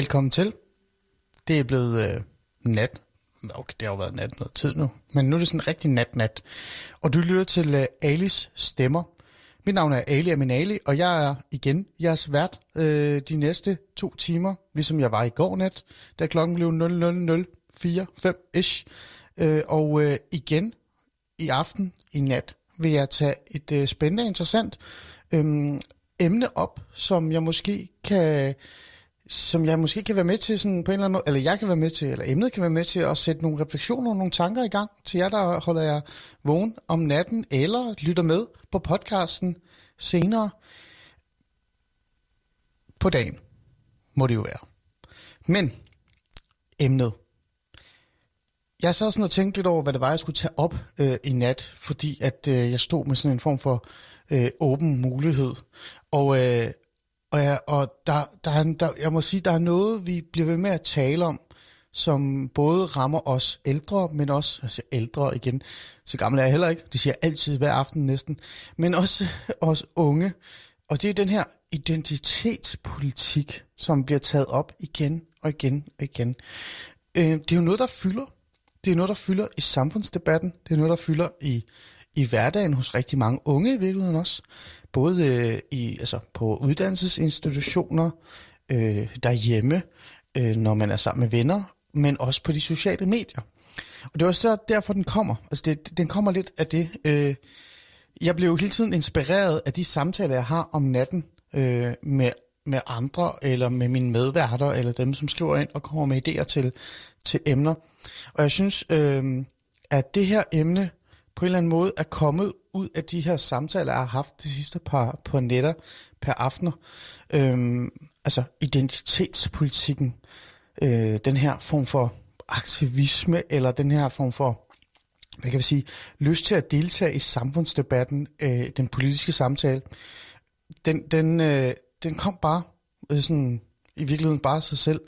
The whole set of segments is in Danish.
Velkommen til. Det er blevet øh, nat. Okay, det har jo været nat noget tid nu, men nu er det sådan en rigtig nat-nat. Og du lytter til øh, Alis stemmer. Mit navn er Ali Aminali, og jeg er igen jeres vært øh, de næste to timer, ligesom jeg var i går nat, da klokken blev 00045-ish. Øh, og øh, igen i aften, i nat, vil jeg tage et øh, spændende og interessant øh, emne op, som jeg måske kan som jeg måske kan være med til sådan på en eller anden måde, eller jeg kan være med til, eller emnet kan være med til at sætte nogle refleksioner og nogle tanker i gang til jer, der holder jer vågen om natten, eller lytter med på podcasten senere på dagen, må det jo være. Men emnet. Jeg sad sådan og tænkte lidt over, hvad det var, jeg skulle tage op øh, i nat, fordi at øh, jeg stod med sådan en form for øh, åben mulighed. Og, øh, og, ja, og der, der, er, der, jeg må sige, der er noget, vi bliver ved med at tale om, som både rammer os ældre, men også altså ældre igen. Så gammel er jeg heller ikke. Det siger jeg altid hver aften næsten. Men også os unge. Og det er den her identitetspolitik, som bliver taget op igen og igen og igen. Øh, det er jo noget, der fylder. Det er noget, der fylder i samfundsdebatten. Det er noget, der fylder i, i hverdagen hos rigtig mange unge i virkeligheden også både øh, i, altså på uddannelsesinstitutioner, øh, derhjemme, øh, når man er sammen med venner, men også på de sociale medier. Og det var så derfor, den kommer. Altså, det, den kommer lidt af det. Øh, jeg blev hele tiden inspireret af de samtaler, jeg har om natten øh, med, med andre, eller med mine medværter, eller dem, som skriver ind og kommer med idéer til, til emner. Og jeg synes, øh, at det her emne på en eller anden måde er kommet ud af de her samtaler, jeg har haft de sidste par på netter per aftener. Øhm, altså identitetspolitikken, øh, den her form for aktivisme, eller den her form for, hvad kan vi sige, lyst til at deltage i samfundsdebatten, øh, den politiske samtale, den, den, øh, den kom bare øh, sådan, i virkeligheden bare sig selv.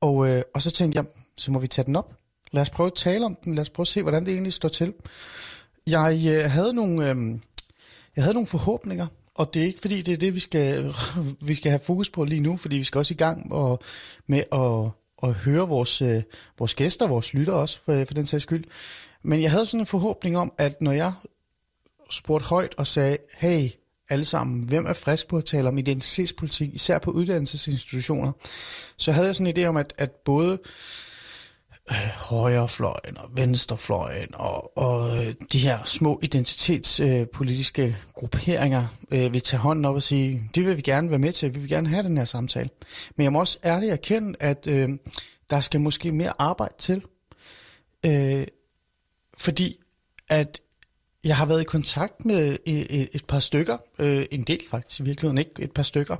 Og, øh, og så tænkte jeg, så må vi tage den op. Lad os prøve at tale om den. Lad os prøve at se, hvordan det egentlig står til. Jeg øh, havde nogle, øh, jeg havde nogle forhåbninger, og det er ikke fordi, det er det, vi skal, vi skal have fokus på lige nu, fordi vi skal også i gang og, med at, at høre vores, øh, vores gæster, vores lytter også, for, for den sags skyld. Men jeg havde sådan en forhåbning om, at når jeg spurgte højt og sagde, hey, alle sammen, hvem er frisk på at tale om identitetspolitik, især på uddannelsesinstitutioner, så havde jeg sådan en idé om, at, at både øh, højrefløjen og venstrefløjen og, og øh, de her små identitetspolitiske øh, grupperinger øh, vil tage hånden op og sige, det vil vi gerne være med til, vi vil gerne have den her samtale. Men jeg må også ærligt erkende, at øh, der skal måske mere arbejde til, øh, fordi at jeg har været i kontakt med et, et par stykker, øh, en del faktisk i virkeligheden, ikke et par stykker,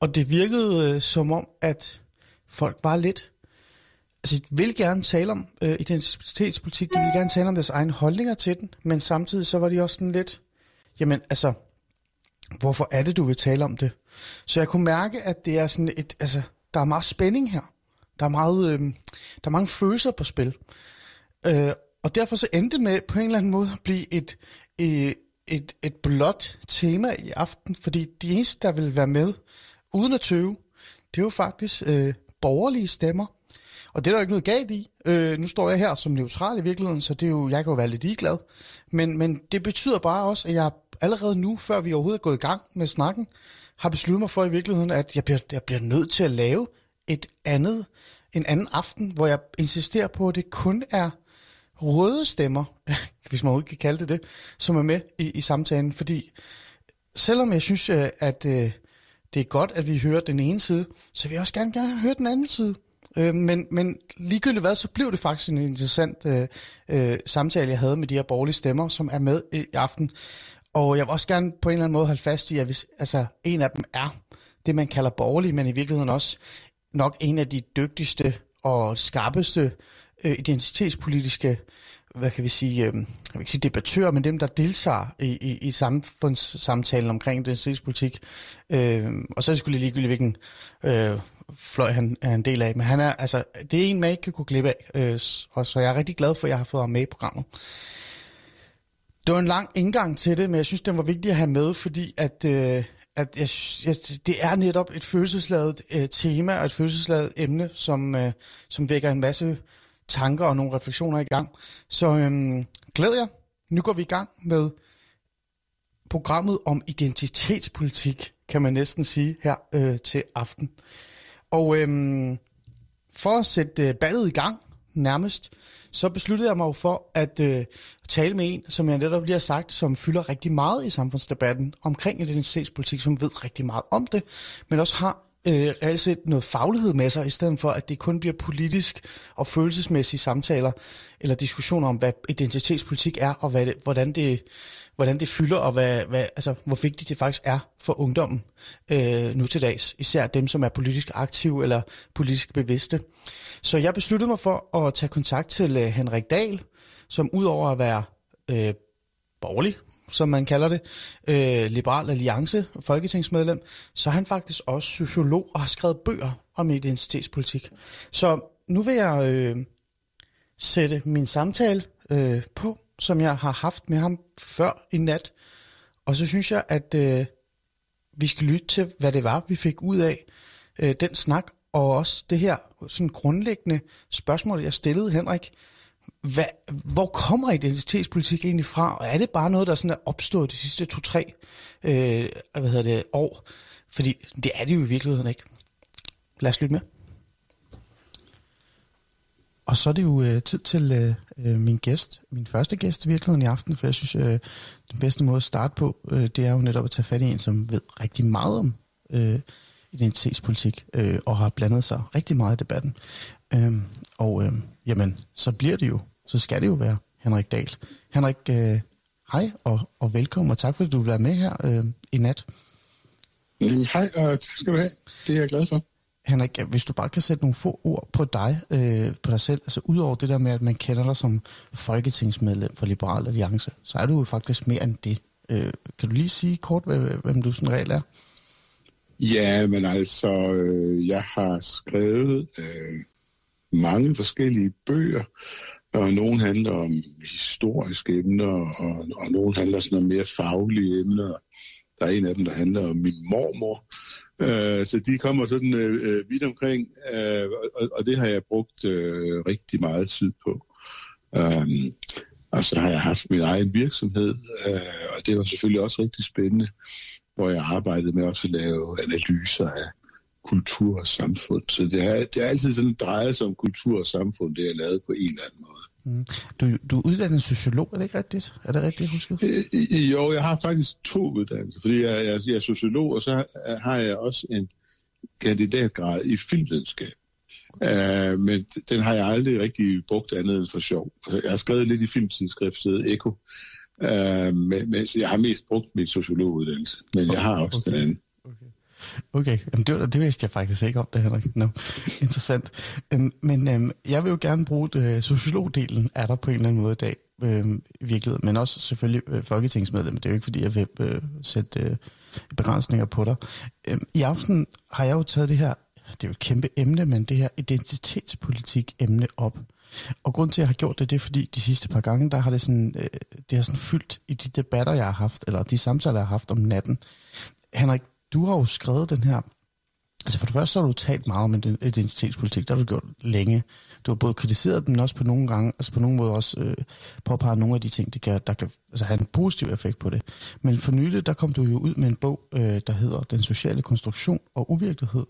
og det virkede øh, som om, at folk var lidt altså, de vil gerne tale om øh, identitetspolitik, de vil gerne tale om deres egne holdninger til den, men samtidig så var de også sådan lidt, jamen altså, hvorfor er det, du vil tale om det? Så jeg kunne mærke, at det er sådan et, altså, der er meget spænding her. Der er, meget, øh, der er mange følelser på spil. Øh, og derfor så endte det med på en eller anden måde at blive et, et, et, et blåt tema i aften, fordi de eneste, der vil være med, uden at tøve, det er faktisk øh, borgerlige stemmer, og det er der jo ikke noget galt i. Øh, nu står jeg her som neutral i virkeligheden, så det er jo, jeg kan jo være lidt ligeglad. Men, men det betyder bare også, at jeg allerede nu, før vi overhovedet er gået i gang med snakken, har besluttet mig for i virkeligheden, at jeg bliver, jeg bliver nødt til at lave et andet, en anden aften, hvor jeg insisterer på, at det kun er røde stemmer, hvis man overhovedet kan kalde det det, som er med i, i samtalen. Fordi selvom jeg synes, øh, at, at det er godt, at vi hører den ene side, så vil jeg også gerne, gerne høre den anden side. Øh, men, men ligegyldigt hvad, så blev det faktisk en interessant øh, øh, samtale, jeg havde med de her borgerlige stemmer, som er med øh, i aften. Og jeg vil også gerne på en eller anden måde holde fast i, at hvis, altså, en af dem er det, man kalder borgerlig, men i virkeligheden også nok en af de dygtigste og skarpeste øh, identitetspolitiske hvad kan vi sige, øh, jeg vil ikke sige debattører, men dem, der deltager i, i, i samfundssamtalen omkring identitetspolitik. Øh, og så er det skulle ligegyldigt, hvilken øh, fløj han er en del af. Men han er, altså, det er en, man ikke kan gå glip af. Øh, og så jeg er rigtig glad for, at jeg har fået ham med i programmet. Det var en lang indgang til det, men jeg synes, den var vigtig at have med, fordi at, øh, at jeg, jeg, det er netop et følelsesladet øh, tema og et følelsesladet emne, som, øh, som vækker en masse tanker og nogle refleksioner i gang. Så øh, glæder jeg. Nu går vi i gang med programmet om identitetspolitik, kan man næsten sige, her øh, til aften. Og øhm, for at sætte øh, ballet i gang nærmest, så besluttede jeg mig for at øh, tale med en, som jeg netop lige har sagt, som fylder rigtig meget i samfundsdebatten omkring identitetspolitik, som ved rigtig meget om det, men også har øh, reelt set noget faglighed med sig, i stedet for at det kun bliver politisk og følelsesmæssige samtaler eller diskussioner om, hvad identitetspolitik er, og hvad det, hvordan det hvordan det fylder, og hvad, hvad, altså, hvor vigtigt det faktisk er for ungdommen øh, nu til dags. Især dem, som er politisk aktive eller politisk bevidste. Så jeg besluttede mig for at tage kontakt til øh, Henrik Dahl, som udover at være øh, borgerlig, som man kalder det, øh, Liberal Alliance, folketingsmedlem, så er han faktisk også sociolog og har skrevet bøger om identitetspolitik. Så nu vil jeg øh, sætte min samtale øh, på, som jeg har haft med ham før i nat. Og så synes jeg, at øh, vi skal lytte til, hvad det var, vi fik ud af øh, den snak, og også det her sådan grundlæggende spørgsmål, jeg stillede Henrik. Hvad, hvor kommer identitetspolitik egentlig fra? Og er det bare noget, der sådan er opstået de sidste to-tre øh, hvad hedder det, år? Fordi det er det jo i virkeligheden ikke. Lad os lytte med. Og så er det jo øh, tid til øh, øh, min gæst, min første gæst i virkeligheden i aften, for jeg synes, øh, den bedste måde at starte på, øh, det er jo netop at tage fat i en, som ved rigtig meget om øh, identitetspolitik, øh, og har blandet sig rigtig meget i debatten. Øh, og øh, jamen, så bliver det jo, så skal det jo være Henrik Dahl. Henrik, øh, hej og, og velkommen, og tak fordi du vil være med her øh, i nat. Hej, og tak skal du have. Det er jeg glad for. Henrik, hvis du bare kan sætte nogle få ord på dig, øh, på dig selv, altså udover det der med, at man kender dig som folketingsmedlem for Liberal Alliance, så er du jo faktisk mere end det. Øh, kan du lige sige kort, hvem du sådan regel er? Ja, men altså, øh, jeg har skrevet øh, mange forskellige bøger, og nogle handler om historiske emner, og, og nogle handler sådan om mere faglige emner. Der er en af dem, der handler om min mormor, Øh, så de kommer sådan øh, øh vidt omkring, øh, og, og det har jeg brugt øh, rigtig meget tid på. Um, og så har jeg haft min egen virksomhed, øh, og det var selvfølgelig også rigtig spændende, hvor jeg arbejdede med også at lave analyser af kultur og samfund. Så det har, det er altid sådan drejet sig om kultur og samfund, det er lavede på en eller anden måde. Mm. Du, du er uddannet sociolog, er det ikke rigtigt? Er det rigtigt husket? Øh, jo, jeg har faktisk to uddannelser, fordi jeg, jeg, jeg er sociolog, og så har jeg også en kandidatgrad i filmvidenskab. Uh, men den har jeg aldrig rigtig brugt andet end for sjov. Jeg har skrevet lidt i filmtidsskriftet Eko, uh, men, men jeg har mest brugt min sociologuddannelse, men jeg har også okay. den anden. Okay, Jamen, det, var, det vidste jeg faktisk ikke om det, Henrik. No. Interessant. Øhm, men øhm, jeg vil jo gerne bruge det, sociologdelen er der på en eller anden måde i dag, øhm, i virkeligheden, men også selvfølgelig øh, folketingsmedlem. Det er jo ikke, fordi jeg vil øh, sætte øh, begrænsninger på dig. Øhm, I aften har jeg jo taget det her, det er jo et kæmpe emne, men det her identitetspolitik emne op. Og grund til, at jeg har gjort det, det er fordi de sidste par gange, der har det sådan, øh, det har sådan fyldt i de debatter, jeg har haft, eller de samtaler, jeg har haft om natten. Henrik, du har jo skrevet den her... Altså for det første så har du talt meget om identitetspolitik, der har du gjort længe. Du har både kritiseret den også på nogle gange, altså på nogle måder også øh, påpeget nogle af de ting, der kan, der kan altså have en positiv effekt på det. Men for nylig, der kom du jo ud med en bog, øh, der hedder Den sociale konstruktion og uvirkelighed.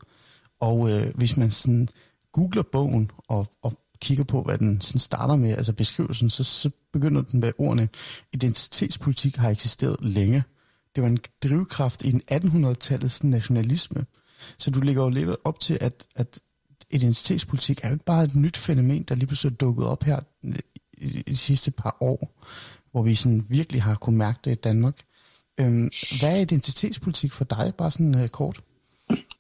Og øh, hvis man sådan googler bogen og, og kigger på, hvad den sådan starter med, altså beskrivelsen, så, så begynder den med ordene, identitetspolitik har eksisteret længe det var en drivkraft i den 1800-tallets nationalisme. Så du ligger jo lidt op til, at, at identitetspolitik er jo ikke bare et nyt fænomen, der lige pludselig er dukket op her i de sidste par år, hvor vi sådan virkelig har kunnet mærke det i Danmark. Øhm, hvad er identitetspolitik for dig, bare sådan øh, kort?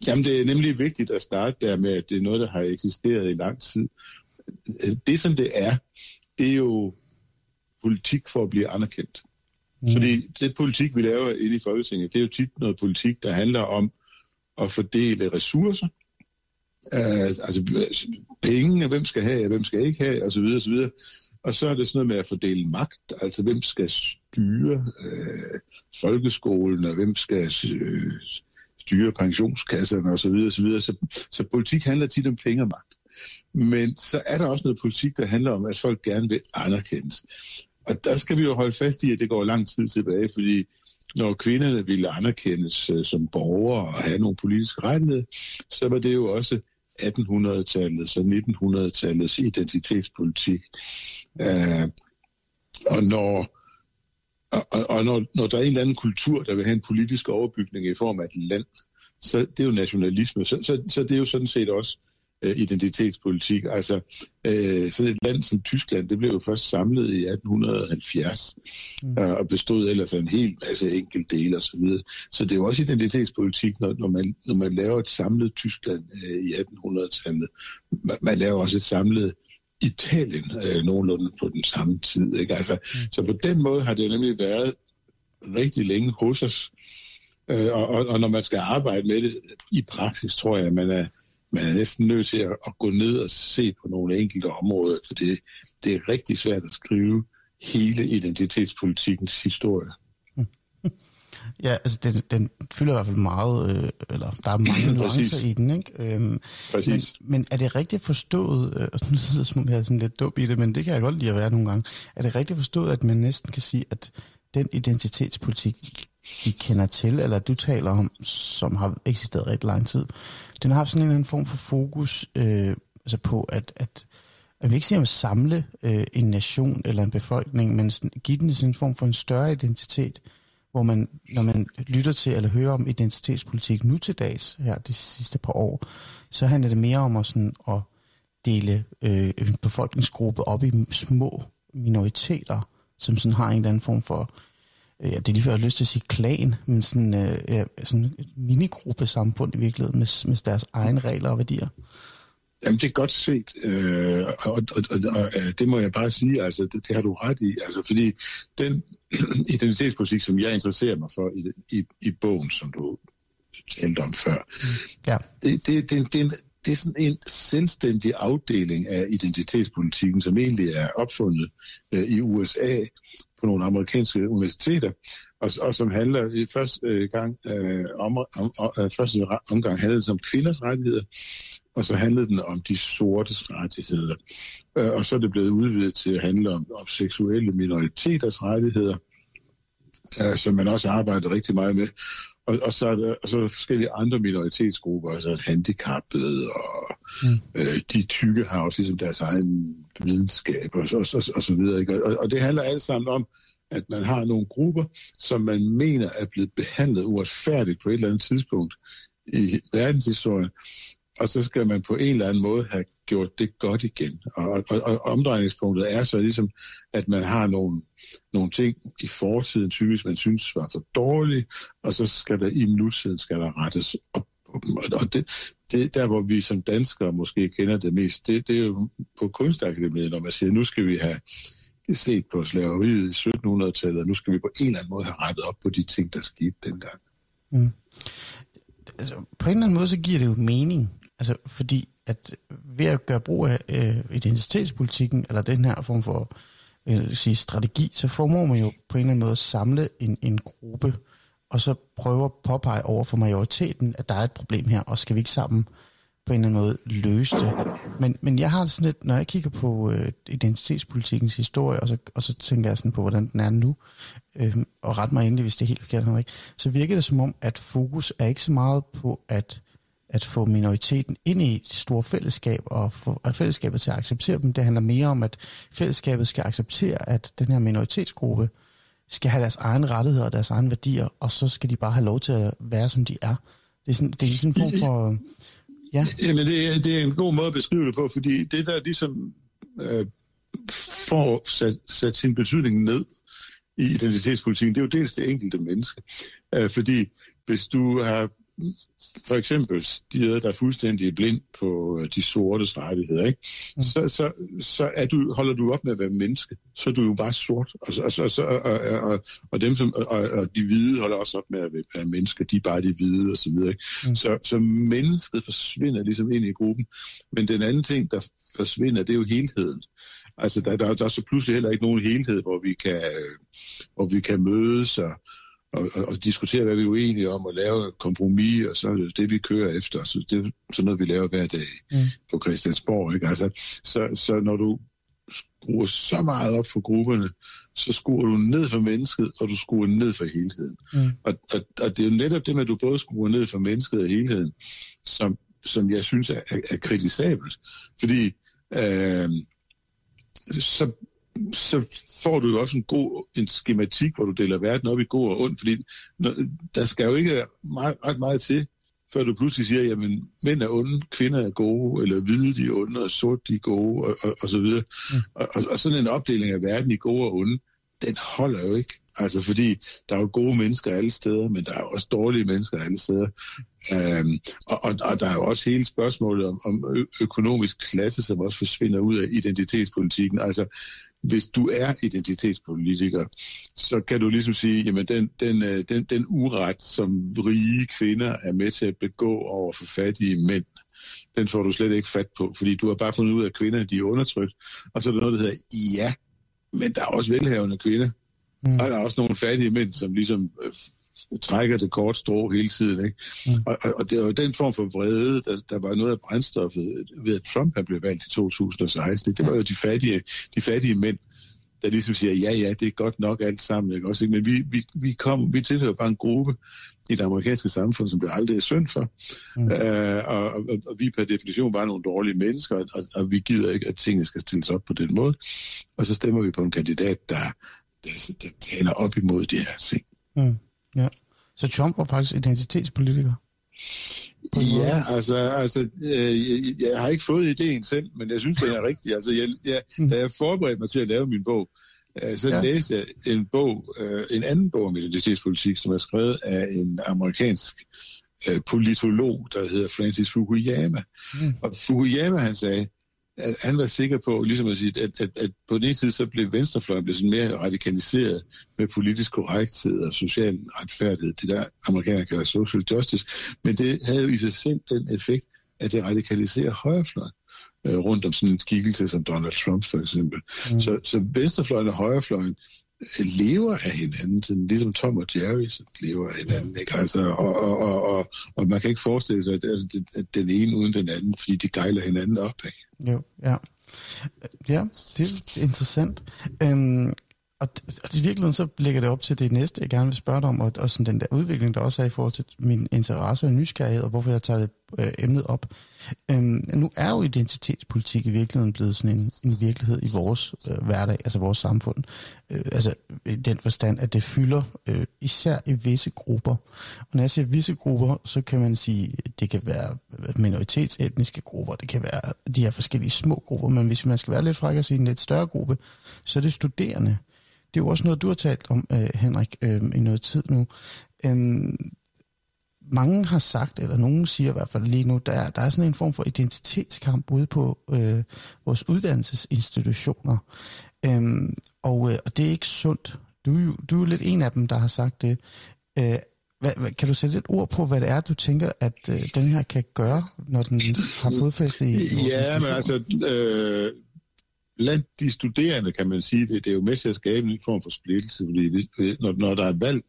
Jamen, det er nemlig vigtigt at starte der med, at det er noget, der har eksisteret i lang tid. Det, som det er, det er jo politik for at blive anerkendt. Mm. Fordi det politik, vi laver inde i Folketinget, det er jo tit noget politik, der handler om at fordele ressourcer. Uh, altså penge, hvem skal have, hvem skal ikke have, osv. osv. Og så er det sådan noget med at fordele magt, altså hvem skal styre øh, folkeskolen, og hvem skal øh, styre pensionskasserne osv. Så, videre, så, videre. så, så politik handler tit om penge og magt. Men så er der også noget politik, der handler om, at folk gerne vil anerkendes. Og der skal vi jo holde fast i, at det går lang tid tilbage, fordi når kvinderne ville anerkendes øh, som borgere og have nogle politiske rettigheder, så var det jo også 1800-tallets og 1900-tallets identitetspolitik. Uh, og når, og, og når, når der er en eller anden kultur, der vil have en politisk overbygning i form af et land, så det er jo nationalisme. Så, så, så det er jo sådan set også øh, identitetspolitik. Altså, øh, sådan et land som Tyskland, det blev jo først samlet i 1870, mm. øh, og bestod ellers af en hel masse dele osv. Så, videre. så det er jo også identitetspolitik, når, når, man, når man laver et samlet Tyskland øh, i 1800-tallet. Man, man laver også et samlet Italien øh, nogenlunde på den samme tid. Ikke? Altså, mm. Så på den måde har det jo nemlig været rigtig længe hos os. Øh, og, og, og når man skal arbejde med det i praksis, tror jeg, at man er, man er næsten nødt til at, at gå ned og se på nogle enkelte områder, for det, det er rigtig svært at skrive hele identitetspolitikkens historie. Ja, altså den, den fylder i hvert fald meget, øh, eller der er mange nuancer i den, ikke? Øhm, Præcis. Men, men er det rigtigt forstået, øh, og nu sidder som jeg er sådan lidt dum i det, men det kan jeg godt lide at være nogle gange, er det rigtigt forstået, at man næsten kan sige, at den identitetspolitik, vi kender til, eller du taler om, som har eksisteret rigtig lang tid, den har haft sådan en eller anden form for fokus øh, altså på, at, at at vi ikke siger at samle øh, en nation eller en befolkning, men sådan, give den sådan en form for en større identitet, hvor man, når man lytter til eller hører om identitetspolitik nu til dags, her de sidste par år, så handler det mere om at, sådan, at dele øh, en befolkningsgruppe op i små minoriteter, som sådan har en eller anden form for ja, det er lige før, jeg har lyst til at sige klan, men sådan, øh, ja, sådan et minigruppe samfund i virkeligheden med, med deres egne regler og værdier. Jamen, det er godt set, øh, og, og, og, og det må jeg bare sige, altså, det, det har du ret i, altså, fordi den identitetspolitik, som jeg interesserer mig for i, i, i bogen, som du talte om før, ja. det, det, det, det, det er sådan en selvstændig afdeling af identitetspolitikken, som egentlig er opfundet øh, i USA på nogle amerikanske universiteter, og, og som handler i første øh, gang øh, om, om, om, øh, første omgang handlede det om kvinders rettigheder, og så handlede den om de sortes rettigheder. Øh, og så er det blevet udvidet til at handle om, om seksuelle minoriteters rettigheder, øh, som man også arbejder rigtig meget med. Og, og, så er der, og så er der forskellige andre minoritetsgrupper, altså handicappede og mm. øh, de tykke har også ligesom deres egen videnskab og, og, og, og så videre. Ikke? Og, og det handler alt sammen om, at man har nogle grupper, som man mener er blevet behandlet uretfærdigt på et eller andet tidspunkt i verdenshistorien, og så skal man på en eller anden måde have gjort det godt igen. Og, og, og omdrejningspunktet er så ligesom, at man har nogle, nogle ting i fortiden, typisk man synes var for dårlige, og så skal der i nutiden skal der rettes op og det, det, der, hvor vi som danskere måske kender det mest, det, det er jo på kunstakademiet, når man siger, nu skal vi have set på slaveriet i 1700-tallet, og nu skal vi på en eller anden måde have rettet op på de ting, der skete dengang. Mm. Altså, på en eller anden måde, så giver det jo mening, Altså, fordi at ved at gøre brug af øh, identitetspolitikken, eller den her form for øh, sige, strategi, så formår man jo på en eller anden måde at samle en, en gruppe, og så prøve at påpege over for majoriteten, at der er et problem her, og skal vi ikke sammen på en eller anden måde løse det. Men, men jeg har sådan lidt, når jeg kigger på øh, identitetspolitikkens historie, og så, og så tænker jeg sådan på, hvordan den er nu, øh, og ret mig endelig, hvis det er helt forkert, ikke, så virker det som om, at fokus er ikke så meget på at at få minoriteten ind i et stort fællesskab og få at fællesskabet til at acceptere dem. Det handler mere om, at fællesskabet skal acceptere, at den her minoritetsgruppe skal have deres egne rettigheder og deres egne værdier, og så skal de bare have lov til at være, som de er. Det er sådan, det er sådan en form for... Ja. Jamen, det er, det er en god måde at beskrive det på, fordi det der ligesom øh, får sat, sat sin betydning ned i identitetspolitikken, det er jo dels det enkelte menneske. Øh, fordi hvis du har for eksempel stiger der fuldstændig blind på øh, de sortes rettigheder, ikke? Mm. Så, så, så er du, holder du op med at være menneske, så er du jo bare sort. Og, og, og, og, og, og, dem, som, og, og de hvide holder også op med at være mennesker, de er bare de hvide og så videre. Ikke? Mm. Så, så mennesket forsvinder ligesom ind i gruppen. Men den anden ting, der forsvinder, det er jo helheden. Altså, der, der, der er så pludselig heller ikke nogen helhed, hvor vi kan, hvor vi kan mødes og, og, og, og diskutere, hvad vi er uenige om, og lave kompromis, og så er det det, vi kører efter. Så det er sådan noget, vi laver hver dag mm. på Christiansborg. Ikke? Altså, så, så når du skruer så meget op for grupperne, så skruer du ned for mennesket, og du skruer ned for helheden. Mm. Og, og, og det er jo netop det med, at du både skruer ned for mennesket og helheden, som, som jeg synes er, er, er kritisabelt. Fordi øh, så, så får du jo også en god en skematik, hvor du deler verden op i god og ond, fordi når, der skal jo ikke meget, ret meget til, før du pludselig siger, jamen mænd er onde, kvinder er gode, eller hvide de er onde, og sort de er gode, og, og, og så videre. Mm. Og, og, og sådan en opdeling af verden i gode og onde, den holder jo ikke. Altså fordi der er jo gode mennesker alle steder, men der er også dårlige mennesker alle steder. Øhm, og, og, og der er jo også hele spørgsmålet om, om økonomisk klasse, som også forsvinder ud af identitetspolitikken. Altså hvis du er identitetspolitiker, så kan du ligesom sige, jamen den, den, øh, den, den uret, som rige kvinder er med til at begå over for fattige mænd, den får du slet ikke fat på, fordi du har bare fundet ud af, at kvinder de er undertrykt. Og så er der noget, der hedder, ja, men der er også velhavende kvinder. Mm. Og der er også nogle fattige mænd, som ligesom øh, trækker det kort strå hele tiden. Ikke? Mm. Og, og, og det var den form for vrede, der, der var noget af brændstoffet ved, at Trump blev valgt i 2016. Det var jo de fattige, de fattige mænd, der ligesom siger, ja, ja, det er godt nok alt sammen. Ikke? Også, ikke? Men vi, vi, vi, kom, vi tilhører bare en gruppe i det amerikanske samfund, som det aldrig er synd for. Mm. Øh, og, og, og vi per definition bare nogle dårlige mennesker, og, og vi gider ikke, at tingene skal stilles op på den måde. Og så stemmer vi på en kandidat, der, der, der taler op imod de her ting. Mm. Ja. Så Trump var faktisk identitetspolitiker? Ja, altså, altså øh, jeg, har ikke fået ideen selv, men jeg synes, det er rigtigt. Altså, jeg, jeg, mm. da jeg forberedte mig til at lave min bog, øh, så ja. læste jeg en bog, øh, en anden bog om identitetspolitik, som er skrevet af en amerikansk øh, politolog, der hedder Francis Fukuyama. Mm. Og Fukuyama, han sagde, at han var sikker på, ligesom at sige, at, at, at på den ene side, så blev venstrefløjen blev sådan mere radikaliseret med politisk korrekthed og social retfærdighed, det der amerikanerne kalder social justice, men det havde jo i sig selv den effekt, at det radikaliserer højrefløjen øh, rundt om sådan en skikkelse som Donald Trump for eksempel. Mm. Så, så venstrefløjen og højrefløjen lever af hinanden, sådan, ligesom Tom og Jerry lever af hinanden. Ikke? Altså, og, og, og, og, og man kan ikke forestille sig, at, altså, at den ene uden den anden, fordi de gejler hinanden op. Ikke? Jo, ja. Øh, ja, det er interessant. Øhm, og, og i virkeligheden så lægger det op til det næste, jeg gerne vil spørge dig om, og, og sådan den der udvikling, der også er i forhold til min interesse og nysgerrighed, og hvorfor jeg tager øh, emnet op. Øhm, nu er jo identitetspolitik i virkeligheden blevet sådan en, en virkelighed i vores øh, hverdag, altså vores samfund. Øh, altså i den forstand, at det fylder øh, især i visse grupper. Og når jeg siger visse grupper, så kan man sige, det kan være minoritetsetniske grupper, det kan være de her forskellige små grupper, men hvis man skal være lidt fræk og sige en lidt større gruppe, så er det studerende. Det er jo også noget, du har talt om, øh, Henrik, øh, i noget tid nu. Øh, mange har sagt, eller nogen siger i hvert fald lige nu, der, der er sådan en form for identitetskamp ude på øh, vores uddannelsesinstitutioner. Øhm, og, øh, og det er ikke sundt. Du, du er lidt en af dem, der har sagt det. Øh, hvad, hvad, kan du sætte et ord på, hvad det er, du tænker, at øh, den her kan gøre, når den har fodfæste i, i vores Ja, men altså, øh, blandt de studerende, kan man sige, det, det er jo med til at skabe en form for splittelse, fordi når, når der er valg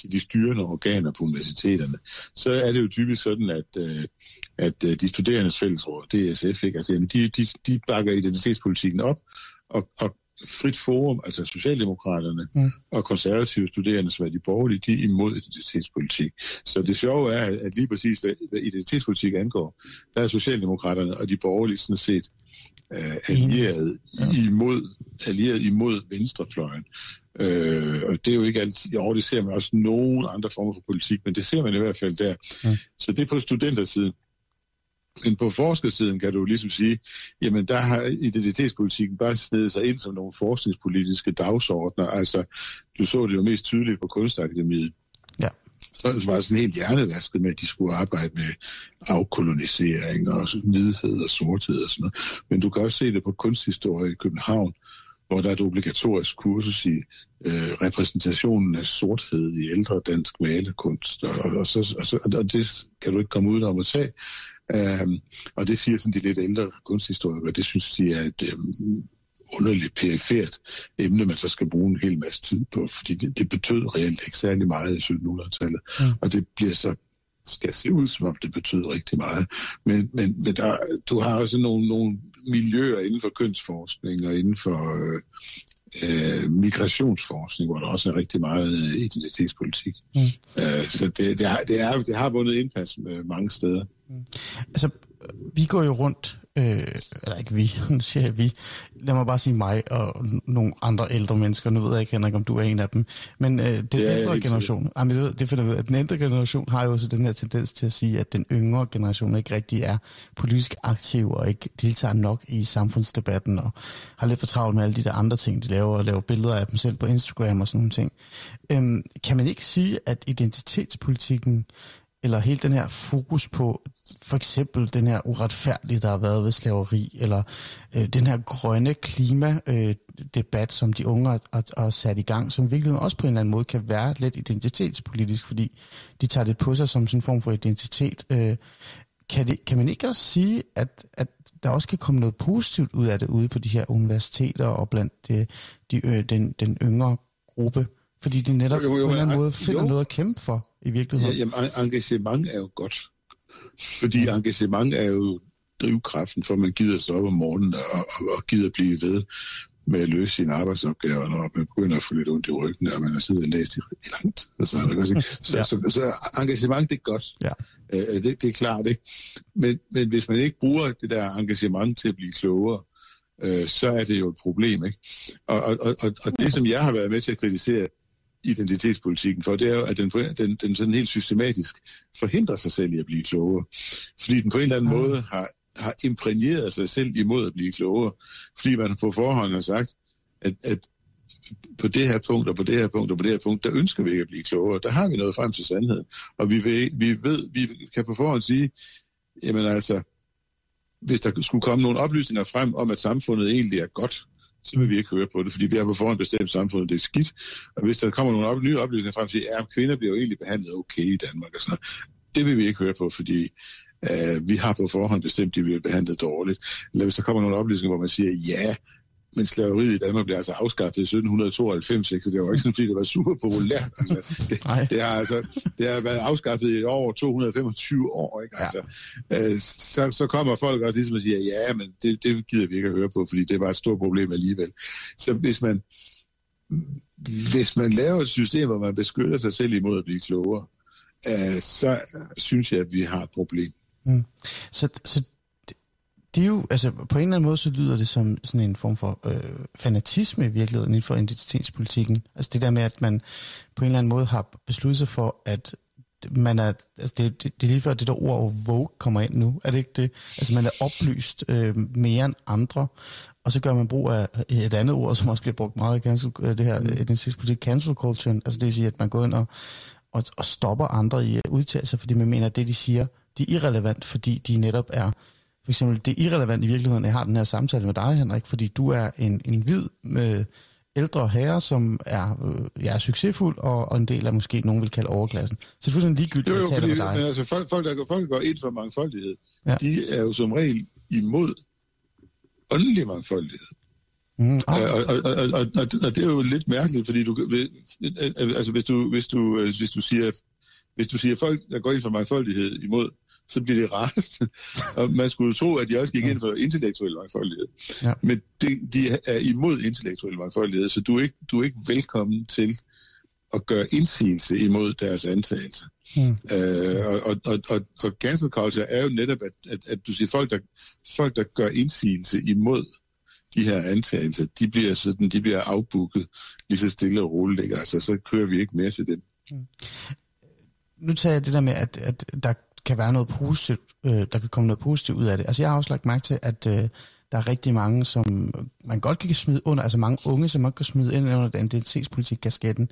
til de styrende organer på universiteterne, så er det jo typisk sådan, at, øh, at øh, de studerendes fællesråd, DSF, ikke? Altså, de, de, de bakker identitetspolitikken op, og, og frit forum, altså Socialdemokraterne mm. og konservative studerende, som er de borgerlige, de er imod identitetspolitik. Så det sjove er, at lige præcis hvad identitetspolitik angår, der er Socialdemokraterne og de borgerlige sådan set uh, allieret, ja. imod, allieret imod venstrefløjen. Øh, og det er jo ikke altid, jo det ser man også nogle andre former for politik, men det ser man i hvert fald der. Ja. Så det er på studentersiden. Men på forskersiden kan du ligesom sige, jamen der har identitetspolitikken bare snedet sig ind som nogle forskningspolitiske dagsordner. Altså, du så det jo mest tydeligt på Kunstakademiet. Ja. Så var det sådan helt hjernevasket med, at de skulle arbejde med afkolonisering og hvidhed og sorthed og sådan noget. Men du kan også se det på kunsthistorie i København, hvor der er et obligatorisk kursus i øh, repræsentationen af sorthed i ældre dansk malekunst, og, og, så, og, så, og det kan du ikke komme ud om at tage. Um, og det siger sådan de lidt ældre kunsthistorikere, det synes de er et, um, underligt perifert emne, man så skal bruge en hel masse tid på, fordi det, det betød reelt ikke særlig meget i 1700-tallet, mm. og det bliver så skal se ud, som om det betyder rigtig meget. Men, men, men der, du har også nogle, nogle miljøer inden for kønsforskning og inden for øh, øh, migrationsforskning, hvor der også er rigtig meget øh, identitetspolitik. Mm. Øh, så det, det, har, det, er, det har vundet indpas med mange steder. Mm. Altså, vi går jo rundt øh, eller ikke vi, nu siger jeg vi, lad mig bare sige mig og nogle andre ældre mennesker, nu ved jeg ikke, Henrik, om du er en af dem, men øh, den ja, ældre generation, jamen, det, det finder vi ud at den ældre generation har jo også den her tendens til at sige, at den yngre generation ikke rigtig er politisk aktiv og ikke deltager nok i samfundsdebatten og har lidt for travlt med alle de der andre ting, de laver og laver billeder af dem selv på Instagram og sådan nogle ting. Øhm, kan man ikke sige, at identitetspolitikken eller hele den her fokus på for eksempel den her uretfærdige, der har været ved slaveri, eller øh, den her grønne klimadebat, øh, som de unge har, har sat i gang, som virkelig også på en eller anden måde kan være lidt identitetspolitisk, fordi de tager det på sig som sådan en form for identitet. Øh, kan, det, kan man ikke også sige, at, at der også kan komme noget positivt ud af det ude på de her universiteter og blandt de, de, øh, den, den yngre gruppe? Fordi de netop jo, jo, jo, på en eller anden måde finder jo. noget at kæmpe for i virkeligheden. Ja, jamen, engagement er jo godt. Fordi ja. engagement er jo drivkraften for, man gider stå op om morgenen og, og, og gider blive ved med at løse sine arbejdsopgaver, når man begynder at få lidt ondt i ryggen, og man har siddet og læst i, i langt. Altså, så, ja. så, så, så engagement, det er godt. Ja. Øh, det, det er klart, ikke? Men, men hvis man ikke bruger det der engagement til at blive klogere, øh, så er det jo et problem, ikke? Og, og, og, og det, som jeg har været med til at kritisere, identitetspolitikken for, det er jo, at den, den, den sådan helt systematisk forhindrer sig selv i at blive klogere. Fordi den på en eller anden ja. måde har, har imprægneret sig selv imod at blive klogere. Fordi man på forhånd har sagt, at, at på det her punkt, og på det her punkt, og på det her punkt, der ønsker vi ikke at blive klogere. Der har vi noget frem til sandheden. Og vi, ved, vi ved, vi kan på forhånd sige, jamen altså, hvis der skulle komme nogle oplysninger frem om, at samfundet egentlig er godt, så vil vi ikke høre på det, fordi vi har på forhånd bestemt samfundet, det er skidt. Og hvis der kommer nogle op, nye oplysninger frem til, at kvinder bliver jo egentlig behandlet okay i Danmark og sådan det vil vi ikke høre på, fordi øh, vi har på forhånd bestemt, at de bliver behandlet dårligt. Eller hvis der kommer nogle oplysninger, hvor man siger, ja, men slaveriet i Danmark blev altså afskaffet i 1792, ikke? så det var ikke sådan, fordi det var super populært. Altså, det, det, har, altså, det har været afskaffet i over 225 år. Ikke? Altså, ja. øh, så, så kommer folk også ligesom og siger, ja, men det, det gider vi ikke at høre på, fordi det var et stort problem alligevel. Så hvis man, hvis man laver et system, hvor man beskytter sig selv imod at blive klogere, øh, så synes jeg, at vi har et problem. Mm. Så, så det er jo, altså på en eller anden måde, så lyder det som sådan en form for øh, fanatisme i virkeligheden inden for identitetspolitikken. Altså det der med, at man på en eller anden måde har besluttet sig for, at man er, altså det, det, det er lige før det der ord vogue kommer ind nu, er det ikke det? Altså man er oplyst øh, mere end andre, og så gør man brug af et andet ord, som også bliver brugt meget i cancel, øh, det her mm. identitetspolitik, cancel culture, altså det vil sige, at man går ind og, og, og stopper andre i at udtale sig, fordi man mener, at det de siger, de er irrelevant, fordi de netop er for eksempel, det er irrelevant i virkeligheden, at jeg har den her samtale med dig, Henrik, fordi du er en, en hvid med ældre herre, som er, øh, ja, er succesfuld, og, og en del af måske nogen vil kalde overklassen. Så det er fuldstændig ligegyldigt, at jeg taler med dig. Men altså, folk, folk, der, går, folk, går ind for mangfoldighed, ja. de er jo som regel imod åndelig mangfoldighed. Mm, ah. og, og, og, og, og, og det er jo lidt mærkeligt, fordi du, altså, hvis, du, hvis, du, hvis du siger, hvis du siger folk, der går ind for mangfoldighed imod så bliver det rast. og man skulle tro, at de også gik ind for intellektuel mangfoldighed. Ja. Men de, de er imod intellektuel mangfoldighed, så du er, ikke, du er ikke velkommen til at gøre indsigelse imod deres antagelser. Mm. Øh, og, og, og, og, og cancel culture er jo netop, at, at, at du siger, folk der, folk, der gør indsigelse imod de her antagelser, de bliver, sådan, de bliver afbooket lige så stille og roligt. Altså, så kører vi ikke mere til dem. Mm. Nu tager jeg det der med, at, at der kan være noget positivt, øh, der kan komme noget positivt ud af det. Altså jeg har også lagt mærke til, at øh, der er rigtig mange, som man godt kan smide under, altså mange unge, som man kan smide ind under den identitetspolitik-kasketten,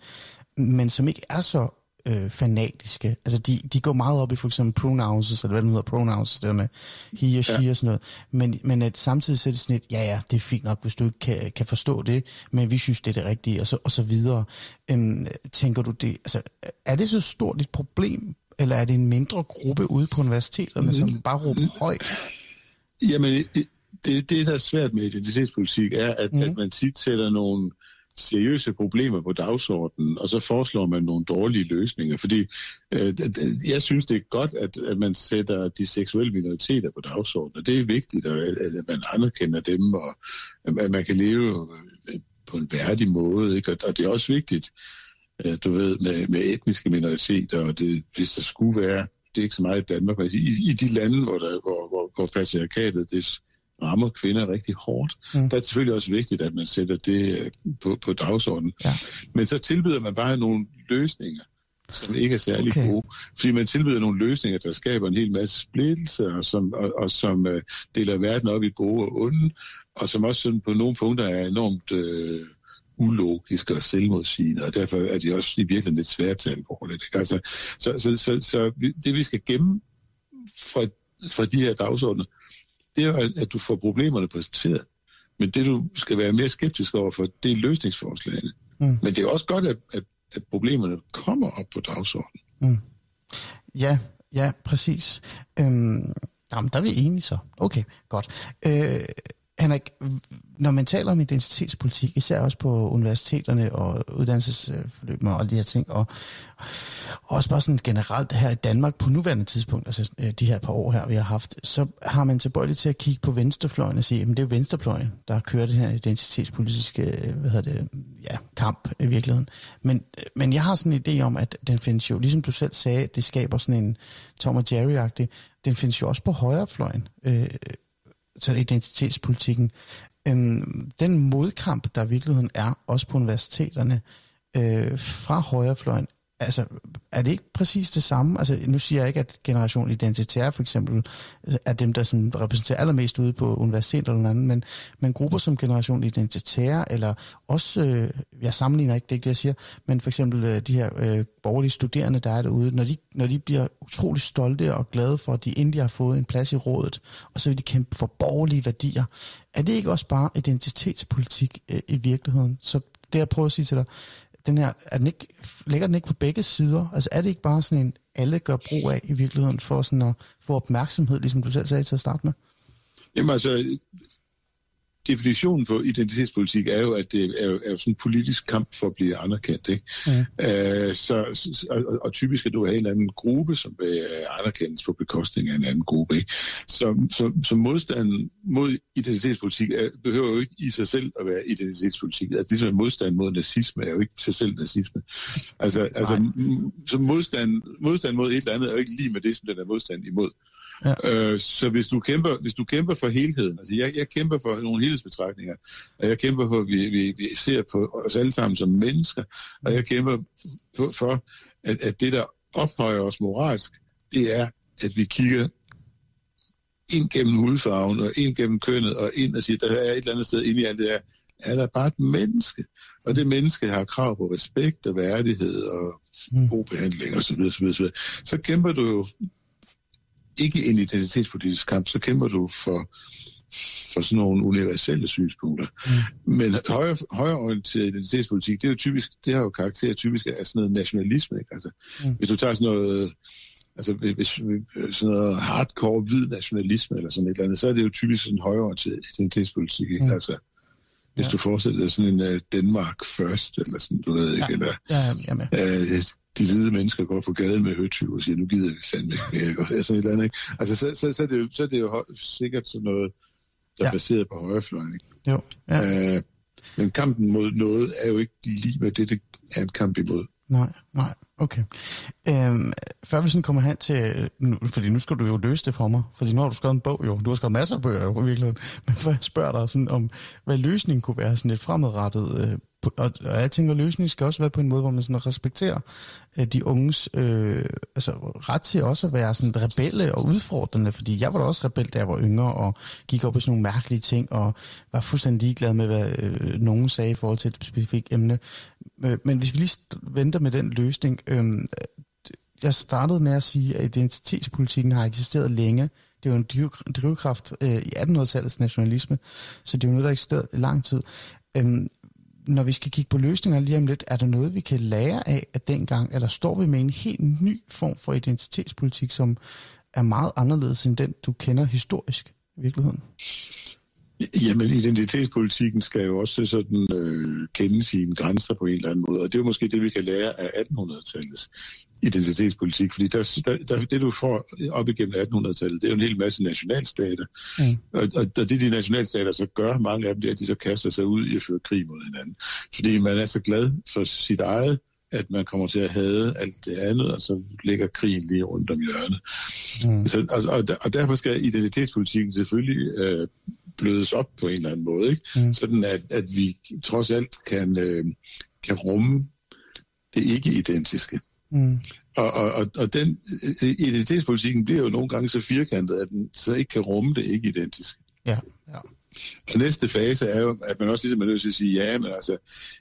men som ikke er så øh, fanatiske. Altså de, de går meget op i for eksempel pronouns, eller hvad det hedder, pronouns, det der med he og she ja. og sådan noget. Men, men at samtidig så er det sådan et, ja ja, det er fint nok, hvis du ikke kan, kan forstå det, men vi synes, det er det rigtige, og så, og så videre. Øhm, tænker du det, altså er det så stort et problem eller er det en mindre gruppe ude på universiteterne, som bare råber højt? Jamen, det, det, der er svært med identitetspolitik, er, at, mm. at man tit sætter nogle seriøse problemer på dagsordenen, og så foreslår man nogle dårlige løsninger. Fordi øh, jeg synes, det er godt, at, at man sætter de seksuelle minoriteter på dagsordenen, og det er vigtigt, at, at man anerkender dem, og at man kan leve øh, på en værdig måde. Ikke? Og, det er også vigtigt, du ved, med, med etniske minoriteter, og det, hvis der skulle være, det er ikke så meget i Danmark, men i, i de lande, hvor, der, hvor, hvor, hvor patriarkatet det rammer kvinder rigtig hårdt. Mm. Der er det selvfølgelig også vigtigt, at man sætter det øh, på, på dagsordenen. Ja. Men så tilbyder man bare nogle løsninger, som ikke er særlig okay. gode. Fordi man tilbyder nogle løsninger, der skaber en hel masse splittelse, og som, og, og som uh, deler verden op i gode og onde, og som også sådan på nogle punkter er enormt uh, ulogiske og selvmodsigende, og derfor er de også i virkeligheden lidt svære til alvorligt. Ikke? Altså, så, så, så, så det vi skal gemme fra, fra de her dagsordner, det er at, du får problemerne præsenteret. Men det, du skal være mere skeptisk overfor, det er løsningsforslagene. Mm. Men det er også godt, at, at, at problemerne kommer op på dagsordenen. Mm. Ja, ja, præcis. Øhm, jamen, der er vi enige så. Okay, godt. Øh, Henrik, når man taler om identitetspolitik, især også på universiteterne og uddannelsesforløbene og alle de her ting, og også bare sådan generelt her i Danmark på nuværende tidspunkt, altså øh, de her par år her, vi har haft, så har man tilbøjeligt til at kigge på venstrefløjen og sige, at det er jo venstrefløjen, der har kørt det her identitetspolitiske øh, hvad hedder det, ja, kamp i virkeligheden. Men, øh, men jeg har sådan en idé om, at den findes jo, ligesom du selv sagde, det skaber sådan en Tom og Jerry-agtig, den findes jo også på højrefløjen. Øh, til identitetspolitikken. Øhm, den modkamp, der i virkeligheden er, også på universiteterne, øh, fra højrefløjen, altså, er det ikke præcis det samme? Altså, nu siger jeg ikke, at generation identitær for eksempel er dem, der sådan repræsenterer allermest ude på universitetet eller andet, men, men grupper som generation identitær, eller også, øh, jeg sammenligner ikke, det er ikke det, jeg siger, men for eksempel øh, de her øh, borgerlige studerende, der er derude, når de, når de bliver utrolig stolte og glade for, at de endelig har fået en plads i rådet, og så vil de kæmpe for borgerlige værdier, er det ikke også bare identitetspolitik øh, i virkeligheden? Så det jeg prøver at sige til dig, den her, er den ikke, ligger den ikke på begge sider? Altså er det ikke bare sådan en, alle gør brug af i virkeligheden, for sådan at få opmærksomhed, ligesom du selv sagde til at starte med? Jamen altså, definitionen på identitetspolitik er jo, at det er, er sådan en politisk kamp for at blive anerkendt. Ikke? Ja. Øh, så, og, og typisk er du have en anden gruppe, som vil anerkendes på bekostning af en anden gruppe. Ikke? Så, så, så modstanden mod identitetspolitik er, behøver jo ikke i sig selv at være identitetspolitik. Altså, ligesom modstand mod nazisme er jo ikke sig selv nazisme. Altså, altså så modstand, modstand mod et eller andet er jo ikke lige med det, som den er modstand imod. Ja. Øh, så hvis du, kæmper, hvis du kæmper for helheden, altså jeg, jeg kæmper for nogle helhedsbetragtninger, og jeg kæmper for, at vi, vi, vi ser på os alle sammen som mennesker, og jeg kæmper for, for at, at det, der ophøjer os moralsk, det er, at vi kigger ind gennem hudfarven, og ind gennem kønnet, og ind og siger, der er et eller andet sted inde i alt det her, er der bare et menneske. Og det menneske har krav på respekt og værdighed og mm. god behandling osv. Så, videre, så, videre. så kæmper du jo ikke en identitetspolitisk kamp, så kæmper du for, for sådan nogle universelle synspunkter. Mm. Men højre, højreorienteret identitetspolitik, det er jo typisk, det har jo karakter typisk af sådan noget nationalisme. Ikke? Altså, mm. Hvis du tager sådan noget, altså hvis, sådan noget hardcore hvid nationalisme eller sådan et eller andet, så er det jo typisk sådan højreorienteret identitetspolitik. Ikke? Mm. Altså, hvis ja. du forestiller dig sådan en uh, Denmark first, eller sådan, du ved ikke, ja. eller ja, ja, uh, de hvide mennesker går på gaden med høtyv og siger, nu gider vi fandme ikke mere. Sådan et eller andet, ikke? Altså, så, så, så, er det jo, så er det jo sikkert sådan noget, der er ja. baseret på højrefløjen. Ikke? Jo, ja. øh, men kampen mod noget er jo ikke lige med det, det er en kamp imod. Nej, nej, okay. Øhm, før vi sådan kommer hen til, nu, fordi nu skal du jo løse det for mig, fordi nu har du skrevet en bog jo, du har skrevet masser af bøger jo i virkeligheden, men for jeg spørger dig sådan om, hvad løsningen kunne være sådan lidt fremadrettet øh, og, og jeg tænker, løsningen skal også være på en måde, hvor man sådan respekterer øh, de unges øh, altså, ret til også at være sådan rebelle og udfordrende, fordi jeg var da også rebel, da jeg var yngre, og gik op i sådan nogle mærkelige ting, og var fuldstændig ligeglad med, hvad øh, nogen sagde i forhold til et specifikt emne. Øh, men hvis vi lige venter med den løsning, løsning. Øhm, jeg startede med at sige, at identitetspolitikken har eksisteret længe, det er jo en drivkraft øh, i 1800-tallets nationalisme, så det er jo noget, der har eksisteret i lang tid. Øhm, når vi skal kigge på løsninger lige om lidt, er der noget, vi kan lære af, at dengang, eller står vi med en helt ny form for identitetspolitik, som er meget anderledes end den, du kender historisk i virkeligheden? Jamen, identitetspolitikken skal jo også sådan øh, kende sine grænser på en eller anden måde, og det er jo måske det, vi kan lære af 1800-tallets identitetspolitik, fordi der, der, der, det, du får op igennem 1800-tallet, det er jo en hel masse nationalstater, mm. og, og, og det de nationalstater så gør, mange af dem, det er, at de så kaster sig ud i at føre krig mod hinanden, fordi man er så glad for sit eget, at man kommer til at have alt det andet, og så ligger krigen lige rundt om hjørnet. Mm. Så, og, og, og derfor skal identitetspolitikken selvfølgelig øh, blødes op på en eller anden måde, ikke? Mm. sådan at, at vi trods alt kan, øh, kan rumme det ikke-identiske. Mm. Og, og, og, og den øh, identitetspolitikken bliver jo nogle gange så firkantet, at den så ikke kan rumme det ikke-identiske. Ja, ja. Og næste fase er jo, at man også ligesom er nødt til at sige, ja, men altså,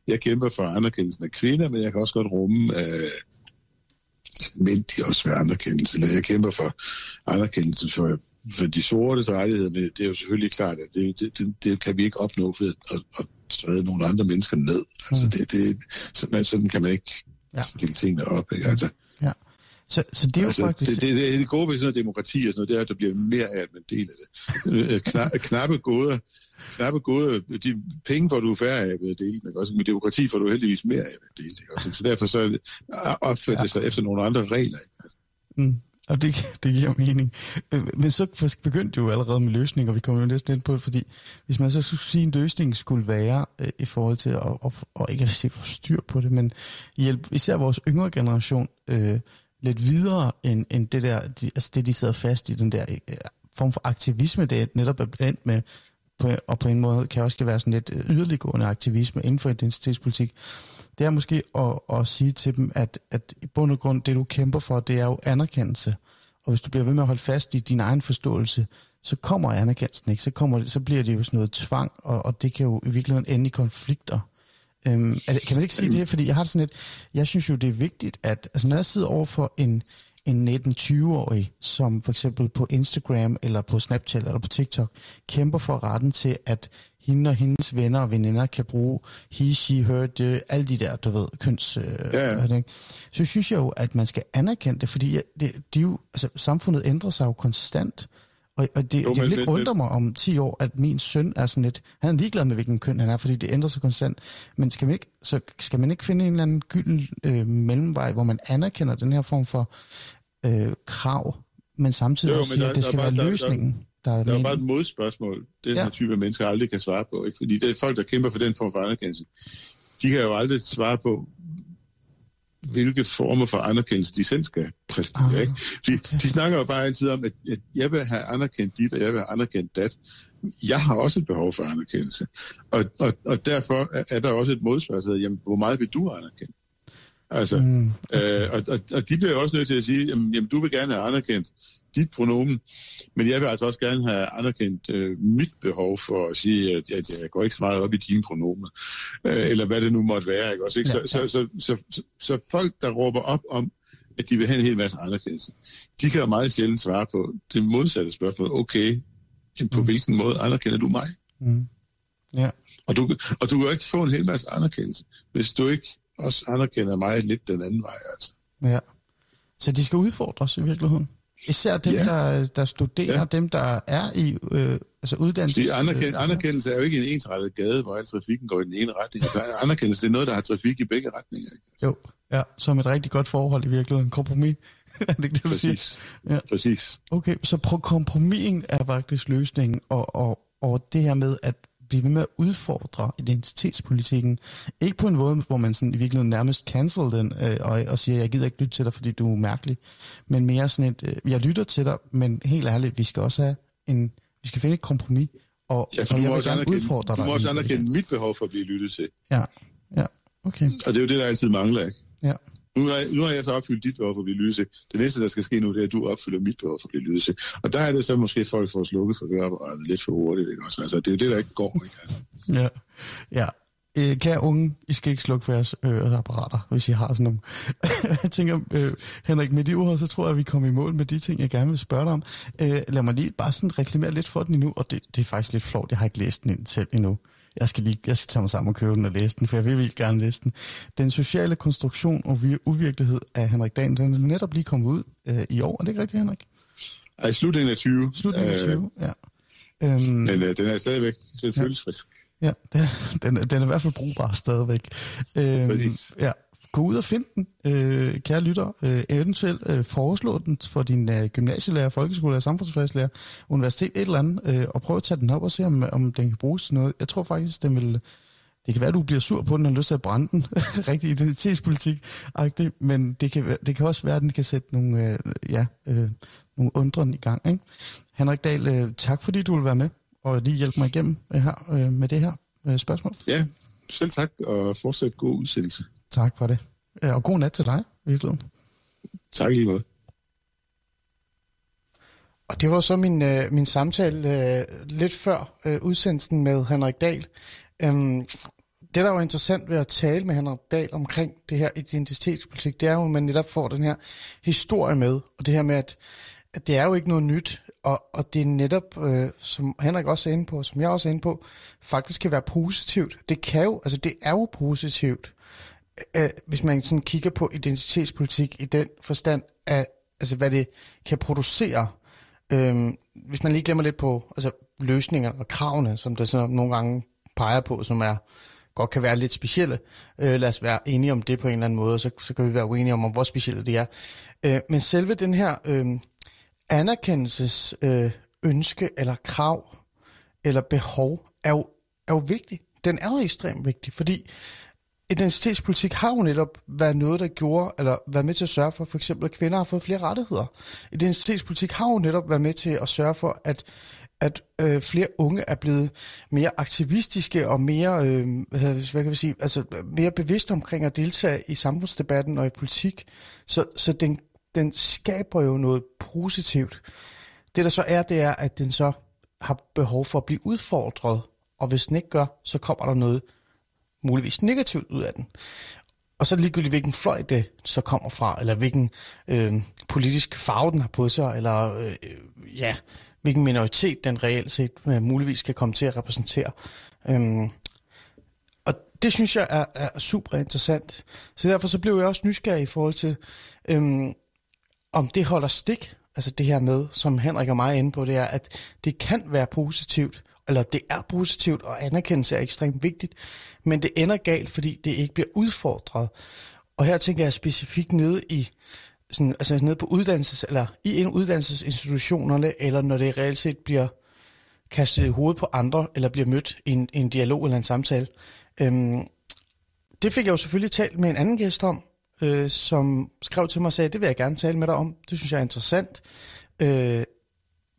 jeg kæmper for anerkendelsen af kvinder, men jeg kan også godt rumme, øh, mænd de også vil anerkendelse, eller jeg kæmper for anerkendelsen for, for de sorte rettigheder, men det er jo selvfølgelig klart, at det, det, det, det kan vi ikke opnå ved at, at træde nogle andre mennesker ned. Altså, mm. det, det, sådan, sådan kan man ikke ja. stille tingene op. Ikke? Altså, ja. Så, så det er jo altså, faktisk... Det, det, det, det gode ved sådan noget demokrati og sådan noget, det er, at der bliver mere af, at man deler det. Øh, Kna, knappe gode, knappe gode, de penge får du færre af ved at dele, men også med demokrati får du heldigvis mere af ved at dele. Ikke? Også? Så derfor så opfører det sig ja. efter nogle andre regler. Ikke? Mm. Og det, det giver mening. Øh, men så begyndte jo allerede med løsninger, og vi kommer jo næsten ind på det, fordi hvis man så skulle sige, at en løsning skulle være øh, i forhold til at, at, at ikke at se for styr på det, men hjælpe især vores yngre generation øh, lidt videre end, end det der, de, altså det de sidder fast i, den der øh, form for aktivisme, det er netop er blandt med, på, og på en måde kan også være sådan lidt øh, yderliggående aktivisme inden for identitetspolitik, det er måske at, at sige til dem, at, at i bund og grund, det du kæmper for, det er jo anerkendelse. Og hvis du bliver ved med at holde fast i din egen forståelse, så kommer anerkendelsen ikke. Så, kommer, så bliver det jo sådan noget tvang, og, og det kan jo i virkeligheden ende i konflikter. Øhm, kan man ikke sige det? Fordi jeg har sådan et, jeg synes jo, det er vigtigt, at altså, når jeg sidder over for en, en 19-20-årig, som for eksempel på Instagram eller på Snapchat eller på TikTok, kæmper for retten til, at hende og hendes venner og veninder kan bruge he, she, her, det, alle de der, du ved, køns... Øh, ja, ja. Så synes jeg jo, at man skal anerkende det, fordi det, de jo, altså, samfundet ændrer sig jo konstant. Og, og det, jo, det vil ikke undre mig om 10 år, at min søn er sådan lidt... Han er ligeglad med, hvilken køn han er, fordi det ændrer sig konstant. Men skal man ikke, så skal man ikke finde en eller anden gylden øh, mellemvej, hvor man anerkender den her form for øh, krav, men samtidig jo, også siger, der, at det skal være der, løsningen? Der, der er, der er bare et modspørgsmål, den ja. her type mennesker aldrig kan svare på. Ikke? Fordi det er folk, der kæmper for den form for anerkendelse. De kan jo aldrig svare på, hvilke former for anerkendelse de selv skal præstere. Ah, ikke? De, okay. de snakker jo bare altid om, at, at jeg vil have anerkendt dit, og jeg vil have anerkendt dat. Jeg har også et behov for anerkendelse. Og, og, og derfor er der også et modspørgsmål, jamen, hvor meget vil du anerkende? Altså, mm, okay. øh, og, og, og de bliver også nødt til at sige, jamen, jamen du vil gerne have anerkendt dit pronomen, men jeg vil altså også gerne have anerkendt øh, mit behov for at sige, at, at jeg går ikke så meget op i dine pronomer, øh, eller hvad det nu måtte være. Ikke? Også, ikke? Så. Så, så, så, så, så folk, der råber op om, at de vil have en hel masse anerkendelse, de kan jo meget sjældent svare på det modsatte spørgsmål. Okay, på mm. hvilken måde anerkender du mig? Mm. Ja. Og du, og du kan jo ikke få en hel masse anerkendelse, hvis du ikke også anerkender mig lidt den anden vej. Altså. Ja. Så de skal udfordres i virkeligheden? Især dem, ja. der, der studerer, ja. dem, der er i øh, altså uddannelses... Anerkend, anerkendelse er jo ikke en ensrettet gade, hvor al trafikken går i den ene retning. Altså, anerkendelse det er noget, der har trafik i begge retninger. Ikke? Jo, ja, som et rigtig godt forhold i virkeligheden. Kompromis. er det ikke det, du Præcis. siger? Ja. Præcis. Okay, så kompromisen er faktisk løsningen, og, og, og det her med at blive ved med at udfordre identitetspolitikken. Ikke på en måde, hvor man sådan i virkeligheden nærmest cancel den, øh, og, og siger, jeg gider ikke lytte til dig, fordi du er mærkelig. Men mere sådan et, øh, jeg lytter til dig, men helt ærligt, vi skal også have en, vi skal finde et kompromis, og, ja, og jeg vil gerne udfordre dig. Du må også anerkende mit behov for at blive lyttet til. Ja, ja, okay. Og det er jo det, der altid mangler, ikke? Ja. Nu har, nu har jeg så opfyldt dit behov for at blive Det næste, der skal ske nu, det er, at du opfylder mit behov for at blive Og der er det så måske folk får slukket for høreapparatet lidt for hurtigt. Ikke? Også, altså, det er jo det, der ikke går. Ikke? Altså. Ja, ja. Øh, kære unge, I skal ikke slukke for jeres øh, høreapparater, hvis I har sådan nogle. jeg tænker, øh, Henrik, med de ord, så tror jeg, at vi kommer i mål med de ting, jeg gerne vil spørge dig om. Øh, lad mig lige bare sådan reklamere lidt for den endnu, og det, det er faktisk lidt flot, jeg har ikke læst den ind selv endnu jeg skal, lige, jeg skal tage mig sammen og købe den og læse den, for jeg vil vildt gerne læse den. Den sociale konstruktion og uvirkelighed af Henrik Dahl, den er netop lige kommet ud øh, i år. Er det ikke rigtigt, Henrik? Ej, slutningen af 20. Slutningen af 20, øh, ja. Øhm, Men øh, den er stadigvæk, det føles frisk. Ja, den, den er i hvert fald brugbar stadigvæk. Øhm, ja, gå ud og find den, øh, kære lytter. Øh, eventuelt øh, foreslå den for din øh, gymnasielærer, folkeskolelærer, samfundsfagslærer, universitet, et eller andet, øh, og prøv at tage den op og se, om, om den kan bruges til noget. Jeg tror faktisk, den vil... Det kan være, at du bliver sur på den og har lyst til at brænde den. Rigtig identitetspolitik -agtig, men det kan, det kan også være, at den kan sætte nogle, øh, ja, øh, nogle undren i gang. Ikke? Henrik Dahl, øh, tak fordi du vil være med og lige hjælpe mig igennem øh, her, øh, med det her øh, spørgsmål. Ja, selv tak, og fortsat god udsendelse. Tak for det. Og god nat til dig, virkelig. Tak lige måde. Og det var så min, øh, min samtale øh, lidt før øh, udsendelsen med Henrik Dahl. Øhm, det, der er jo interessant ved at tale med Henrik Dahl omkring det her identitetspolitik, det er jo, at man netop får den her historie med, og det her med, at, at det er jo ikke noget nyt, og, og det er netop, øh, som Henrik også er inde på, som jeg også er inde på, faktisk kan være positivt. Det kan jo, altså det er jo positivt, øh, hvis man sådan kigger på identitetspolitik i den forstand af, altså hvad det kan producere. Øh, hvis man lige glemmer lidt på altså løsninger og kravene, som der sådan nogle gange peger på, som er godt kan være lidt specielle. Øh, lad os være enige om det på en eller anden måde, og så, så kan vi være uenige om, hvor specielle det er. Øh, men selve den her øh, anerkendelses øh, ønske eller krav eller behov er jo, er jo vigtig. Den er jo ekstremt vigtig, fordi identitetspolitik har jo netop været noget, der gjorde, eller været med til at sørge for, for eksempel, at kvinder har fået flere rettigheder. Identitetspolitik har jo netop været med til at sørge for, at at øh, flere unge er blevet mere aktivistiske og mere, øh, hvad kan vi sige, altså mere bevidste omkring at deltage i samfundsdebatten og i politik. Så, så den, den skaber jo noget positivt. Det der så er, det er, at den så har behov for at blive udfordret, og hvis den ikke gør, så kommer der noget muligvis negativt ud af den. Og så er det ligegyldigt, hvilken fløj det så kommer fra, eller hvilken øh, politisk farve den har på sig, eller øh, ja, hvilken minoritet den reelt set øh, muligvis kan komme til at repræsentere. Øhm, og det synes jeg er, er super interessant. Så derfor så blev jeg også nysgerrig i forhold til, øhm, om det holder stik, altså det her med, som Henrik og mig er inde på, det er, at det kan være positivt, eller det er positivt, og anerkendelse er ekstremt vigtigt, men det ender galt, fordi det ikke bliver udfordret. Og her tænker jeg specifikt nede i sådan, altså nede på uddannelses, eller i en uddannelsesinstitutionerne, eller når det reelt set bliver kastet i hovedet på andre, eller bliver mødt i en, en dialog eller en samtale. Øhm, det fik jeg jo selvfølgelig talt med en anden gæst om, øh, som skrev til mig og sagde, det vil jeg gerne tale med dig om. Det synes jeg er interessant. Øh,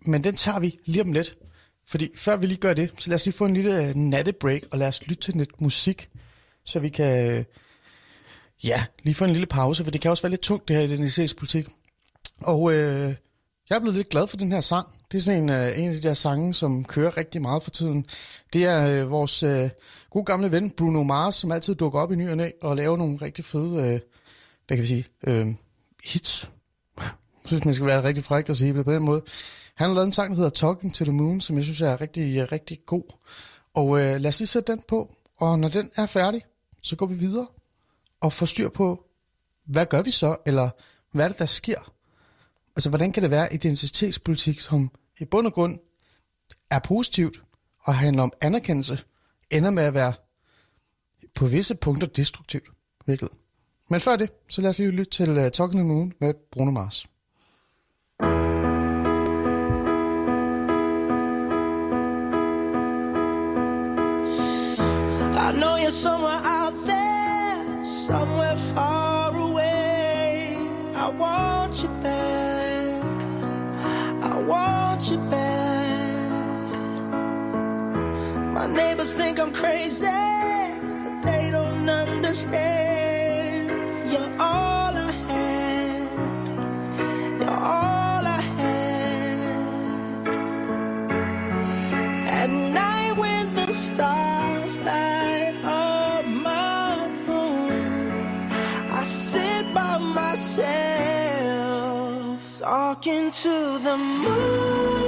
men den tager vi lige om lidt. Fordi før vi lige gør det, så lad os lige få en lille øh, nattebreak, og lad os lytte til lidt musik, så vi kan øh, ja, lige få en lille pause, for det kan også være lidt tungt, det her identitetspolitik. Og øh, jeg er blevet lidt glad for den her sang. Det er sådan en, øh, en af de der sange, som kører rigtig meget for tiden. Det er øh, vores øh, gode gamle ven Bruno Mars, som altid dukker op i ny og næ og laver nogle rigtig fede, øh, hvad kan vi sige, øh, hits. Jeg synes, man skal være rigtig fræk og sige det på den måde. Han har lavet en sang, der hedder Talking to the Moon, som jeg synes er rigtig, rigtig god. Og øh, lad os lige sætte den på, og når den er færdig, så går vi videre og får styr på, hvad gør vi så, eller hvad er det, der sker? Altså, hvordan kan det være identitetspolitik, som i bund og grund er positivt og handler om anerkendelse, ender med at være på visse punkter destruktivt, virkelig. Men før det, så lad os lige lytte til uh, Talking the Moon med Bruno Mars. thank you somewhere out there, somewhere far away. I want you back. I want you back. My neighbors think I'm crazy, but they don't understand. You're all to the moon,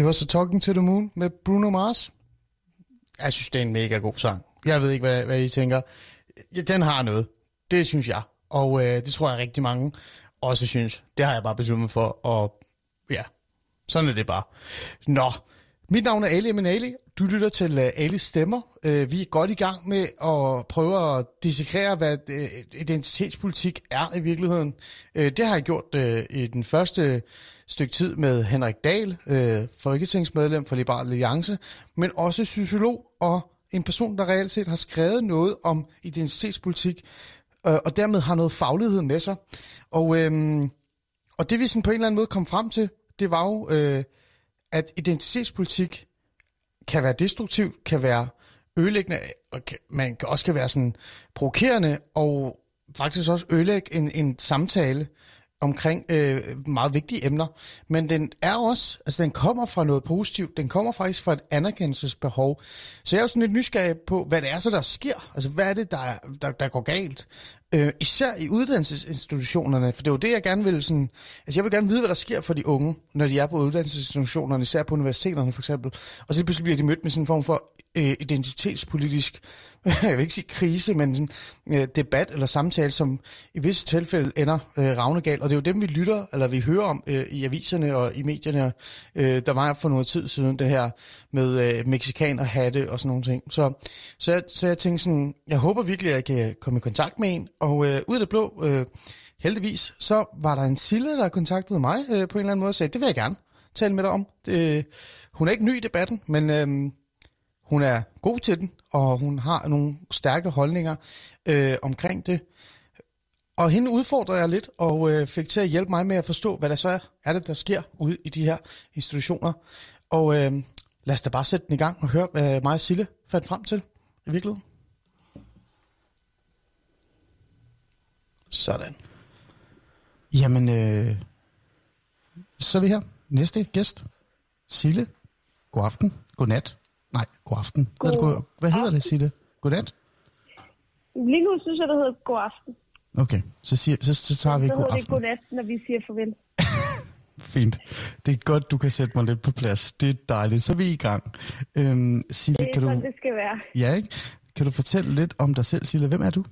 Det var så Talking to the Moon med Bruno Mars. Jeg synes, det er en mega god sang. Jeg ved ikke, hvad, hvad I tænker. Ja, den har noget. Det synes jeg. Og øh, det tror jeg rigtig mange også synes. Det har jeg bare besluttet mig for. Og ja, sådan er det bare. Nå, mit navn er Ali Eminali. Du lytter til uh, Alis Stemmer. Uh, vi er godt i gang med at prøve at dissekrere, hvad uh, identitetspolitik er i virkeligheden. Uh, det har jeg gjort uh, i den første stykke tid med Henrik Dahl, øh, folketingsmedlem for Liberal Alliance, men også sociolog og en person, der reelt set har skrevet noget om identitetspolitik, øh, og dermed har noget faglighed med sig. Og, øh, og det vi sådan på en eller anden måde kom frem til, det var jo, øh, at identitetspolitik kan være destruktivt, kan være ødelæggende, og kan, man kan også kan være sådan provokerende, og faktisk også ødelægge en, en samtale omkring øh, meget vigtige emner. Men den er også, altså den kommer fra noget positivt, den kommer faktisk fra et anerkendelsesbehov. Så jeg er jo sådan lidt nysgerrig på, hvad det er så, der sker. Altså hvad er det, der, der, der går galt? Øh, især i uddannelsesinstitutionerne, for det er jo det, jeg gerne vil sådan... Altså jeg vil gerne vide, hvad der sker for de unge, når de er på uddannelsesinstitutionerne, især på universiteterne for eksempel. Og så pludselig bliver de mødt med sådan en form for øh, identitetspolitisk, jeg vil ikke sige krise, men sådan, øh, debat eller samtale, som i visse tilfælde ender øh, ravnegal. Og det er jo dem, vi lytter, eller vi hører om øh, i aviserne og i medierne. Øh, der var for noget tid siden det her med øh, mexikaner, hatte og sådan nogle ting. Så, så, jeg, så jeg tænkte sådan, jeg håber virkelig, at jeg kan komme i kontakt med en. Og øh, ud af det blå, øh, heldigvis, så var der en Sille, der kontaktede mig øh, på en eller anden måde og sagde, det vil jeg gerne tale med dig om. Det, øh, hun er ikke ny i debatten, men... Øh, hun er god til den, og hun har nogle stærke holdninger øh, omkring det. Og hende udfordrede jeg lidt, og øh, fik til at hjælpe mig med at forstå, hvad der så er, er det, der sker ude i de her institutioner. Og øh, lad os da bare sætte den i gang og høre, hvad mig og Sille fandt frem til i virkeligheden. Sådan. Jamen, øh, så er vi her. Næste gæst. Sille. God aften. God nat. Nej, god aften. God hvad, hvad hedder det, Sille? Godnat? Lige nu synes jeg, det hedder god aften. Okay, så, siger, så, så tager vi så god aften. Så hedder det godnat, når vi siger farvel. Fint. Det er godt, du kan sætte mig lidt på plads. Det er dejligt. Så er vi i gang. Øhm, Sille, det er kan sådan, du... det skal være. Ja, ikke? Kan du fortælle lidt om dig selv, Sille? Hvem er du?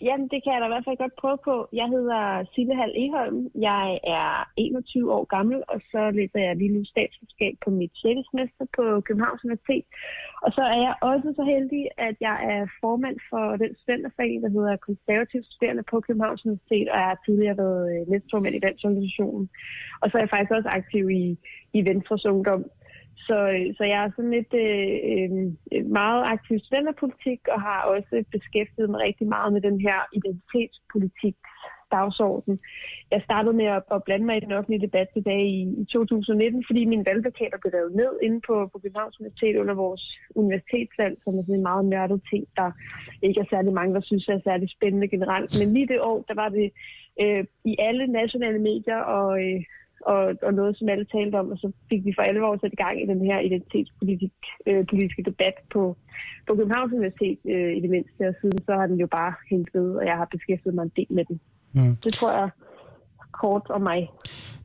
Jamen, det kan jeg da i hvert fald godt prøve på. Jeg hedder Sille Hall Eholm. Jeg er 21 år gammel, og så læser jeg lige nu statsvidenskab på mit 6. semester på Københavns Universitet. Og så er jeg også så heldig, at jeg er formand for den studenterforening, der hedder Konservativ Studerende på Københavns Universitet, og jeg har tidligere været øh, næstformand i den organisation. Og så er jeg faktisk også aktiv i, i Venstres Ungdom. Så, øh, så jeg er sådan lidt øh, øh, øh meget aktiv studenterpolitik og har også beskæftiget mig rigtig meget med den her identitetspolitik dagsorden. Jeg startede med at, at blande mig i den offentlige debat tilbage i, i 2019, fordi mine valgplakater blev revet ned inde på, på Københavns Universitet under vores universitetsvalg, som er sådan en meget nørdet ting, der ikke er særlig mange, der synes er særlig spændende generelt. Men lige det år, der var det øh, i alle nationale medier og, øh, og, og noget, som alle talte om, og så fik vi for alvor sat i gang i den her identitetspolitiske øh, debat på, på Københavns Universitet øh, i det mindste, og siden så har den jo bare hængt ved, og jeg har beskæftiget mig en del med den. Mm. Det tror jeg kort om mig.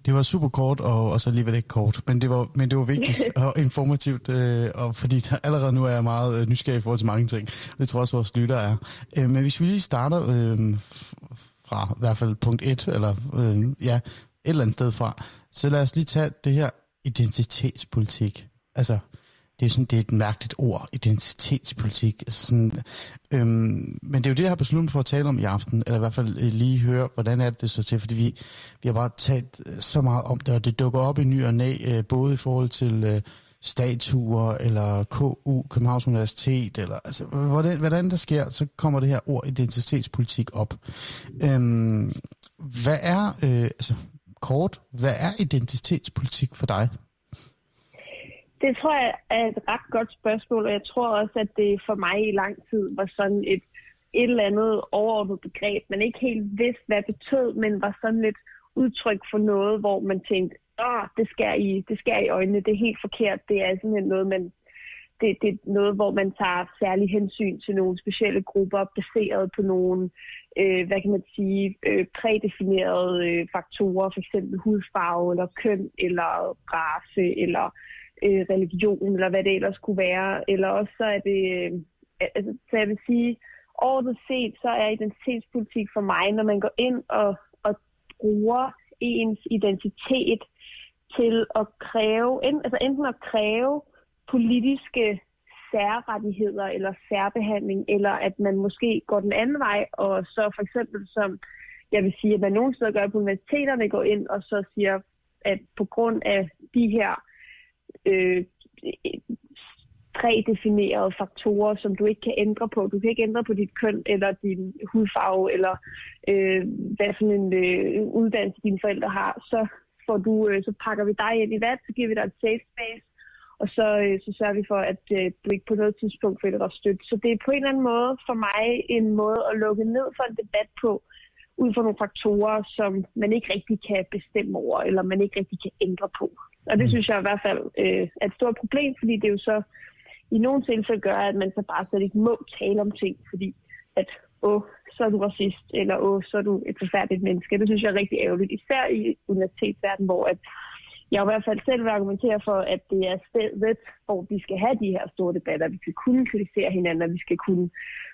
Det var super kort, og, og så alligevel ikke kort, men det var, men det var vigtigt og informativt, øh, og fordi der, allerede nu er jeg meget øh, nysgerrig i forhold til mange ting. Det tror jeg også, vores lytter er. Øh, men hvis vi lige starter øh, fra i hvert fald punkt 1, eller øh, ja, et eller andet sted fra. Så lad os lige tage det her identitetspolitik. Altså, det er sådan, det er et mærkeligt ord, identitetspolitik. Altså sådan, øhm, men det er jo det, jeg har besluttet for at tale om i aften, eller i hvert fald øh, lige høre, hvordan er det, det så til, fordi vi, vi har bare talt øh, så meget om det, og det dukker op i ny og næ, øh, både i forhold til øh, statuer, eller KU, Københavns Universitet, eller altså, hvordan, hvordan der sker, så kommer det her ord identitetspolitik op. Øhm, hvad er, øh, altså, kort, hvad er identitetspolitik for dig? Det tror jeg er et ret godt spørgsmål, og jeg tror også, at det for mig i lang tid var sådan et, et eller andet overordnet begreb, man ikke helt vidste, hvad det betød, men var sådan lidt udtryk for noget, hvor man tænkte, åh, det skal i, det skal i øjnene, det er helt forkert, det er simpelthen noget, man, det, det er noget, hvor man tager særlig hensyn til nogle specielle grupper, baseret på nogle, øh, hvad kan man sige, øh, prædefinerede øh, faktorer, f.eks. hudfarve, eller køn, eller race, eller øh, religion, eller hvad det ellers kunne være. Eller også så er det, øh, altså, så jeg vil sige, overordnet set, så er identitetspolitik for mig, når man går ind og, og bruger ens identitet til at kræve, altså enten at kræve politiske særrettigheder eller særbehandling, eller at man måske går den anden vej, og så for eksempel som, jeg vil sige, at man nogle steder gør på universiteterne, går ind og så siger, at på grund af de her øh, prædefinerede faktorer, som du ikke kan ændre på. Du kan ikke ændre på dit køn, eller din hudfarve, eller øh, hvad for en øh, uddannelse dine forældre har. Så, får du, øh, så pakker vi dig ind i vat, så giver vi dig et safe space, og så, øh, så sørger vi for, at øh, du ikke på noget tidspunkt føler dig stødt. Så det er på en eller anden måde for mig en måde at lukke ned for en debat på, ud fra nogle faktorer, som man ikke rigtig kan bestemme over, eller man ikke rigtig kan ændre på. Og det mm. synes jeg i hvert fald øh, er et stort problem, fordi det jo så i nogle tilfælde gør, at man så bare slet ikke må tale om ting, fordi at, åh, så er du racist, eller åh, så er du et forfærdeligt menneske. Det synes jeg er rigtig ærgerligt, især i universitetsverdenen, hvor at jeg i hvert fald selv vil argumentere for, at det er stedet, hvor vi skal have de her store debatter. Vi skal kunne kritisere hinanden, og vi skal kunne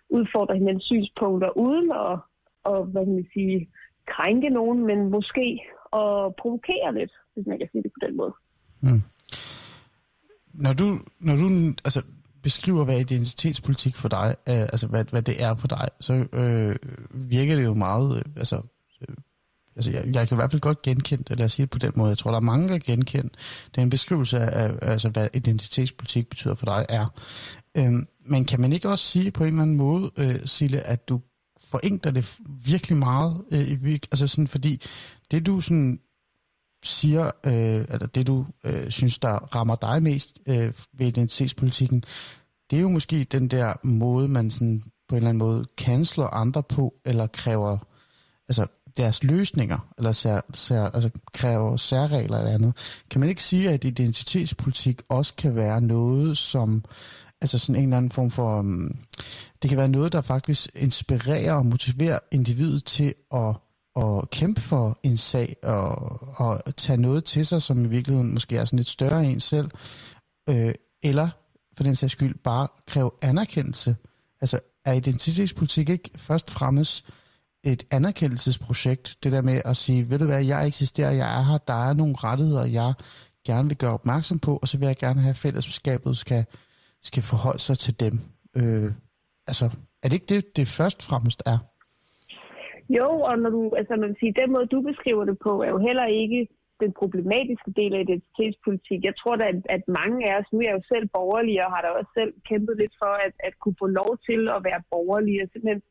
udfordre hinandens synspunkter uden at, og, hvad kan man sige, krænke nogen, men måske at provokere lidt, hvis man kan sige det på den måde. Mm. Når du, når du altså, beskriver, hvad identitetspolitik for dig, øh, altså hvad, hvad det er for dig, så øh, virker det jo meget, øh, altså, øh, altså jeg, jeg kan i hvert fald godt genkende det, lad os sige det på den måde. Jeg tror, der er mange, der genkender Det er en beskrivelse af, altså, hvad identitetspolitik betyder for dig er. Øhm, men kan man ikke også sige på en eller anden måde, øh, Sille, at du forenkler det virkelig meget, øh, altså sådan, fordi det du sådan siger, øh, eller det du øh, synes, der rammer dig mest øh, ved identitetspolitikken, det er jo måske den der måde, man sådan på en eller anden måde canceler andre på, eller kræver altså deres løsninger, eller sær, sær, altså kræver særregler eller andet. Kan man ikke sige, at identitetspolitik også kan være noget, som altså sådan en eller anden form for, um, det kan være noget, der faktisk inspirerer og motiverer individet til at at kæmpe for en sag og, og tage noget til sig, som i virkeligheden måske er sådan lidt større end en selv, øh, eller for den sags skyld bare kræve anerkendelse. Altså er identitetspolitik ikke først fremmest et anerkendelsesprojekt, det der med at sige, ved du hvad, jeg eksisterer, jeg er her, der er nogle rettigheder, jeg gerne vil gøre opmærksom på, og så vil jeg gerne have, at fællesskabet skal, skal forholde sig til dem. Øh, altså, er det ikke det, det først fremmest er? Jo, og når du, altså man siger, den måde, du beskriver det på, er jo heller ikke den problematiske del af identitetspolitik. Jeg tror da, at, at mange af os, nu er jeg jo selv borgerlige, og har da også selv kæmpet lidt for at, at kunne få lov til at være borgerlige, og simpelthen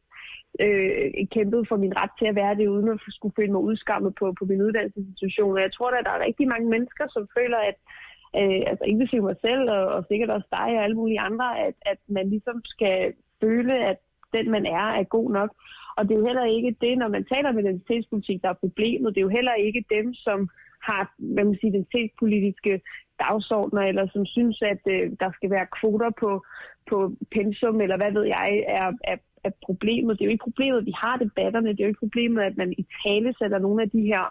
øh, kæmpet for min ret til at være det, uden at skulle føle mig udskammet på, på min uddannelsesinstitution. Og jeg tror da, at der er rigtig mange mennesker, som føler, at øh, altså inklusive mig selv, og, og sikkert også dig og alle mulige andre, at, at man ligesom skal føle, at den man er, er god nok. Og det er jo heller ikke det, når man taler om identitetspolitik, der er problemet. Det er jo heller ikke dem, som har hvad man siger, identitetspolitiske dagsordner, eller som synes, at øh, der skal være kvoter på, på pensum, eller hvad ved jeg, er, er, er problemet. Det er jo ikke problemet, at vi har debatterne. Det er jo ikke problemet, at man i tale sætter nogle af de her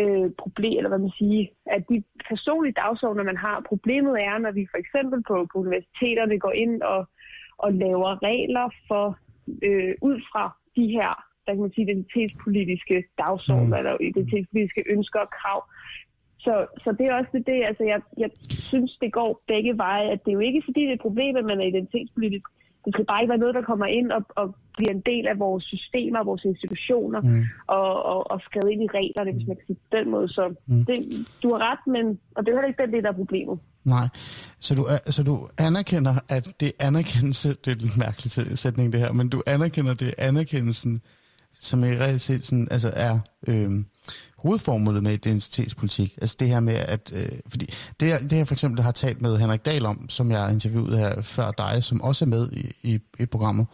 øh, problemer, eller hvad man siger, at de personlige dagsordner, man har. Problemet er, når vi for eksempel på, på universiteterne går ind og, og laver regler for øh, ud fra de her der kan man sige, identitetspolitiske dagsordner, mm. eller identitetspolitiske ønsker og krav. Så, så det er også det, det altså jeg, jeg synes, det går begge veje, at det er jo ikke fordi, det er et problem, at man er identitetspolitisk. Det skal bare ikke være noget, der kommer ind og, og bliver en del af vores systemer, vores institutioner, mm. og, og, og skrevet ind i reglerne, hvis man kan sige på den måde. Så mm. det, du har ret, men, og det er heller ikke den del, der er problemet. Nej, så du, så du anerkender, at det er anerkendelse, det er en mærkelig sætning det her, men du anerkender, det er anerkendelsen, som i sådan, altså er øh, hovedformålet med identitetspolitik. Altså det her med, at... Øh, fordi det, jeg, det jeg for eksempel har talt med Henrik Dahl om, som jeg interviewede her før dig, som også er med i, i, i programmet,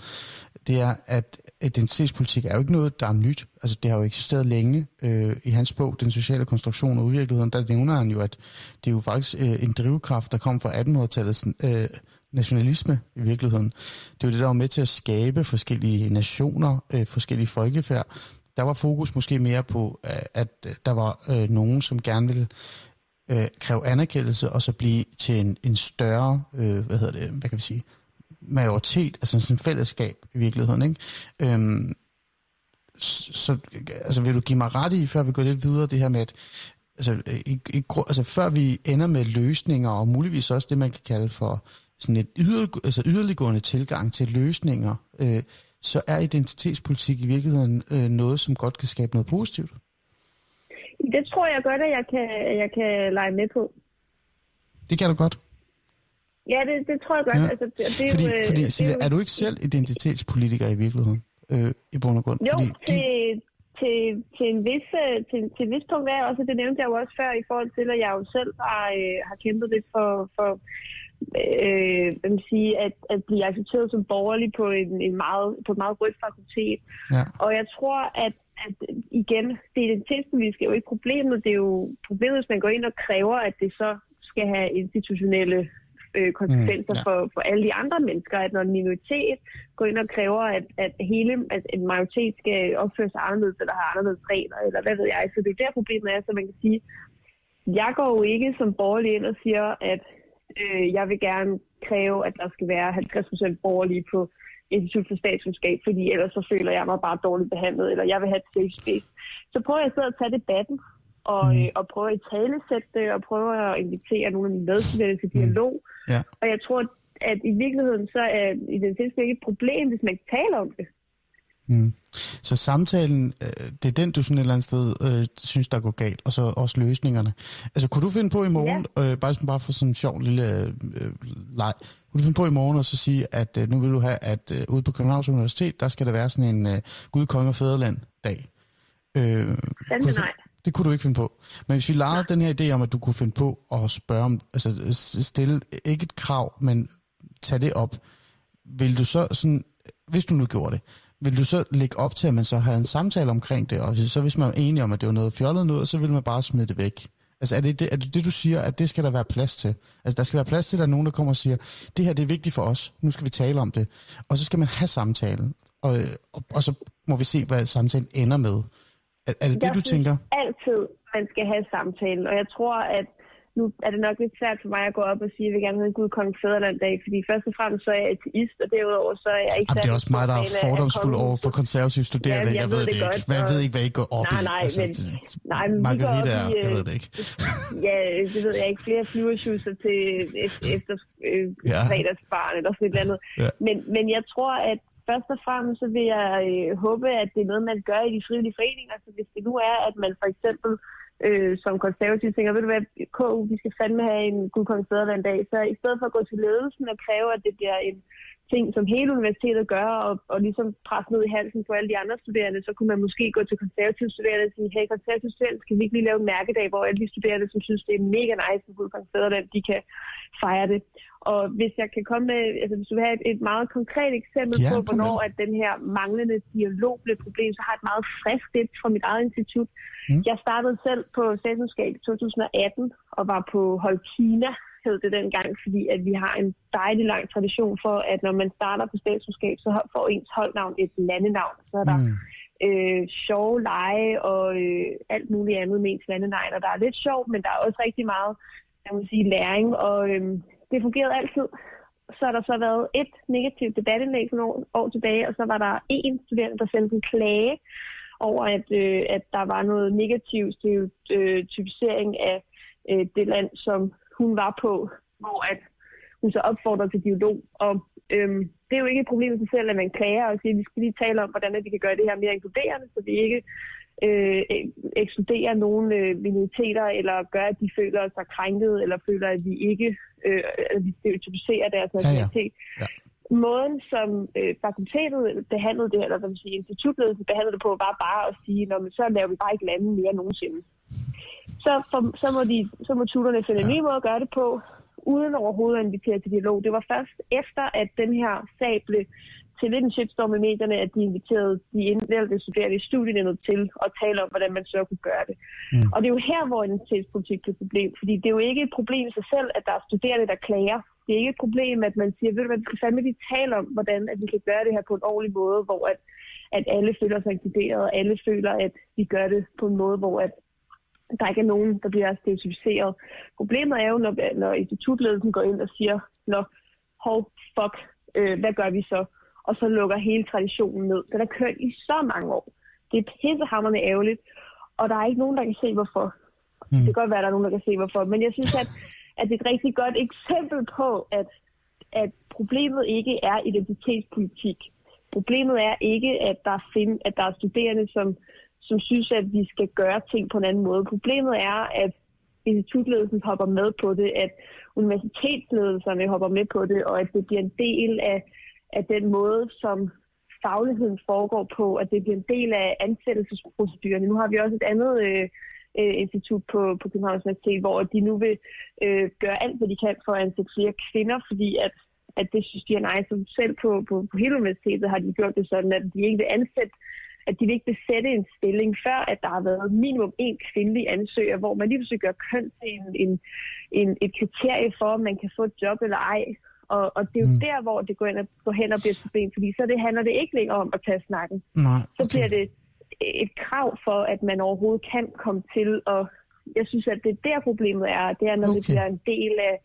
det er, at identitetspolitik er jo ikke noget, der er nyt. Altså, det har jo eksisteret længe. Øh, I hans bog, Den sociale konstruktion og udvirkeligheden, der nævner han jo, at det er jo faktisk øh, en drivkraft, der kom fra 1800-tallets... øh, nationalisme i virkeligheden. Det var det, der var med til at skabe forskellige nationer, øh, forskellige folkefærd. Der var fokus måske mere på, at der var øh, nogen, som gerne ville øh, kræve anerkendelse og så blive til en, en større, øh, hvad hedder det, hvad kan vi sige, majoritet, altså sådan en fællesskab i virkeligheden. Ikke? Øhm, så altså, vil du give mig ret i, før vi går lidt videre, det her med, at altså, i, i, altså, før vi ender med løsninger, og muligvis også det, man kan kalde for sådan et yder, altså yderliggående tilgang til løsninger, øh, så er identitetspolitik i virkeligheden øh, noget, som godt kan skabe noget positivt. Det tror jeg godt, at jeg kan, jeg kan lege med på. Det kan du godt. Ja, det, det tror jeg godt. Ja. Altså, det, det er fordi, jo, fordi det Silja, er, du ikke selv identitetspolitiker i virkeligheden? Øh, I bund og grund? Jo, fordi til, de... til, til, en vis, øh, til, til en vis punkt er også, det nævnte jeg jo også før, i forhold til, at jeg jo selv har, øh, har kæmpet lidt for, for øh, man sige, at, at blive accepteret som borgerlig på, en, en meget, på et meget rødt fakultet. Ja. Og jeg tror, at at igen, det identitetspolitiske er jo ikke problemet. Det er jo problemet, hvis man går ind og kræver, at det så skal have institutionelle øh, konsekvenser mm, ja. for, for alle de andre mennesker, at når en minoritet går ind og kræver, at, at hele at en majoritet skal opføre sig anderledes, eller have anderledes regler, eller hvad ved jeg. Så det er der problemet er, så man kan sige, jeg går jo ikke som borgerlig ind og siger, at øh, jeg vil gerne kræve, at der skal være 50% borgerlige på Institut for Statskundskab, fordi ellers så føler jeg mig bare dårligt behandlet, eller jeg vil have et safe space. Så prøver jeg at sidde og tage debatten, og, mm. øh, og prøve at talesætte det, og prøve at invitere nogle af mine medstuderende til dialog. Mm. Ja. Og jeg tror, at i virkeligheden så er identitet ikke et problem, hvis man ikke taler om det. Mm. Så samtalen, øh, det er den, du sådan et eller andet sted øh, synes, der går galt, og så også løsningerne. Altså, kunne du finde på i morgen, ja. øh, bare, bare for sådan en sjov lille øh, leg, kunne du finde på i morgen og så sige, at øh, nu vil du have, at øh, ude på Københavns Universitet, der skal der være sådan en øh, Gud, Konge og Fæderland-dag? Øh, kunne, nej. Det kunne du ikke finde på. Men hvis vi lader den her idé om, at du kunne finde på at spørge om, altså stille ikke et krav, men tage det op, vil du så sådan, hvis du nu gjorde det, vil du så lægge op til, at man så har en samtale omkring det, og så hvis man er enig om, at det var noget fjollet noget, så vil man bare smide det væk? Altså er det det, er det det, du siger, at det skal der være plads til? Altså der skal være plads til, at der er nogen, der kommer og siger, det her det er vigtigt for os, nu skal vi tale om det. Og så skal man have samtalen, og, og, og så må vi se, hvad samtalen ender med. Er, er det jeg det, du tænker? altid, man skal have samtalen, og jeg tror, at nu er det nok lidt svært for mig at gå op og sige, at jeg vil gerne en Gud Kong Fæderland dag, fordi først og fremmest så er jeg ateist, og derudover så er jeg ikke Jamen, det er også mig, der er fordomsfuld over for konservative studerende. Ja, jeg, jeg ved det, ikke. Godt, jeg ved ikke, hvad I går op nej, nej, i. Altså, men, nej, men Margarita er, jeg ved det ikke. ja, det ved jeg ikke. Flere flyverschusser til efter øh, ja. fredagsbarn eller sådan et eller andet. Ja. Men, men jeg tror, at først og fremmest så vil jeg øh, håbe, at det er noget, man gør i de frivillige foreninger. Så hvis det nu er, at man for eksempel øh, øh, som konservative tænker, ved du hvad, KU, vi skal fandme have en god guldkonservativ en dag. Så i stedet for at gå til ledelsen og kræve, at det bliver en ting, som hele universitetet gør, og, og ligesom presse ned i halsen på alle de andre studerende, så kunne man måske gå til konservative studerende og sige, hey, konservative studerende, skal vi ikke lige lave en mærkedag, hvor alle de studerende, som synes, det er mega nice med guldkonservativ, de kan fejre det. Og hvis jeg kan komme med, altså hvis du vil have et, et meget konkret eksempel ja, på, hvornår at den her manglende dialog blev et problem, så har jeg et meget frisk det fra mit eget institut. Mm. Jeg startede selv på statskundskab i 2018 og var på Holkina, hed det dengang, fordi at vi har en dejlig lang tradition for, at når man starter på statskundskab, så får ens holdnavn et landenavn. Så er der mm. øh, sjove lege og øh, alt muligt andet med ens landenavn, og der er lidt sjovt, men der er også rigtig meget jeg må sige, læring, og øh, det fungerede altid. Så har der så været et negativt debatindlæg for nogle år tilbage, og så var der en studerende, der sendte en klage over, at, øh, at der var noget negativ stereotypisering af øh, det land, som hun var på, hvor at hun så opfordrer til dialog. Og øhm, det er jo ikke et problem i sig selv, at man klager og siger, at vi skal lige tale om, hvordan vi kan gøre det her mere inkluderende, så vi ikke øh, ekskluderer nogle øh, minoriteter, eller gør, at de føler sig krænket, eller føler, at vi ikke øh, at vi stereotypiserer deres nationalitet. Ja, ja. Ja. Måden, som øh, fakultetet behandlede det, eller hvad man siger, institutledelsen behandlede det på, var bare at sige, Nå, men så laver vi bare ikke lande mere nogensinde. Så, for, så, må de, så må tuterne finde ja. en ny måde at gøre det på, uden overhovedet at invitere til dialog. Det var først efter, at den her sag blev til lidt en shitstorm i medierne, at de inviterede de indvalgte studerende i studienævnet til at tale om, hvordan man så kunne gøre det. Mm. Og det er jo her, hvor identitetspolitik er et problem, fordi det er jo ikke et problem i sig selv, at der er studerende, der klager. Det det er ikke et problem, at man siger, ved du hvad, vi skal fandme lige tale om, hvordan at vi kan gøre det her på en ordentlig måde, hvor at, at alle føler sig inkluderet, og alle føler, at vi gør det på en måde, hvor at der ikke er nogen, der bliver stereotypiseret. Problemet er jo, når, når institutledelsen går ind og siger, Nå, hov, fuck, øh, hvad gør vi så? Og så lukker hele traditionen ned. Den er kørt i så mange år. Det er pissehammerende ærgerligt, og der er ikke nogen, der kan se, hvorfor. Mm. Det kan godt være, at der er nogen, der kan se, hvorfor. Men jeg synes, at, at det er et rigtig godt eksempel på, at, at problemet ikke er identitetspolitik. Problemet er ikke, at der, find, at der er studerende, som, som synes, at vi skal gøre ting på en anden måde. Problemet er, at institutledelsen hopper med på det, at universitetsledelserne hopper med på det, og at det bliver en del af, af den måde, som fagligheden foregår på, at det bliver en del af ansættelsesprocedurerne. Nu har vi også et andet øh, øh, institut på, på Københavns Universitet, hvor de nu vil øh, gøre alt, hvad de kan for at ansætte flere kvinder, fordi at, at det synes de er nice. Så selv på, på, på hele universitetet har de gjort det sådan, at de ikke vil ansætte at de vil ikke besætte en stilling, før at der har været minimum en kvindelig ansøger, hvor man lige pludselig gør køn til en, en, en, et kriterie for, om man kan få et job eller ej. Og, og det er jo mm. der, hvor det går, ind og, går hen og bliver et problem, fordi så det handler det ikke længere om at tage snakken. Nej, okay. Så bliver det et krav for, at man overhovedet kan komme til, og jeg synes, at det er der problemet er, det er, når okay. det bliver en del af,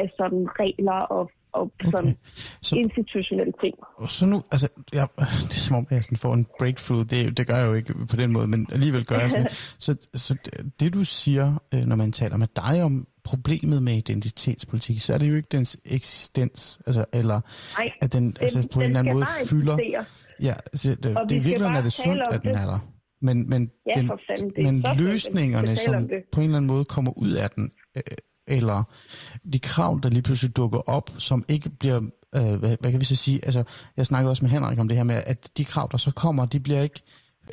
af sådan regler og og sådan okay. så, institutionelle ting. Og så nu, altså, ja, det er som om, jeg sådan får en breakthrough, det, det gør jeg jo ikke på den måde, men alligevel gør jeg sådan. så, så det du siger, øh, når man taler med dig om problemet med identitetspolitik, så er det jo ikke dens eksistens, altså, eller Nej, at den, altså, den, på en eller anden måde fylder... Ja, altså, det, det, det, virkelig er det sundt, at den er der. Men, men, ja, den, fanden, men løsningerne, som på en eller anden måde kommer ud af den, øh, eller de krav, der lige pludselig dukker op, som ikke bliver, øh, hvad, hvad kan vi så sige, altså jeg snakkede også med Henrik om det her med, at de krav, der så kommer, de bliver ikke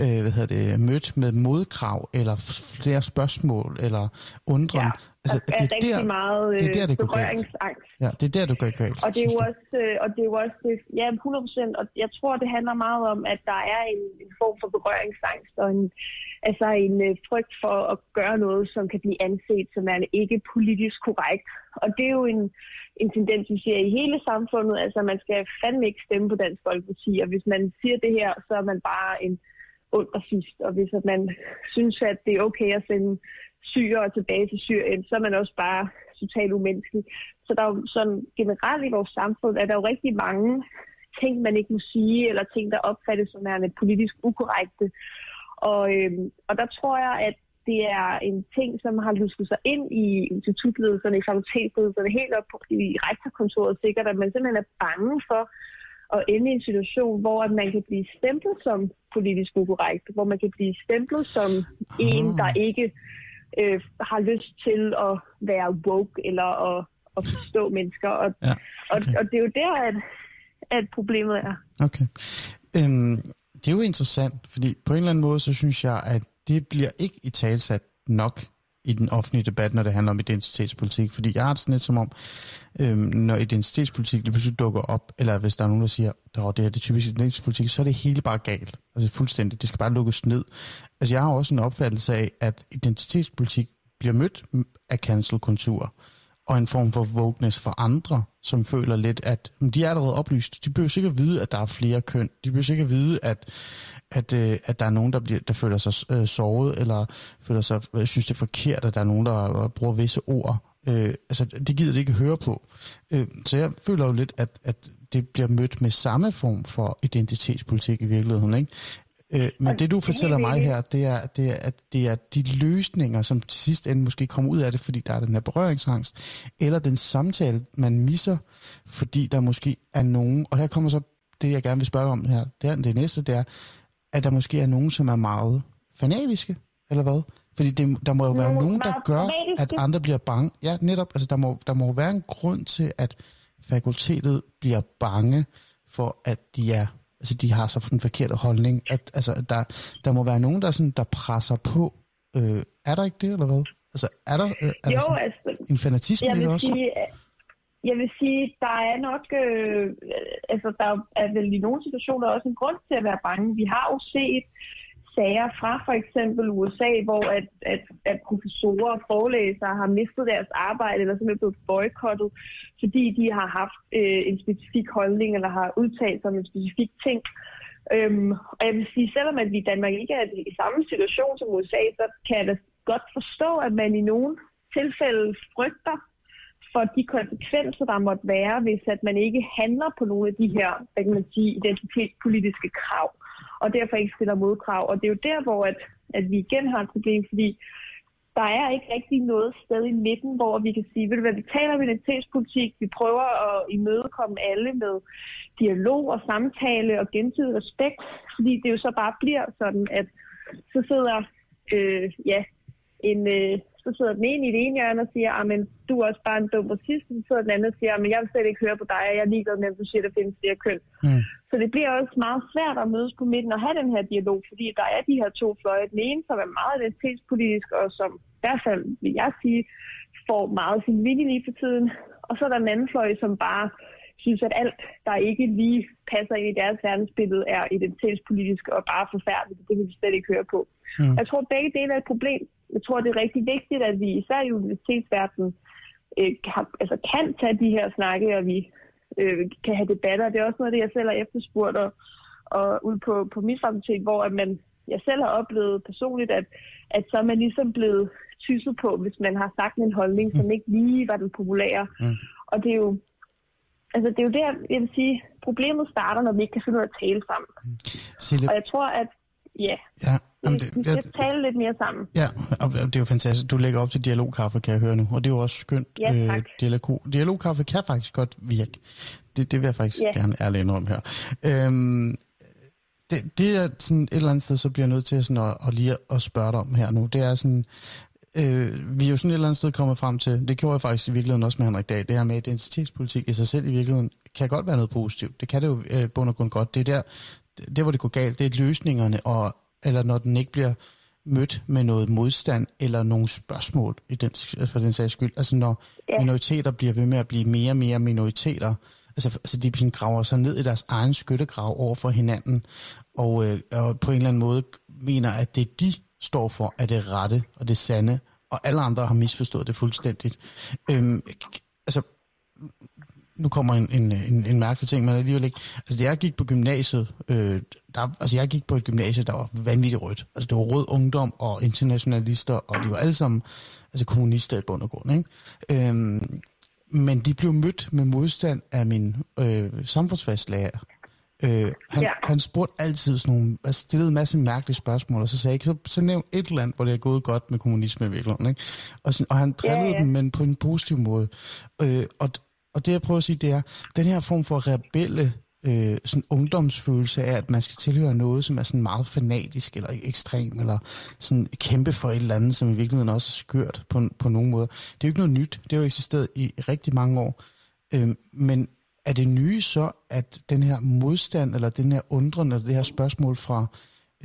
øh, hvad hedder det, mødt med modkrav, eller flere spørgsmål, eller undren. Ja, altså, det er, der, meget det er der, det går galt. Ja, det er der, du går galt. Og det er jo også, øh, og det er jo også ja, 100% og jeg tror, det handler meget om, at der er en, en form for berøringsangst, og en, altså en øh, frygt for at gøre noget, som kan blive anset som er ikke politisk korrekt. Og det er jo en, en tendens, vi ser i hele samfundet. Altså man skal fandme ikke stemme på Dansk Folkeparti, og hvis man siger det her, så er man bare en ond racist. Og hvis at man synes, at det er okay at sende syre tilbage til Syrien, så er man også bare totalt umenneskelig. Så der er jo sådan generelt i vores samfund, at der er jo rigtig mange ting, man ikke må sige, eller ting, der opfattes som er politisk ukorrekte. Og, øhm, og der tror jeg, at det er en ting, som har lusket sig ind i institutledelserne, i fakultetsledelserne, helt op i rektorkontoret sikkert, at man simpelthen er bange for at ende i en situation, hvor at man kan blive stemplet som politisk ukorrekt, hvor man kan blive stemplet som oh. en, der ikke øh, har lyst til at være woke eller at, at forstå mennesker. Og, ja, okay. og, og det er jo der, at, at problemet er. Okay. Øhm, det er jo interessant, fordi på en eller anden måde, så synes jeg, at det bliver ikke i talsat nok i den offentlige debat, når det handler om identitetspolitik. Fordi jeg har det sådan lidt som om, øhm, når identitetspolitik lige pludselig dukker op, eller hvis der er nogen, der siger, at det her det er typisk identitetspolitik, så er det hele bare galt. Altså fuldstændig. Det skal bare lukkes ned. Altså jeg har også en opfattelse af, at identitetspolitik bliver mødt af cancel-kultur og en form for wokeness for andre, som føler lidt, at de er allerede oplyst. De behøver sikkert vide, at der er flere køn. De behøver sikkert vide, at, at, øh, at der er nogen, der, bliver, der føler sig øh, såret, eller føler sig, øh, synes, det er forkert, at der er nogen, der øh, bruger visse ord. Øh, altså, det gider de ikke høre på. Øh, så jeg føler jo lidt, at, at det bliver mødt med samme form for identitetspolitik i virkeligheden. Ikke? Øh, men det du fortæller mig her, det er, det er, at det er de løsninger, som til sidst ende måske kommer ud af det, fordi der er den her berøringsangst, eller den samtale, man misser, fordi der måske er nogen, og her kommer så det, jeg gerne vil spørge om her, det, er, det næste, det er, at der måske er nogen, som er meget fanatiske, eller hvad? Fordi det, der må jo være nogen, der gør, at andre bliver bange. Ja, netop, altså der må, der må være en grund til, at fakultetet bliver bange for, at de er altså, de har så den forkerte holdning, at altså, der, der må være nogen, der, sådan, der presser på. Øh, er der ikke det, eller hvad? Altså, er der, øh, er jo, der sådan altså, en fanatisme i det også? Sige, jeg vil sige, der er nok, øh, altså der er vel i nogle situationer også en grund til at være bange. Vi har jo set sager fra for eksempel USA, hvor at, at, at professorer og forelæsere har mistet deres arbejde eller simpelthen blevet boykottet, fordi de har haft øh, en specifik holdning eller har udtalt sig om en specifik ting. Øhm, og jeg vil sige, selvom at vi i Danmark ikke er i samme situation som USA, så kan jeg da godt forstå, at man i nogle tilfælde frygter for de konsekvenser, der måtte være, hvis at man ikke handler på nogle af de her, hvad kan man sige, identitetspolitiske krav, og derfor ikke stiller modkrav. Og det er jo der, hvor at, at vi igen har et problem, fordi der er ikke rigtig noget sted i midten, hvor vi kan sige, ved du hvad, vi taler om identitetspolitik, vi prøver at imødekomme alle med dialog og samtale og gensidig respekt, fordi det jo så bare bliver sådan, at så sidder øh, ja, en, øh, så sidder den ene i det ene hjørne og siger, men du er også bare en dum racist, så sidder den anden og siger, men jeg vil slet ikke høre på dig, og jeg er ligeglad med, at du siger, at der findes flere køn. Mm. Så det bliver også meget svært at mødes på midten og have den her dialog, fordi der er de her to fløje. Den ene, som er meget identitetspolitisk, og som i hvert fald, vil jeg sige, får meget sin vilje lige for tiden. Og så er der en anden fløj, som bare synes, at alt, der ikke lige passer ind i deres verdensbillede, er identitetspolitisk og bare forfærdeligt. Det vil vi slet ikke høre på. Mm. Jeg tror, at begge dele er et problem. Jeg tror, det er rigtig vigtigt, at vi især i universitetsverdenen øh, kan, altså, kan tage de her snakke, og vi øh, kan have debatter. Det er også noget af det, jeg selv har efterspurgt og, og ud på, på mit fakultet, hvor at man, jeg selv har oplevet personligt, at, at så er man ligesom blevet tysset på, hvis man har sagt en holdning, som ikke lige var den populære. Mm. Og det er jo altså det er jo der, jeg vil sige, problemet starter, når vi ikke kan finde ud af at tale sammen. Mm. Og jeg tror, at ja, ja jamen det, vi skal jeg, tale lidt mere sammen. Ja, og det er jo fantastisk. Du lægger op til dialogkaffe, kan jeg høre nu, og det er jo også skønt. Ja, tak. Øh, dialog, dialogkaffe kan faktisk godt virke. Det, det vil jeg faktisk ja. gerne ærligt indrømme her. Øhm, det, det er sådan et eller andet sted, så bliver jeg nødt til sådan at, at lige at spørge dig om her nu. Det er sådan, øh, vi er jo sådan et eller andet sted kommet frem til, det gjorde jeg faktisk i virkeligheden også med Henrik Dahl, det her med identitetspolitik i sig selv i virkeligheden kan godt være noget positivt. Det kan det jo øh, bund og grund godt. Det er der, det, hvor det går galt, det er løsningerne, og, eller når den ikke bliver mødt med noget modstand eller nogle spørgsmål i den, for den sags skyld. Altså når ja. minoriteter bliver ved med at blive mere og mere minoriteter, altså, altså de graver sig ned i deres egen skyttegrav over for hinanden, og, øh, og på en eller anden måde mener, at det de står for, er det rette og det sande, og alle andre har misforstået det fuldstændigt. Øhm, altså, nu kommer en, en, en, en mærkelig ting, men alligevel ikke. Altså, da jeg gik på gymnasiet, øh, der, altså jeg gik på et gymnasie, der var vanvittigt rødt. Altså, det var rød ungdom og internationalister, og de var alle sammen altså, kommunister i bund og grund. Ikke? Øhm, men de blev mødt med modstand af min øh, samfundsfagslærer, Øh, han, ja. han spurgte altid sådan nogle, altså stillede en masse mærkelige spørgsmål, og så sagde jeg, så, så nævn et land, hvor det er gået godt med kommunisme i virkeligheden. Ikke? Og, sådan, og han drillede ja, ja. dem, men på en positiv måde. Øh, og, og det jeg prøver at sige, det er, den her form for rebelle øh, sådan ungdomsfølelse af, at man skal tilhøre noget, som er sådan meget fanatisk eller ekstrem, eller sådan kæmpe for et eller andet, som i virkeligheden også er skørt på, på nogen måde. Det er jo ikke noget nyt. Det har jo eksisteret i rigtig mange år. Øh, men er det nye så, at den her modstand, eller den her undren, eller det her spørgsmål fra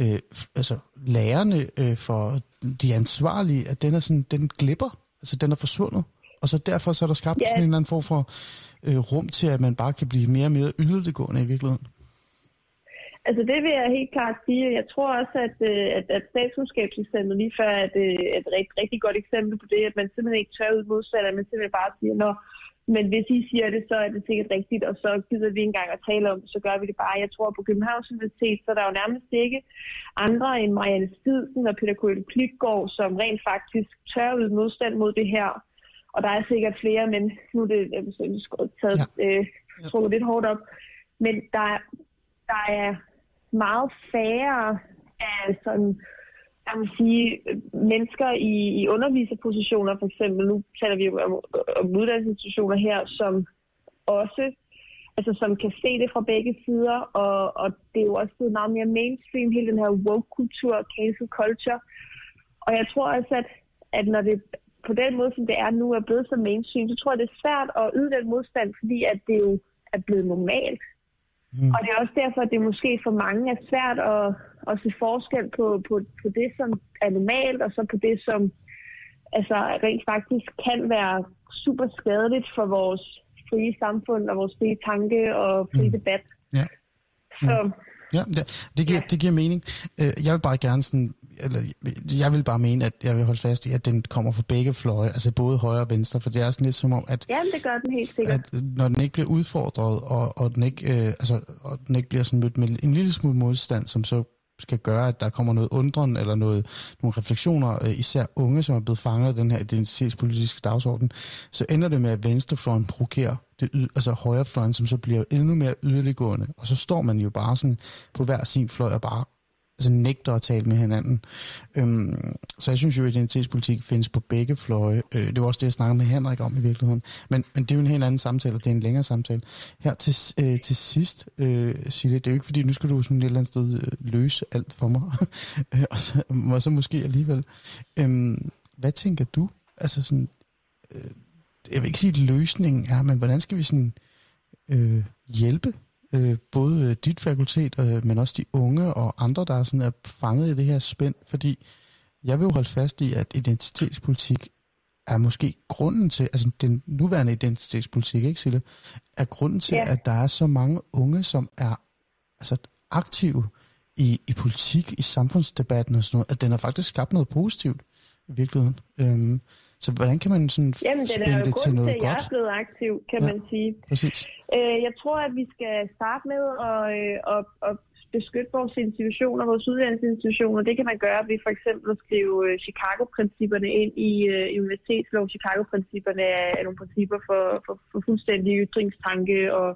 øh, altså lærerne øh, for de ansvarlige, at den er sådan, den glipper, altså den er forsvundet, og så derfor så er der skabt yeah. sådan en eller anden form for øh, rum til, at man bare kan blive mere og mere yderliggående i virkeligheden? Altså det vil jeg helt klart sige. Jeg tror også, at, øh, at, at statskundskabseksemplet lige før er et, øh, et rigtig, rigtig godt eksempel på det, at man simpelthen ikke tør ud modsatte, at man simpelthen bare siger, når men hvis I siger det, så er det sikkert rigtigt, og så gider vi ikke engang at tale om det, så gør vi det bare. Jeg tror på Københavns Universitet, så der er jo nærmest ikke andre end Marianne Stidsen og Køle Klitgaard, som rent faktisk tør ud modstand mod det her. Og der er sikkert flere, men nu er det taget ja. øh, ja. lidt hårdt op. Men der, der er meget færre af sådan jeg vil sige, mennesker i, i underviserpositioner, for eksempel, nu taler vi jo om, om uddannelsesinstitutioner her, som også, altså som kan se det fra begge sider, og, og det er jo også blevet meget mere mainstream, hele den her woke-kultur, cancel culture. Og jeg tror også, at, at når det på den måde, som det er nu, er blevet så mainstream, så tror jeg, det er svært at yde den modstand, fordi at det jo er blevet normalt. Mm. Og det er også derfor, at det måske for mange er svært at, at se forskel på, på, på det, som er normalt, og så på det, som altså, rent faktisk kan være super skadeligt for vores frie samfund og vores frie tanke og frie mm. debat. Ja. Så, Ja, det, det, giver, ja. det giver mening. Øh, jeg vil bare gerne sådan, eller jeg vil bare mene, at jeg vil holde fast i, at den kommer fra begge fløje, altså både højre og venstre, for det er sådan lidt som om, at, ja, det gør den helt sikkert. at når den ikke bliver udfordret, og, og, den ikke, øh, altså, og den ikke bliver sådan mødt med en lille smule modstand, som så skal gøre, at der kommer noget undren eller noget, nogle refleksioner, øh, især unge, som er blevet fanget af den her identitetspolitiske dagsorden, så ender det med, at venstrefløjen provokerer det, altså højrefløjen, som så bliver endnu mere yderliggående. Og så står man jo bare sådan på hver sin fløj og bare altså nægter at tale med hinanden. Øhm, så jeg synes jo, at identitetspolitik findes på begge fløje. Øh, det var også det, jeg snakkede med Henrik om i virkeligheden. Men, men det er jo en helt anden samtale, og det er en længere samtale. Her til, øh, til sidst, øh, Sille, det er jo ikke fordi, nu skal du sådan et eller andet sted øh, løse alt for mig. Øh, og, så, og så måske alligevel. Øhm, hvad tænker du? Altså sådan, øh, jeg vil ikke sige, at løsningen er, men hvordan skal vi sådan øh, hjælpe øh, både øh, dit fakultet, øh, men også de unge og andre, der er, sådan, er fanget i det her spænd, fordi jeg vil jo holde fast i, at identitetspolitik er måske grunden til, altså den nuværende identitetspolitik, ikke Sille, er grunden til, ja. at der er så mange unge, som er altså, aktive i, i politik, i samfundsdebatten og sådan noget, at den har faktisk skabt noget positivt i virkeligheden. Øhm, så hvordan kan man sådan Jamen, det er det til noget til, at godt? jeg er blevet aktiv, kan ja, man sige. Præcis. Øh, jeg tror, at vi skal starte med at, øh, at, at beskytte vores institutioner, vores uddannelsesinstitutioner. Det kan man gøre ved for eksempel at skrive øh, Chicago-principperne ind i uh, universitetslov. Chicago-principperne er nogle principper for, for, for fuldstændig ytringstanke og,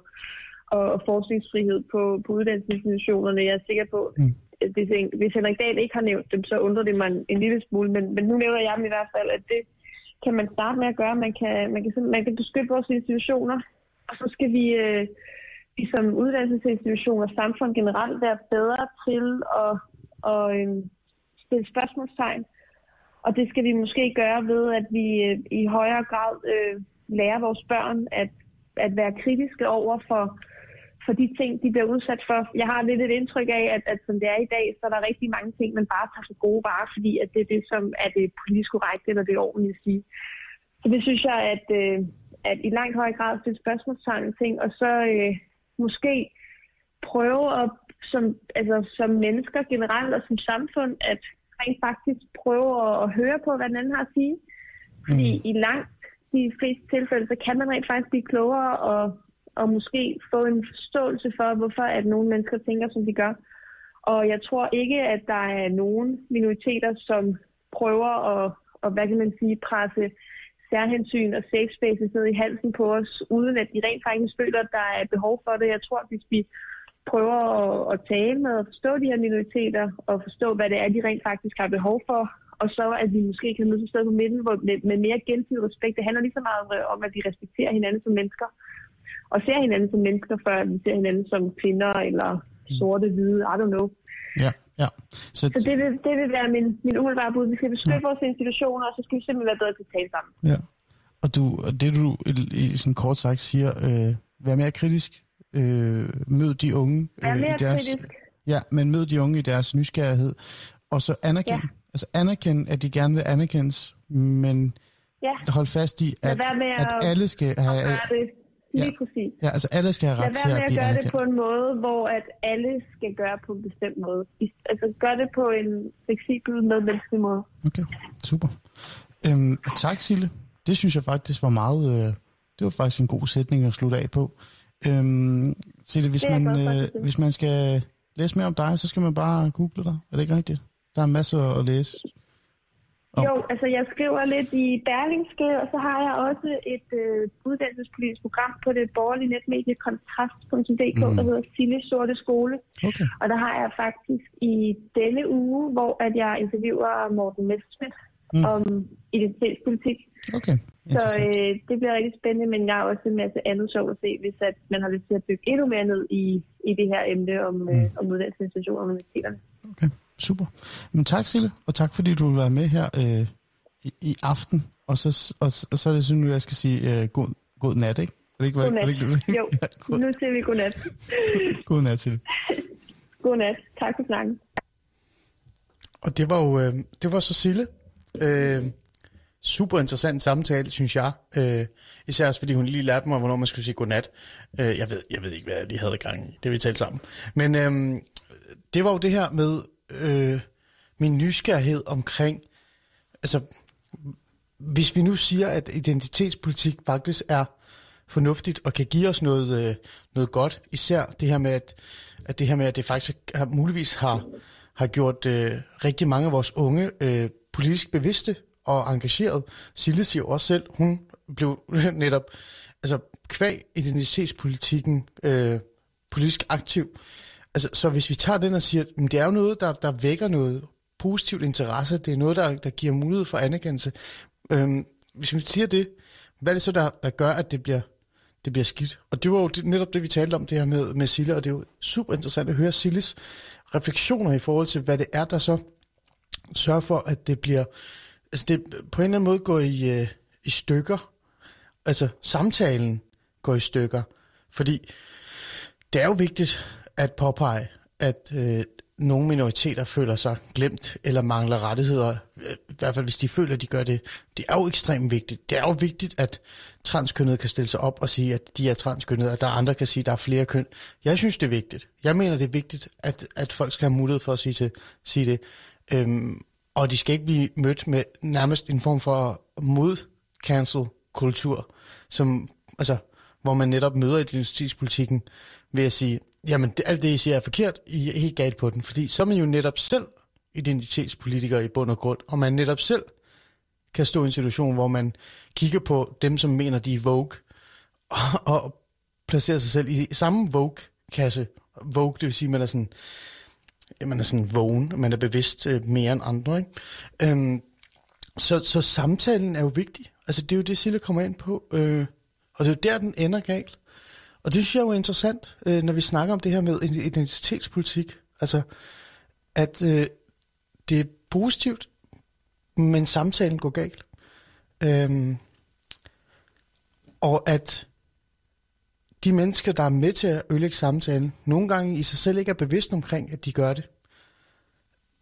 og, og forskningsfrihed på, på uddannelsesinstitutionerne. Jeg er sikker på, mm hvis, hvis Henrik Dahl ikke har nævnt dem, så undrer det mig en, en lille smule. Men, men nu nævner jeg dem i hvert fald, at det, kan man starte med at gøre. Man kan, man kan, man kan beskytte vores institutioner, og så skal vi, øh, vi som uddannelsesinstitutioner og samfund generelt være bedre til at, at øh, stille spørgsmålstegn. Og det skal vi måske gøre ved, at vi øh, i højere grad øh, lærer vores børn at, at være kritiske over for for de ting, de bliver udsat for. Jeg har lidt et indtryk af, at, at som det er i dag, så er der rigtig mange ting, man bare tager for gode varer, fordi at det er det, som er det politisk korrekt, eller det er ordentligt at sige. Så det synes jeg, at, øh, at i langt høj grad stille spørgsmålstegn ting, og så øh, måske prøve at, som, altså, som mennesker generelt og som samfund, at rent faktisk prøve at, at høre på, hvad den anden har at sige. Fordi mm. i langt de fleste tilfælde, så kan man rent faktisk blive klogere og og måske få en forståelse for, hvorfor at nogle mennesker tænker, som de gør. Og jeg tror ikke, at der er nogen minoriteter, som prøver at, at hvad kan man sige, presse særhensyn og safe spaces ned i halsen på os, uden at de rent faktisk føler, at der er behov for det. Jeg tror, at hvis vi prøver at, at tale med og forstå de her minoriteter, og forstå, hvad det er, de rent faktisk har behov for, og så at vi måske kan mødes et sted på midten hvor, med, med mere gensidig respekt. Det handler lige så meget om, at vi respekterer hinanden som mennesker, og ser hinanden som mennesker, før vi ser hinanden som kvinder eller sorte, hvide, I don't know. Ja, ja. Så, så det, vil, det vil være min, min umiddelbare bud. Vi skal beskytte ja. vores institutioner, og så skal vi simpelthen være bedre til at tale sammen. Ja. Og du, det du i, i sådan kort sagt siger, øh, vær mere kritisk, øh, mød de unge øh, i deres... Kritisk. Ja, men mød de unge i deres nysgerrighed, og så anerkend, ja. altså anerkend, at de gerne vil anerkendes, men ja. hold fast i, at, at, at alle skal have... Lige ja. præcis. Ja, altså alle skal have ret til at blive at gøre det på en måde, hvor at alle skal gøre på en bestemt måde. Altså gør det på en fleksibel, medmenneskelig måde. Okay, super. Øhm, tak, Sille. Det synes jeg faktisk var meget... Øh, det var faktisk en god sætning at slutte af på. Øhm, Sille, hvis man, øh, hvis man skal læse mere om dig, så skal man bare google dig. Er det ikke rigtigt? Der er masser at læse. Oh. Jo, altså jeg skriver lidt i Berlingske, og så har jeg også et øh, uddannelsespolitisk program på det borgerlige netmedie kontrast.dk, mm. der hedder Sille Sorte Skole. Okay. Og der har jeg faktisk i denne uge, hvor at jeg interviewer Morten Messerschmidt mm. om identitetspolitik. Okay. Så øh, det bliver rigtig spændende, men jeg har også en masse andet sjov at se, hvis at man har lyst til at bygge endnu mere ned i, i det her emne om, mm. øh, om uddannelsesinstitutioner og universiteterne. Okay. Super. Men tak, Sille, og tak fordi du vil være med her øh, i, i aften. Og så, og, og så er det sådan, at jeg skal sige øh, god, god nat, ikke? Er det ikke, god nat. Det, ikke, jo, ja, god. nu siger vi god nat. god nat, Sille. god nat. Tak for snakken. Og det var jo øh, det var så Sille. Øh, super interessant samtale, synes jeg. Øh, især også fordi hun lige lærte mig, hvornår man skulle sige godnat. Øh, jeg, ved, jeg ved ikke, hvad de havde gang i, det vi talte sammen. Men øh, det var jo det her med øh, min nysgerrighed omkring, altså hvis vi nu siger, at identitetspolitik faktisk er fornuftigt og kan give os noget, øh, noget godt, især det her med, at, at det her med, at det faktisk har, muligvis har, har gjort øh, rigtig mange af vores unge øh, politisk bevidste og engageret. Sille siger også selv, hun blev netop altså kvæg identitetspolitikken øh, politisk aktiv. Altså, så hvis vi tager den og siger, at det er jo noget, der, der vækker noget positivt interesse, det er noget, der, der giver mulighed for anerkendelse. Øhm, hvis vi siger det, hvad er det så, der, der gør, at det bliver, det bliver skidt? Og det var jo det, netop det, vi talte om, det her med, med Sille, og det er jo super interessant at høre Silles refleksioner i forhold til, hvad det er, der så sørger for, at det bliver, altså det på en eller anden måde går i, øh, i stykker. Altså samtalen går i stykker. Fordi det er jo vigtigt at påpege, at øh, nogle minoriteter føler sig glemt eller mangler rettigheder, øh, i hvert fald hvis de føler, at de gør det. Det er jo ekstremt vigtigt. Det er jo vigtigt, at transkønnede kan stille sig op og sige, at de er transkønnede, og der er andre, kan sige, at der er flere køn. Jeg synes, det er vigtigt. Jeg mener, det er vigtigt, at, at folk skal have mulighed for at sige, til, sige det. Øhm, og de skal ikke blive mødt med nærmest en form for mod-cancel-kultur, som, altså, hvor man netop møder identitetspolitikken ved at sige, jamen det, alt det, I siger er forkert, I er helt galt på den, fordi så er man jo netop selv identitetspolitiker i bund og grund, og man netop selv kan stå i en situation, hvor man kigger på dem, som mener, de er Vogue, og, og placerer sig selv i samme Vogue-kasse. Vogue, det vil sige, at man er sådan, man er sådan vågen, man er bevidst øh, mere end andre. Ikke? Øhm, så, så samtalen er jo vigtig. Altså det er jo det, Sille kommer ind på. Øh, og det er jo der, den ender galt. Og det synes jeg jo er interessant, øh, når vi snakker om det her med identitetspolitik. Altså, at øh, det er positivt, men samtalen går galt. Øhm, og at de mennesker, der er med til at ødelægge samtalen, nogle gange i sig selv ikke er bevidst omkring, at de gør det.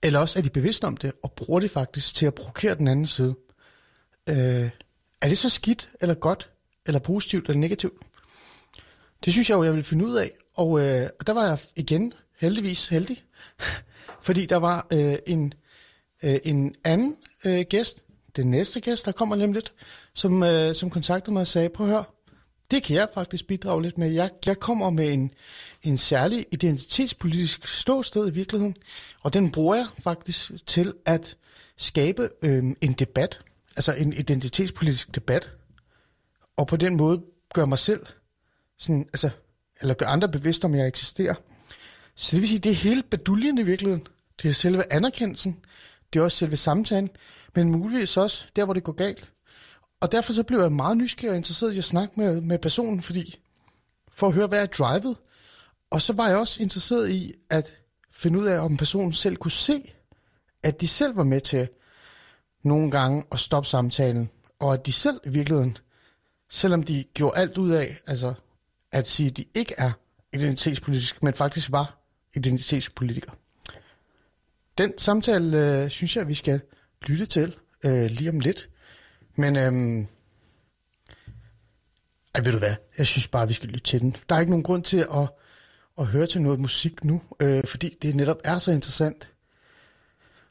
Eller også er de bevidste om det, og bruger det faktisk til at provokere den anden side. Øh, er det så skidt, eller godt, eller positivt, eller negativt? Det synes jeg jo, jeg ville finde ud af. Og øh, der var jeg igen heldigvis heldig, fordi der var øh, en, øh, en anden øh, gæst, den næste gæst, der kommer nemlig lidt, som, øh, som kontaktede mig og sagde, prøv at høre, det kan jeg faktisk bidrage lidt med. Jeg, jeg kommer med en, en særlig identitetspolitisk ståsted i virkeligheden, og den bruger jeg faktisk til at skabe øh, en debat, altså en identitetspolitisk debat, og på den måde gør mig selv sådan, altså, eller gør andre bevidst om, at jeg eksisterer. Så det vil sige, det er hele baduljen i virkeligheden. Det er selve anerkendelsen. Det er også selve samtalen. Men muligvis også der, hvor det går galt. Og derfor så blev jeg meget nysgerrig og interesseret i at snakke med, med personen, fordi for at høre, hvad er drivet. Og så var jeg også interesseret i at finde ud af, om personen selv kunne se, at de selv var med til nogle gange at stoppe samtalen, og at de selv i virkeligheden, selvom de gjorde alt ud af, altså at sige, at de ikke er identitetspolitiske, men faktisk var identitetspolitikere. Den samtale øh, synes jeg, vi skal lytte til øh, lige om lidt. Men øhm, ej, ved du hvad? Jeg synes bare, vi skal lytte til den. Der er ikke nogen grund til at, at høre til noget musik nu, øh, fordi det netop er så interessant.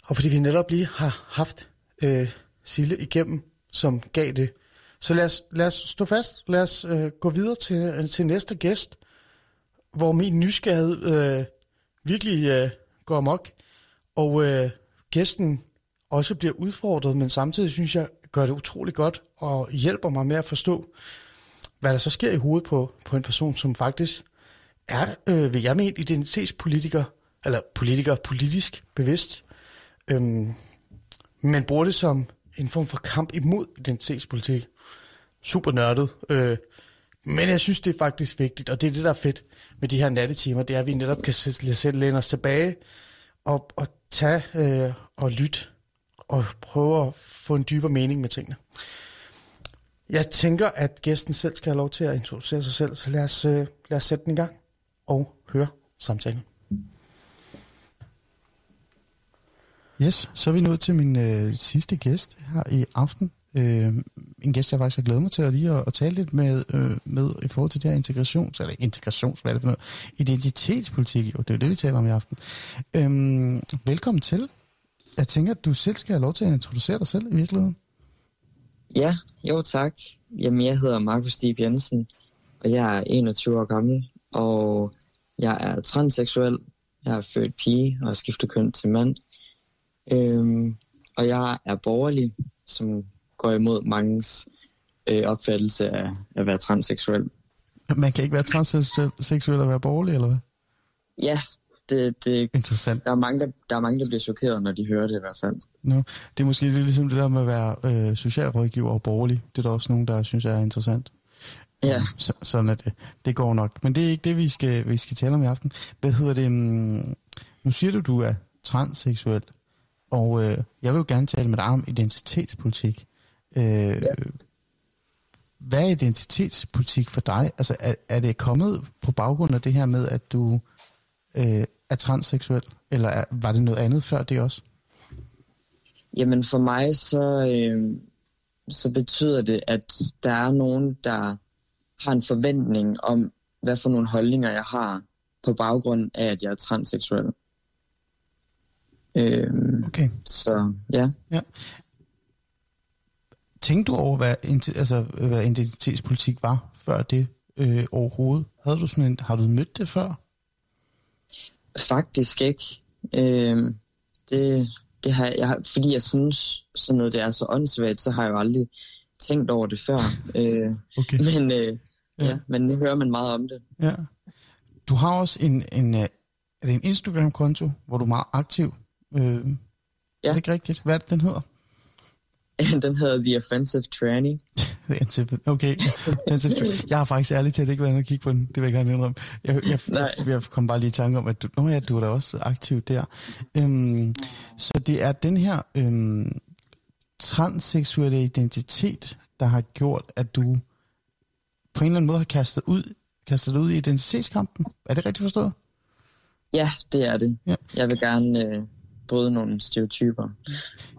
Og fordi vi netop lige har haft øh, Sille igennem, som gav det så lad os, lad os stå fast. Lad os øh, gå videre til, øh, til næste gæst, hvor min nysgerrighed øh, virkelig øh, går amok, og øh, gæsten også bliver udfordret, men samtidig synes jeg, gør det utrolig godt og hjælper mig med at forstå, hvad der så sker i hovedet på, på en person, som faktisk er, øh, vil jeg mene, identitetspolitiker, eller politiker politisk bevidst, øhm, men bruger det som en form for kamp imod identitetspolitik super nørdet. Øh, men jeg synes, det er faktisk vigtigt, og det er det, der er fedt med de her nattetimer, det er, at vi netop kan selv læne os tilbage og, og tage øh, og lytte og prøve at få en dybere mening med tingene. Jeg tænker, at gæsten selv skal have lov til at introducere sig selv, så lad os, øh, lad os sætte den i gang og høre samtalen. Yes, så er vi nået til min øh, sidste gæst her i aften. Øh, en gæst, jeg faktisk har glædet mig til at lige at, at tale lidt med, øh, med i forhold til det her integrations, eller integrations, hvad er det for noget? Identitetspolitik, jo, det er jo det, vi taler om i aften. Øh, velkommen til. Jeg tænker, at du selv skal have lov til at introducere dig selv i virkeligheden. Ja, jo tak. Jamen, jeg hedder Markus Stib Jensen, og jeg er 21 år gammel, og jeg er transseksuel. Jeg er født pige og har skiftet køn til mand. Øhm, og jeg er borgerlig, som går imod mangens øh, opfattelse af at være transseksuel. Man kan ikke være transseksuel og være borgerlig, eller hvad? Ja, det, det, Interessant. der, er mange, der, der er mange, der bliver chokeret, når de hører det i hvert fald. No. Det er måske lidt ligesom det der med at være øh, socialrådgiver og borgerlig. Det er der også nogen, der synes er interessant. Ja. Så, sådan er det. Det går nok. Men det er ikke det, vi skal, vi skal tale om i aften. Hvad hedder det? Um, nu siger du, du er transseksuel. Og øh, jeg vil jo gerne tale med dig om identitetspolitik. Øh, ja. Hvad er identitetspolitik for dig? Altså, er, er det kommet på baggrund af det her med, at du øh, er transseksuel? Eller er, var det noget andet før det også? Jamen for mig så, øh, så betyder det, at der er nogen, der har en forventning om, hvad for nogle holdninger jeg har på baggrund af, at jeg er transseksuel. Øh, Okay. så ja. Ja. Tænkte du over, hvad, altså, hvad identitetspolitik var før det øh, overhovedet? Havde du sådan en, har du mødt det før? Faktisk ikke. Øh, det, det har jeg, fordi jeg synes, sådan noget det er så åndssvagt, så har jeg jo aldrig tænkt over det før. øh, Okay. men, øh, Ja. ja. ja, men nu hører man meget om det. Ja. Du har også en, en, øh, er det en Instagram-konto, hvor du er meget aktiv. Øh, ja. Er det ikke rigtigt? Hvad er det, den hedder? Den hedder The Offensive Tranny. Okay. Jeg har faktisk ærligt talt ikke været inde og kigge på den. Det vil jeg gerne indrømme. Jeg, jeg, jeg, jeg kom bare lige i tanke om, at du, nå ja, du er da også aktiv der. Øhm, så det er den her øhm, transseksuelle identitet, der har gjort, at du på en eller anden måde har kastet, ud, kastet dig ud i identitetskampen. Er det rigtigt forstået? Ja, det er det. Ja. Jeg vil gerne øh, bryde nogle stereotyper.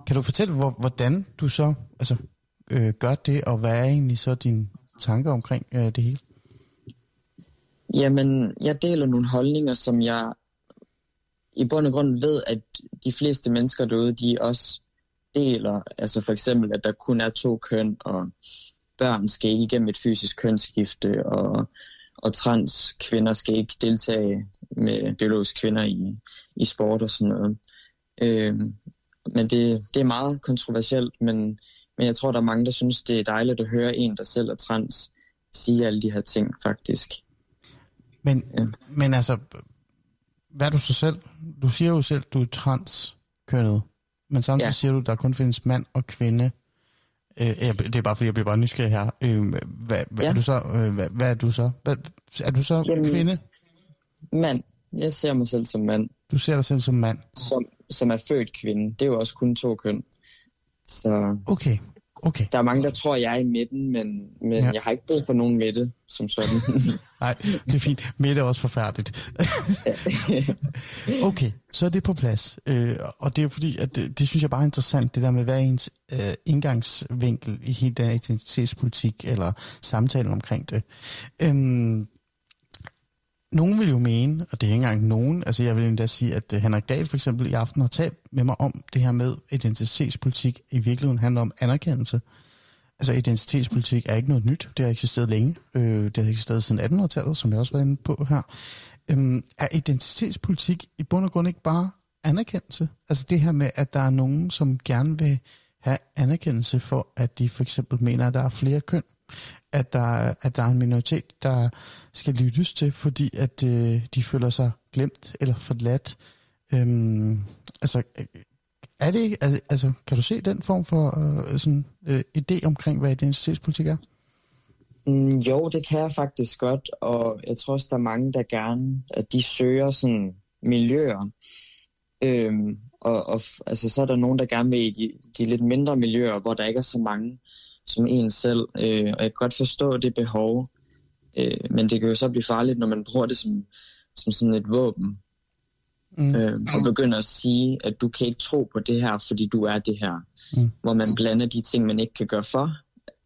Kan du fortælle, hvor, hvordan du så altså, øh, gør det, og hvad er egentlig så dine tanker omkring øh, det hele? Jamen, jeg deler nogle holdninger, som jeg i bund og grund ved, at de fleste mennesker derude, de også deler. Altså for eksempel, at der kun er to køn, og børn skal ikke igennem et fysisk kønsskifte, og, og trans kvinder skal ikke deltage med biologiske kvinder i, i sport og sådan noget. Øhm, men det, det er meget kontroversielt, men, men jeg tror, der er mange, der synes, det er dejligt at høre en, der selv er trans, sige alle de her ting faktisk. Men, Ja. men altså, hvad er du så selv? Du siger jo selv, du er transkønnet, men samtidig ja. Siger du, der kun findes mand og kvinde. Øh, det er bare fordi, jeg bliver bare nysgerrig her. Øh, hvad, hvad, Ja. er du så, øh, hvad, hvad er du så? Hvad, er du så Jamen- kvinde? Mand. Jeg ser mig selv som mand, Du ser dig selv som mand. som, som er født kvinde. Det er jo også kun to køn. Så Okay, okay. der er mange, der tror, jeg er i midten, men, men Ja. jeg har ikke brug for nogen midte, som sådan. Nej, det er fint. Midt er også forfærdeligt. Okay, så er det på plads. Øh, og det er jo fordi, at det, det synes jeg bare er interessant, det der med, hvad er ens øh, indgangsvinkel i hele den identitetspolitik, eller samtalen omkring det. Øhm, nogen vil jo mene, og det er ikke engang nogen, altså jeg vil endda sige, at øh, Henrik Dahl for eksempel i aften har talt med mig om det her med identitetspolitik i virkeligheden handler om anerkendelse. Altså identitetspolitik er ikke noget nyt, det har eksisteret længe. Øh, det har eksisteret siden 1800-tallet, som jeg også var inde på her. Øhm, er identitetspolitik i bund og grund ikke bare anerkendelse? Altså det her med, at der er nogen, som gerne vil have anerkendelse for, at de for eksempel mener, at der er flere køn. At der, at der er en minoritet, der skal lyttes til, fordi at øh, de føler sig glemt eller forladt. Øhm, altså, øh, er det ikke, altså, altså, kan du se den form for øh, sådan, øh, idé omkring, hvad identitetspolitik er? Mm, jo, det kan jeg faktisk godt, og jeg tror også, der er mange, der gerne, at de søger sådan miljøer. Øhm, og, og altså, så er der nogen, der gerne vil i de, de lidt mindre miljøer, hvor der ikke er så mange som en selv. Øh, og jeg kan godt forstå det behov, øh, men det kan jo så blive farligt, når man bruger det som, som sådan et våben. Mm. Øh, og begynder at sige, at du kan ikke tro på det her, fordi du er det her. Mm. Hvor man blander de ting, man ikke kan gøre for.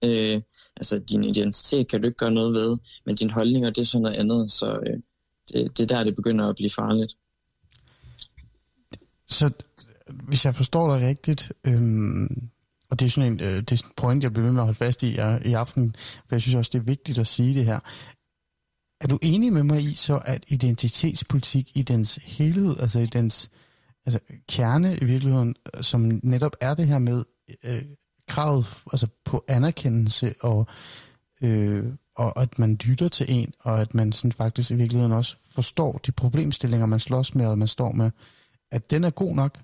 Øh, altså din identitet kan du ikke gøre noget ved, men dine holdninger, det er sådan noget andet. Så øh, det, det er der, det begynder at blive farligt. Så hvis jeg forstår dig rigtigt, øhm, og det er sådan en, øh, det er sådan en point, jeg bliver ved med at holde fast i uh, i aften, for jeg synes også, det er vigtigt at sige det her. Er du enig med mig i så, at identitetspolitik i dens helhed, altså i dens altså kerne i virkeligheden, som netop er det her med øh, kravet altså på anerkendelse og, øh, og at man lytter til en, og at man sådan faktisk i virkeligheden også forstår de problemstillinger, man slås med, og man står med, at den er god nok,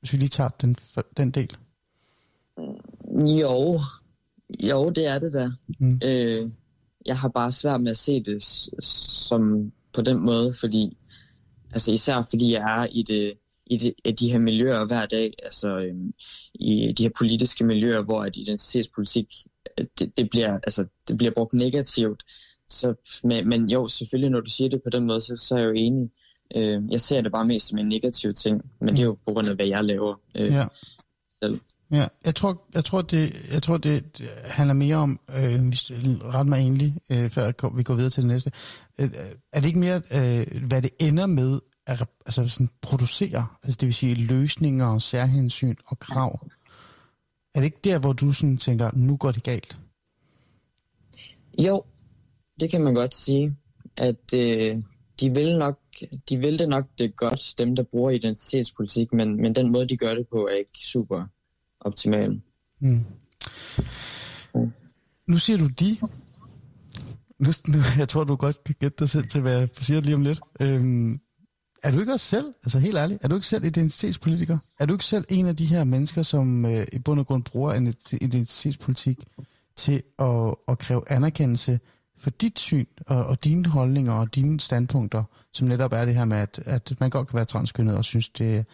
hvis vi lige tager den, den del? Jo, jo, det er det da. Mm. Øh, jeg har bare svært med at se det som på den måde, fordi altså især fordi jeg er i det i de, i de her miljøer hver dag, altså øhm, i de her politiske miljøer, hvor at identitetspolitik det, det, bliver, altså, det bliver brugt negativt. Så, men, men jo, selvfølgelig, når du siger det på den måde, så, så er jeg jo enig. Øh, jeg ser det bare mest som en negativ ting, men det er jo på grund af, hvad jeg laver øh, ja. selv. Ja, jeg tror, jeg tror, det, jeg tror, det, det handler mere om, øh, hvis ret mig egentlig, øh, før vi går videre til det næste, øh, øh, er det ikke mere, øh, hvad det ender med at altså sådan producere, altså det vil sige løsninger og særhensyn og krav? Er det ikke der, hvor du sådan tænker, nu går det galt? Jo, det kan man godt sige, at øh, de vil nok de vil det nok det godt, dem der bruger identitetspolitik, men, men den måde, de gør det på, er ikke super optimal. Mm. Mm. Nu siger du de. Nu, nu, jeg tror, du godt kan gætte dig selv til, hvad jeg siger lige om lidt. Øhm, er du ikke også selv, altså helt ærligt, er du ikke selv identitetspolitiker? Er du ikke selv en af de her mennesker, som øh, i bund og grund bruger en identitetspolitik til at, at kræve anerkendelse for dit syn og, og dine holdninger og dine standpunkter, som netop er det her med, at, at man godt kan være transkønnet og synes, det,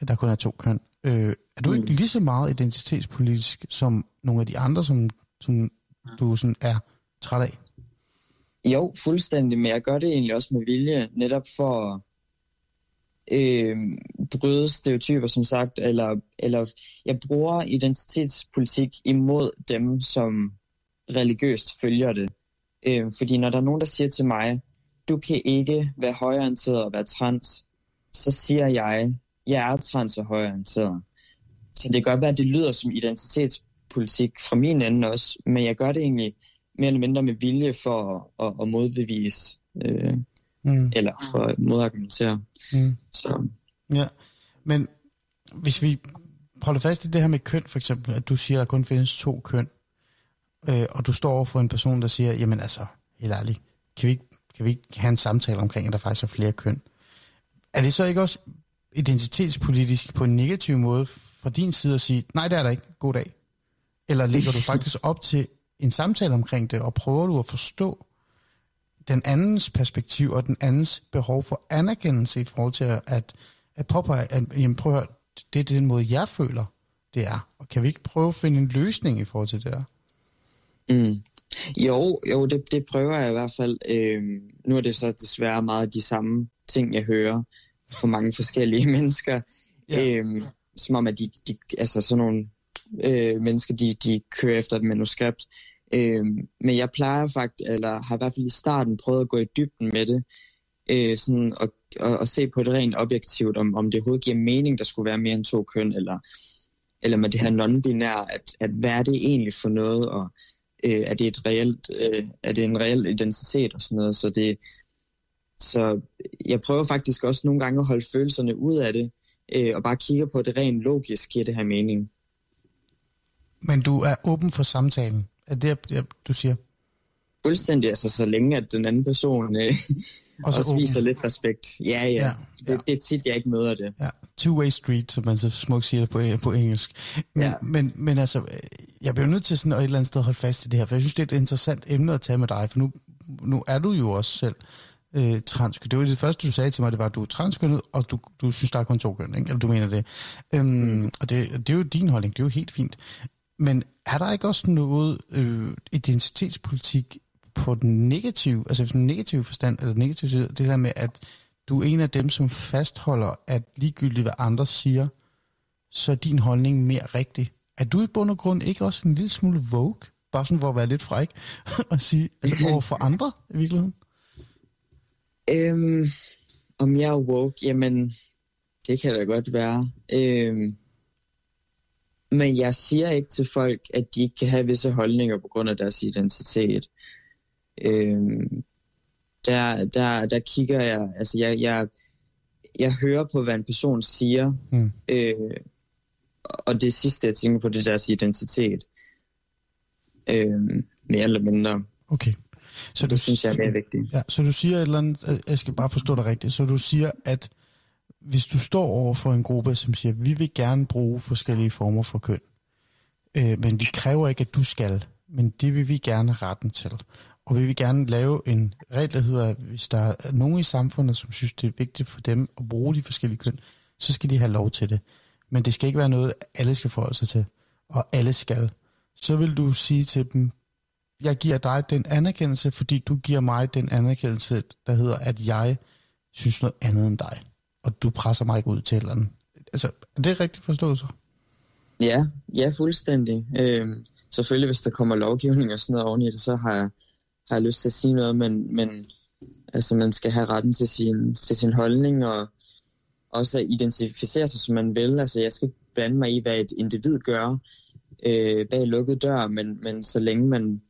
at der kun er to køn. Øh, er du ikke mm. lige så meget identitetspolitisk som nogle af de andre, som, som du sådan er træt af? Jo, fuldstændig, men jeg gør det egentlig også med vilje, netop for at øh, bryde stereotyper, som sagt, eller, eller jeg bruger identitetspolitik imod dem, som religiøst følger det. Øh, fordi når der er nogen, der siger til mig, du kan ikke være højorienteret og være trans, så siger jeg, jeg er trans og højorienteret. Så det kan godt være, at det lyder som identitetspolitik fra min ende også, men jeg gør det egentlig mere eller mindre med vilje for at, at, at modbevise, øh, mm. eller for at modargumentere. Mm. Så. Ja, men hvis vi holder fast i det her med køn for eksempel, at du siger, at der kun findes to køn, øh, og du står over for en person, der siger, jamen altså, helt ærligt, kan vi, ikke, kan vi ikke have en samtale omkring, at der faktisk er flere køn? Er det så ikke også identitetspolitisk på en negativ måde fra din side at sige, nej, det er der ikke, god dag? Eller ligger du faktisk op til en samtale omkring det, og prøver du at forstå den andens perspektiv og den andens behov for anerkendelse i forhold til at, at påpege, at jamen, prøv at høre, det er den måde, jeg føler, det er. Og kan vi ikke prøve at finde en løsning i forhold til det der? Mm. Jo, jo det, det prøver jeg i hvert fald. Øhm, nu er det så desværre meget de samme ting, jeg hører fra mange forskellige mennesker. Ja. Øhm, som om, at de, de altså sådan nogle øh, mennesker, de, de kører efter et manuskript. Øhm, men jeg plejer faktisk, eller har i hvert fald i starten prøvet at gå i dybden med det, øh, sådan og, og, og se på det rent objektivt, om, om det overhovedet giver mening, der skulle være mere end to køn, eller, eller med det her non-binær, at, at hvad er det egentlig for noget, og øh, er, det et reelt, øh, er det en reel identitet og sådan noget. Så, det, så jeg prøver faktisk også nogle gange at holde følelserne ud af det, øh, og bare kigger på det rent logisk, giver det her mening. Men du er åben for samtalen? Er det, det du siger? Fuldstændig, altså så længe at den anden person øh, også, også viser lidt respekt. Ja, ja. ja, ja. Det, det er tit, jeg ikke møder det. Ja. Two-way street, som man så smukt siger på, på engelsk. Men, ja. men, men altså, jeg bliver nødt til sådan at et eller andet sted holde fast i det her, for jeg synes, det er et interessant emne at tage med dig, for nu, nu er du jo også selv øh, transkønnet. Det var det første, du sagde til mig, det var, at du er transkønnet, og du, du synes, der er kun to køn, ikke? Eller du mener det. Øhm, mm. Og det, det er jo din holdning, det er jo helt fint. Men er der ikke også noget øh, identitetspolitik på den negative, altså den negative forstand, eller negative side, det der med, at du er en af dem, som fastholder, at ligegyldigt hvad andre siger, så er din holdning mere rigtig. Er du i bund og grund ikke også en lille smule vogue? Bare sådan for at være lidt fræk og sige, altså over for andre i virkeligheden? Øhm, om jeg er woke? Jamen, det kan da godt være. Øhm, men jeg siger ikke til folk, at de ikke kan have visse holdninger på grund af deres identitet. Øhm, der, der, der kigger jeg, altså jeg, jeg, jeg hører på, hvad en person siger, mm. øh, og det sidste, jeg tænker på, det er deres identitet. Øh, mere eller mindre. Okay. Så det du, synes jeg er mere vigtigt. Ja, så du siger et eller andet, jeg skal bare forstå dig rigtigt, så du siger, at hvis du står over for en gruppe, som siger, vi vil gerne bruge forskellige former for køn, øh, men vi kræver ikke, at du skal, men det vil vi gerne have retten til. Og vi vil gerne lave en regel, der hedder, at hvis der er nogen i samfundet, som synes, det er vigtigt for dem at bruge de forskellige køn, så skal de have lov til det. Men det skal ikke være noget, alle skal forholde sig til, og alle skal. Så vil du sige til dem, jeg giver dig den anerkendelse, fordi du giver mig den anerkendelse, der hedder, at jeg synes noget andet end dig. Og du presser mig ikke ud til et eller andet. Altså, er det rigtigt forstået så? Ja, ja, fuldstændig. Øhm, selvfølgelig, hvis der kommer lovgivning og sådan noget oven i det, så har jeg, har jeg lyst til at sige noget, men, men altså, man skal have retten til sin, til sin holdning, og også at identificere sig, som man vil. Altså, jeg skal ikke blande mig i, hvad et individ gør øh, bag lukket dør, men, men så længe man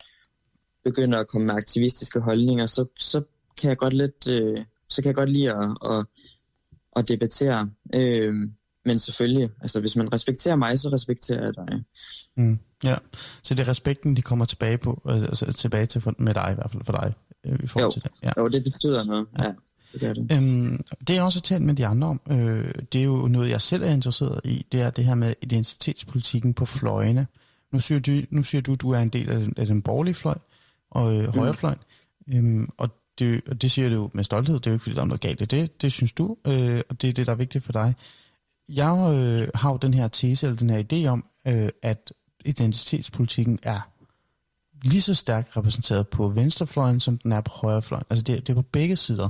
begynder at komme med aktivistiske holdninger, så, så kan jeg godt lidt, øh, så kan jeg godt lide at, at, at debattere. Øh, men selvfølgelig, altså hvis man respekterer mig, så respekterer jeg dig. Mm, ja, så det er respekten, de kommer tilbage på, altså tilbage til for, med dig i hvert fald for dig. Øh, i forhold jo, til det. Ja. jo, det betyder noget, ja. Det, gør det. Øhm, det jeg også talt med de andre om, øh, det er jo noget, jeg selv er interesseret i, det er det her med identitetspolitikken på fløjene. Nu siger du, nu siger du, du er en del af den, af den borgerlige fløj og øh, højrefløjen, øhm, og det, og det siger du med stolthed, det er jo ikke fordi, der er noget galt i det, det synes du, øh, og det er det, der er vigtigt for dig. Jeg øh, har jo den her tese, eller den her idé om, øh, at identitetspolitikken er lige så stærkt repræsenteret på venstrefløjen, som den er på højrefløjen. Altså det, det er på begge sider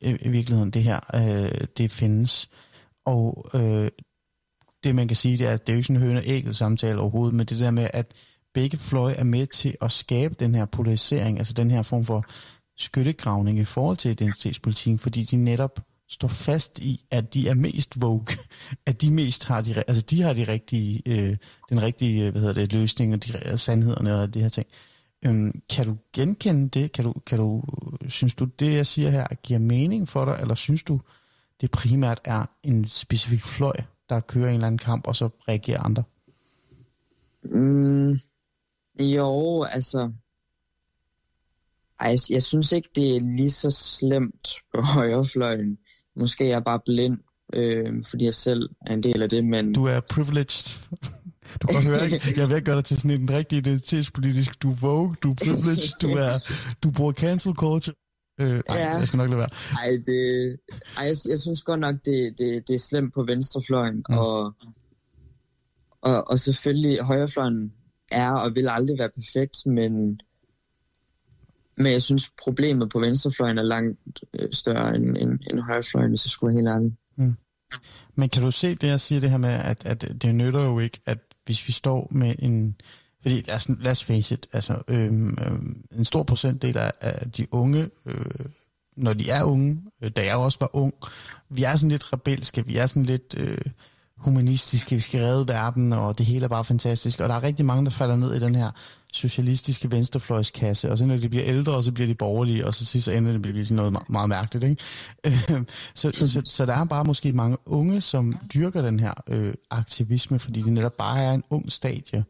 i, virkeligheden, det her, øh, det findes. Og øh, det man kan sige, det er, at det er jo ikke sådan en høne ægget samtale overhovedet, men det der med, at begge fløje er med til at skabe den her polarisering, altså den her form for skyttegravning i forhold til identitetspolitikken, fordi de netop står fast i, at de er mest vogue, at de mest har de, altså de har de rigtige, øh, den rigtige, øh, hvad hedder det, løsning og de sandhederne og det her ting. Øhm, kan du genkende det? Kan du, kan du, synes du, det jeg siger her giver mening for dig, eller synes du, det primært er en specifik fløj, der kører en eller anden kamp, og så reagerer andre? Mm, jo, altså... Ej, jeg synes ikke, det er lige så slemt på højrefløjen. Måske er jeg bare blind, øh, fordi jeg selv er en del af det, men... Du er privileged. Du kan høre, ikke? Jeg at gøre dig til sådan en rigtig identitetspolitisk. Du er vogue, du er privileged, du, er, du bruger cancel culture. Øh, ej, ja. jeg skal nok lade være. Ej, det, ej jeg, jeg synes godt nok, det, det, det er slemt på venstrefløjen, mm. og, og, og selvfølgelig højrefløjen er og vil aldrig være perfekt, men, men jeg synes, problemet på venstrefløjen er langt øh, større end, end, end højrefløjen, hvis jeg skulle være helt ærlig. Mm. Men kan du se det, jeg siger det her med, at, at det nytter jo ikke, at hvis vi står med en... Fordi lad os, lad os face it, altså, øhm, øhm, en stor procentdel af, af de unge, øh, når de er unge, øh, da jeg også var ung, vi er sådan lidt rebelske, vi er sådan lidt øh, humanistiske, vi skal redde verden, og det hele er bare fantastisk. Og der er rigtig mange, der falder ned i den her socialistiske venstrefløjskasse, og så når de bliver ældre, så bliver de borgerlige, og så sidst så ender det bliver sådan noget meget, meget mærkeligt. Ikke? Øh, så, så, så der er bare måske mange unge, som dyrker den her øh, aktivisme, fordi det netop bare er en ung stadie.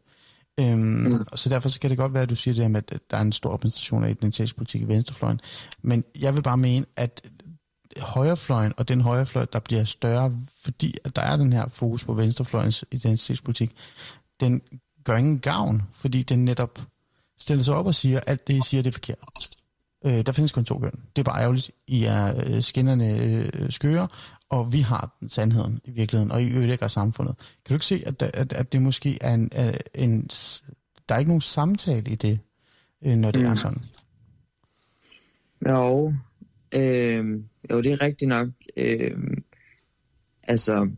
Øhm, mm. Så derfor så kan det godt være, at du siger det her med, at der er en stor repræsentation af identitetspolitik i venstrefløjen. Men jeg vil bare mene, at højrefløjen og den højrefløj, der bliver større, fordi at der er den her fokus på venstrefløjens identitetspolitik, den gør ingen gavn, fordi den netop stiller sig op og siger, at alt det, I siger, det er forkert. Øh, der findes kun to køn. Det er bare ærgerligt. I er øh, skinnerne øh, skøre, og vi har sandheden i virkeligheden, og I ødelægger samfundet. Kan du ikke se, at, at, at det måske er en, en... Der er ikke nogen samtale i det, øh, når det mm. er sådan? Jo. Øh, jo, det er rigtigt nok. Øh, altså,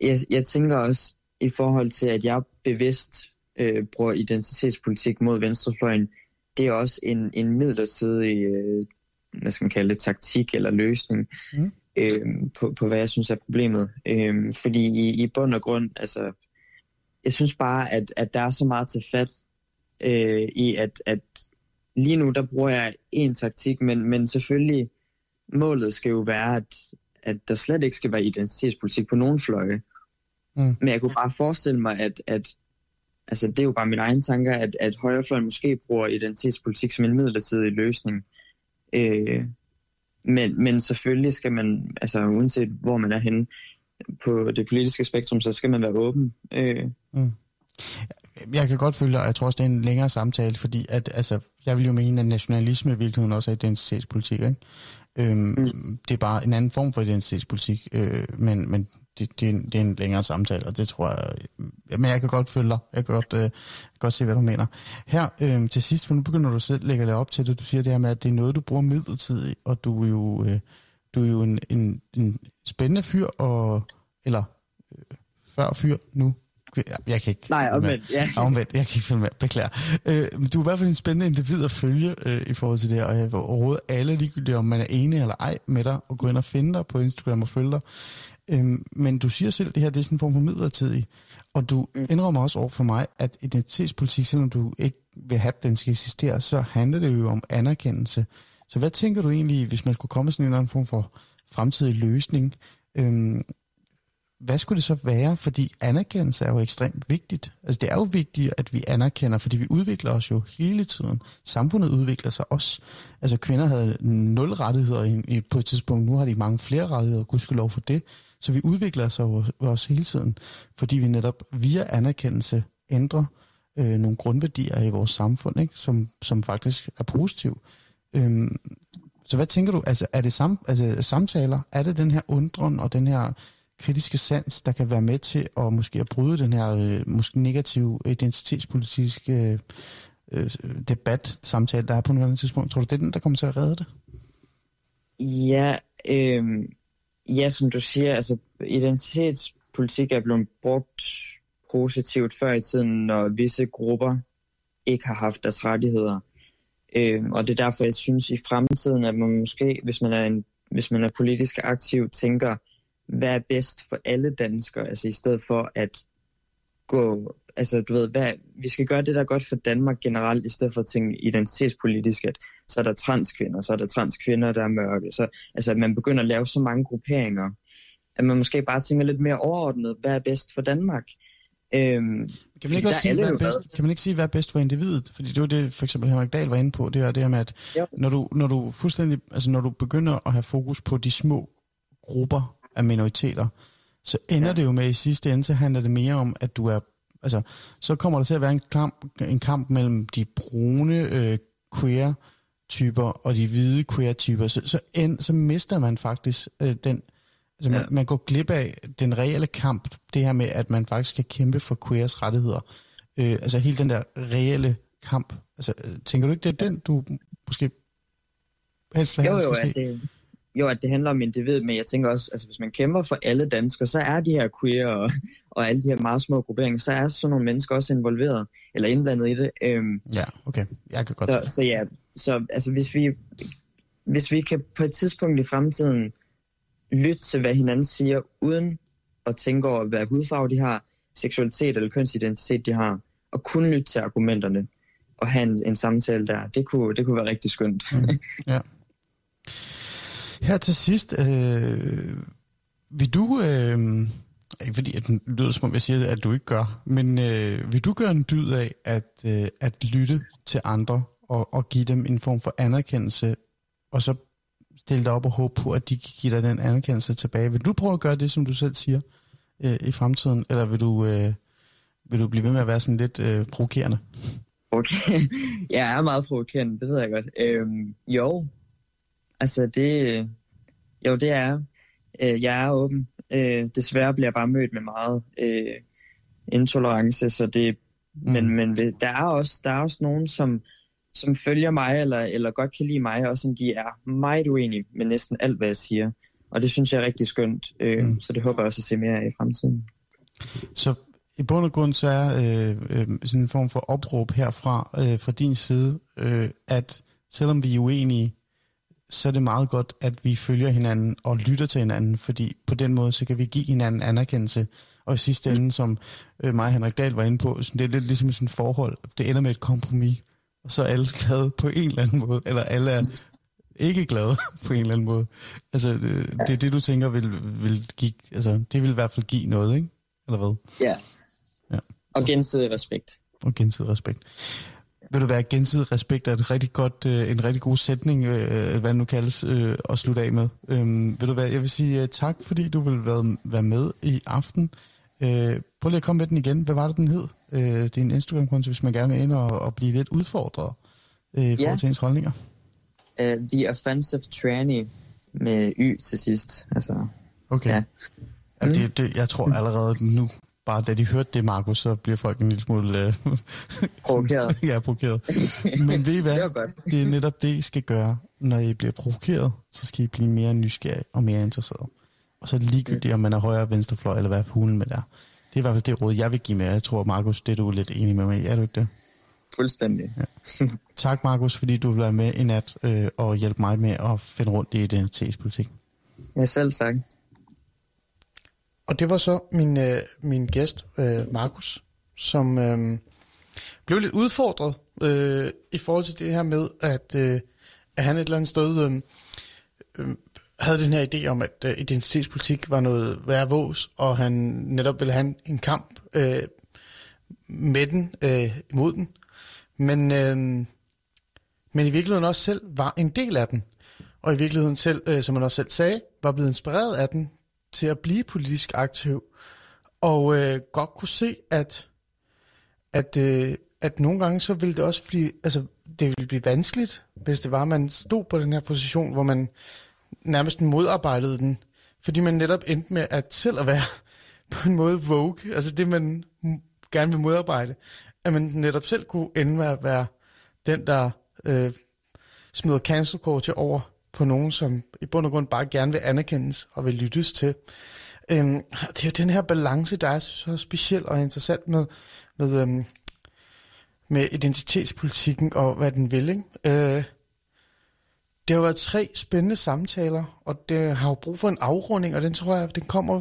jeg, jeg tænker også i forhold til, at jeg bevidst øh, bruger identitetspolitik mod venstrefløjen, det er også en, en midlertidig, øh, hvad skal man kalde det, taktik eller løsning mm. øh, på, på, hvad jeg synes er problemet. Øh, fordi i, i bund og grund, altså, jeg synes bare, at, at der er så meget til fat øh, i, at, at lige nu, der bruger jeg en taktik, men, men selvfølgelig, målet skal jo være, at, at der slet ikke skal være identitetspolitik på nogen fløje. Mm. Men jeg kunne bare forestille mig, at, at altså det er jo bare mine egne tanker, at, at højrefløjen måske bruger identitetspolitik som en midlertidig løsning. Øh, men, men selvfølgelig skal man, altså uanset hvor man er henne på det politiske spektrum, så skal man være åben. Øh. Mm. Jeg kan godt føle, og jeg tror også, det er en længere samtale, fordi at, altså, jeg vil jo mene, at nationalisme i virkeligheden også er identitetspolitik. Ikke? Øhm, mm. Det er bare en anden form for identitetspolitik, øh, men, men det, det, er en, det er en længere samtale, og det tror jeg... Men jeg kan godt følge dig. Jeg kan godt, øh, godt se, hvad du mener. Her øh, til sidst, for nu begynder du selv at lægge op til det. Du siger det her med, at det er noget, du bruger midlertidigt, og du er jo, øh, du er jo en, en, en spændende fyr, og, eller øh, før fyr nu, jeg kan ikke... Nej, omvendt. Ja. Omvendt, jeg kan ikke følge med. Beklager. Øh, du er i hvert fald en spændende individ at følge øh, i forhold til det her, og jeg vil råde alle ligegyldigt, om man er enig eller ej med dig, og gå ind og finde dig på Instagram og følge dig. Øh, men du siger selv, at det her det er sådan en form for midlertidig, og du mm. indrømmer også over for mig, at identitetspolitik, selvom du ikke vil have, at den skal eksistere, så handler det jo om anerkendelse. Så hvad tænker du egentlig, hvis man skulle komme sådan en eller anden form for fremtidig løsning? Øhm, hvad skulle det så være? Fordi anerkendelse er jo ekstremt vigtigt. Altså det er jo vigtigt, at vi anerkender, fordi vi udvikler os jo hele tiden. Samfundet udvikler sig også. Altså kvinder havde nul rettigheder i, på et tidspunkt. Nu har de mange flere rettigheder, gudskelov for det. Så vi udvikler os jo også hele tiden, fordi vi netop via anerkendelse ændrer øh, nogle grundværdier i vores samfund, ikke? Som, som faktisk er positiv. Øhm, så hvad tænker du? Altså er det sam, altså, samtaler? Er det den her undren og den her kritiske sans, der kan være med til at måske at bryde den her øh, måske negative identitetspolitiske øh, øh, debat, samtale, der er på nuværende tidspunkt. Tror du, det er den, der kommer til at redde det? Ja, øh, ja som du siger, altså identitetspolitik er blevet brugt positivt før i tiden, når visse grupper ikke har haft deres rettigheder. Øh, og det er derfor, jeg synes i fremtiden, at man måske, hvis man er, en, hvis man er politisk aktiv, tænker, hvad er bedst for alle danskere, altså i stedet for at gå, altså du ved, hvad, vi skal gøre det, der er godt for Danmark generelt, i stedet for at tænke identitetspolitisk, at så er der transkvinder, så er der transkvinder, der er mørke, så altså at man begynder at lave så mange grupperinger, at man måske bare tænker lidt mere overordnet, hvad er bedst for Danmark? Øhm, kan, man ikke også sige, hvad er bedst, kan man ikke sige, hvad er bedst for individet? Fordi det var det, for eksempel Henrik Dahl var inde på, det er det her med, at når du, når du fuldstændig, altså når du begynder at have fokus på de små grupper, af minoriteter, så ender ja. det jo med i sidste ende, så handler det mere om, at du er, altså, så kommer der til at være en kamp, en kamp mellem de brune øh, queer-typer og de hvide queer-typer, så, så, end, så mister man faktisk øh, den, altså man, ja. man går glip af den reelle kamp, det her med, at man faktisk kan kæmpe for queers rettigheder. Øh, altså hele den der reelle kamp. Altså, øh, tænker du ikke, det er den, du måske helst vil have, jo, jo, ja, det, jo, at det handler om individ, men jeg tænker også, altså hvis man kæmper for alle danskere, så er de her queer og, og alle de her meget små grupperinger, så er sådan nogle mennesker også involveret, eller indblandet i det. Øhm, ja, okay. Jeg kan godt så, så ja, så altså hvis vi, hvis vi kan på et tidspunkt i fremtiden lytte til, hvad hinanden siger, uden at tænke over, hvad hudfarve de har, seksualitet eller kønsidentitet de har, og kun lytte til argumenterne, og have en, en samtale der, det kunne, det kunne være rigtig skønt. Mm, ja. Her til sidst, øh, vil du, øh, ikke fordi at det lyder som om jeg siger, at du ikke gør, men øh, vil du gøre en dyd af at, øh, at lytte til andre og, og give dem en form for anerkendelse, og så stille dig op og håbe på, at de kan give dig den anerkendelse tilbage. Vil du prøve at gøre det, som du selv siger, øh, i fremtiden, eller vil du, øh, vil du blive ved med at være sådan lidt øh, provokerende? Okay, jeg er meget provokerende, det ved jeg godt. Øhm, jo, Altså det, jo det er, øh, jeg er åben. Øh, desværre bliver jeg bare mødt med meget øh, intolerance, så det, mm. men, men der er også, der er også nogen, som som følger mig, eller, eller godt kan lide mig, og som de er meget uenige med næsten alt, hvad jeg siger. Og det synes jeg er rigtig skønt, øh, mm. så det håber jeg også at se mere af i fremtiden. Så i bund og grund så er øh, øh, sådan en form for opråb herfra, øh, fra din side, øh, at selvom vi er uenige, så er det meget godt, at vi følger hinanden og lytter til hinanden, fordi på den måde, så kan vi give hinanden anerkendelse. Og i sidste ende, som øh, mig og Henrik Dahl var inde på, så det er lidt ligesom sådan et forhold. Det ender med et kompromis, og så er alle glade på en eller anden måde, eller alle er ikke glade på en eller anden måde. Altså, det, det er det, du tænker vil, vil give, altså, det vil i hvert fald give noget, ikke? Eller hvad? Ja. ja. Og gensidig respekt. Og gensidig respekt vil du være gensidig respekt er et rigtig godt, øh, en rigtig god sætning, øh, hvad nu kaldes, øh, at slutte af med. Øh, vil du være, jeg vil sige uh, tak, fordi du vil være, være med i aften. Øh, prøv lige at komme med den igen. Hvad var det, den hed? Øh, en Instagram-konto, hvis man gerne vil ind og, og blive lidt udfordret øh, i forhold yeah. til ens holdninger. Uh, the Offensive Tranny med Y til sidst. Altså, okay. Ja. Ja, det, det, jeg tror allerede nu, bare da de hørte det, Markus, så bliver folk en lille smule... Øh, provokeret. ja, provokeret. Men ved I hvad? det, det er netop det, I skal gøre. Når I bliver provokeret, så skal I blive mere nysgerrige og mere interesseret. Og så det ligegyldigt, om man er højre, venstrefløj, eller hvad hulen med der. Det er i hvert fald det råd, jeg vil give med. Jeg tror, Markus, det er du lidt enig med mig i. Er du ikke det? Fuldstændig. Ja. Tak, Markus, fordi du vil være med i nat øh, og hjælpe mig med at finde rundt i identitetspolitik. Ja, selv tak. Og det var så min, øh, min gæst, øh, Markus, som øh, blev lidt udfordret øh, i forhold til det her med, at, øh, at han et eller andet sted øh, øh, havde den her idé om, at øh, identitetspolitik var noget værre vås, og han netop ville have en, en kamp øh, med den, øh, imod den. Men, øh, men i virkeligheden også selv var en del af den. Og i virkeligheden selv, øh, som han også selv sagde, var blevet inspireret af den til at blive politisk aktiv, og øh, godt kunne se, at, at, øh, at nogle gange så ville det også blive, altså det ville blive vanskeligt, hvis det var, at man stod på den her position, hvor man nærmest modarbejdede den, fordi man netop endte med at selv at være på en måde vogue, altså det man gerne vil modarbejde, at man netop selv kunne ende med at være den, der øh, smider cancel culture over på nogen, som i bund og grund bare gerne vil anerkendes og vil lyttes til. Øhm, det er jo den her balance, der er så speciel og interessant med, med, øhm, med identitetspolitikken og hvad den vil. Ikke? Øh, det har været tre spændende samtaler, og det har jo brug for en afrunding, og den tror jeg, den kommer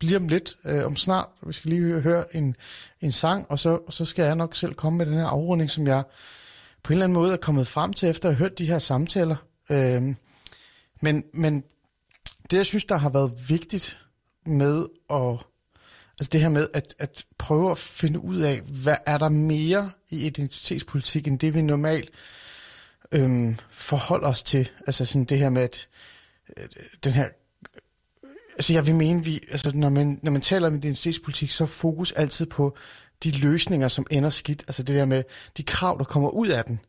lige om lidt, øh, om snart. Vi skal lige høre, en, en sang, og så, og så skal jeg nok selv komme med den her afrunding, som jeg på en eller anden måde er kommet frem til, efter at have hørt de her samtaler. Øh, men, men det, jeg synes, der har været vigtigt med at, altså det her med at, at prøve at finde ud af, hvad er der mere i identitetspolitik, end det vi normalt øhm, forholder os til. Altså sådan det her med, at øh, den her Altså jeg vil mene, vi, altså når, man, når man taler om identitetspolitik, så er fokus altid på de løsninger, som ender skidt. Altså det der med de krav, der kommer ud af den.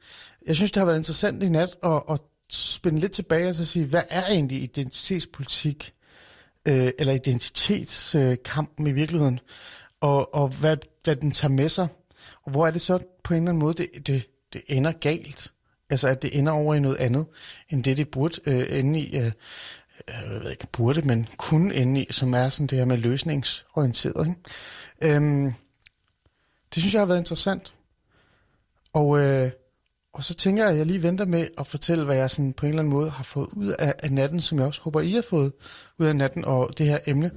Jeg synes, det har været interessant i nat at, at spænde lidt tilbage og så sige, hvad er egentlig identitetspolitik, øh, eller identitetskampen øh, i virkeligheden, og, og hvad, hvad den tager med sig, og hvor er det så på en eller anden måde, det, det, det ender galt. Altså at det ender over i noget andet, end det det burde øh, ende i. Øh, øh jeg ved ikke, burde, men kunne ende i, som er sådan det her med løsningsorienteret. Ikke? Øhm, det synes jeg har været interessant. Og øh, og så tænker jeg, at jeg lige venter med at fortælle, hvad jeg sådan på en eller anden måde har fået ud af, af natten, som jeg også håber, I har fået ud af natten og det her emne.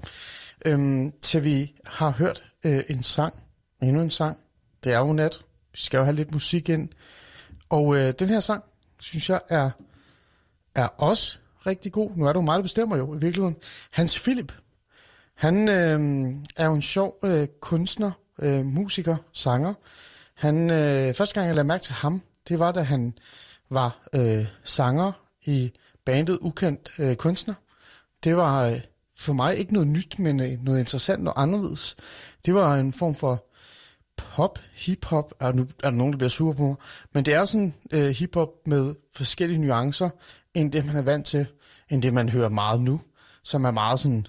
Øhm, til vi har hørt øh, en sang, endnu en sang. Det er jo nat. Vi skal jo have lidt musik ind. Og øh, den her sang, synes jeg, er, er også rigtig god. Nu er det jo mig, der bestemmer jo i virkeligheden. Hans Philip, han øh, er jo en sjov øh, kunstner, øh, musiker, sanger. Han, øh, første gang jeg lagde mærke til ham, det var, da han var øh, sanger i bandet Ukendt øh, Kunstner. Det var øh, for mig ikke noget nyt, men øh, noget interessant og anderledes. Det var en form for pop, hip-hop, er, nu, er der nogen, der bliver super på mig, men det er sådan øh, hip-hop med forskellige nuancer, end det, man er vant til, end det, man hører meget nu, som er meget sådan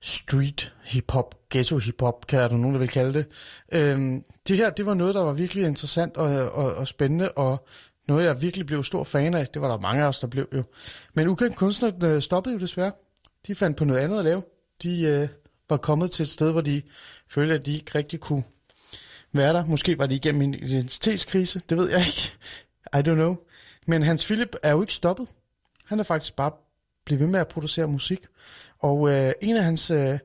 street hip-hop, ghetto hip-hop, kan der nogen, der vil kalde det. Øhm, det her, det var noget, der var virkelig interessant og, og, og spændende, og noget, jeg virkelig blev stor fan af. Det var der mange af os, der blev jo. Men ukendt kunstnere øh, stoppede jo desværre. De fandt på noget andet at lave. De øh, var kommet til et sted, hvor de følte, at de ikke rigtig kunne være der. Måske var de igennem en identitetskrise, det ved jeg ikke. I don't know. Men Hans Philip er jo ikke stoppet. Han er faktisk bare blevet ved med at producere musik. Og øh, en af hans øh,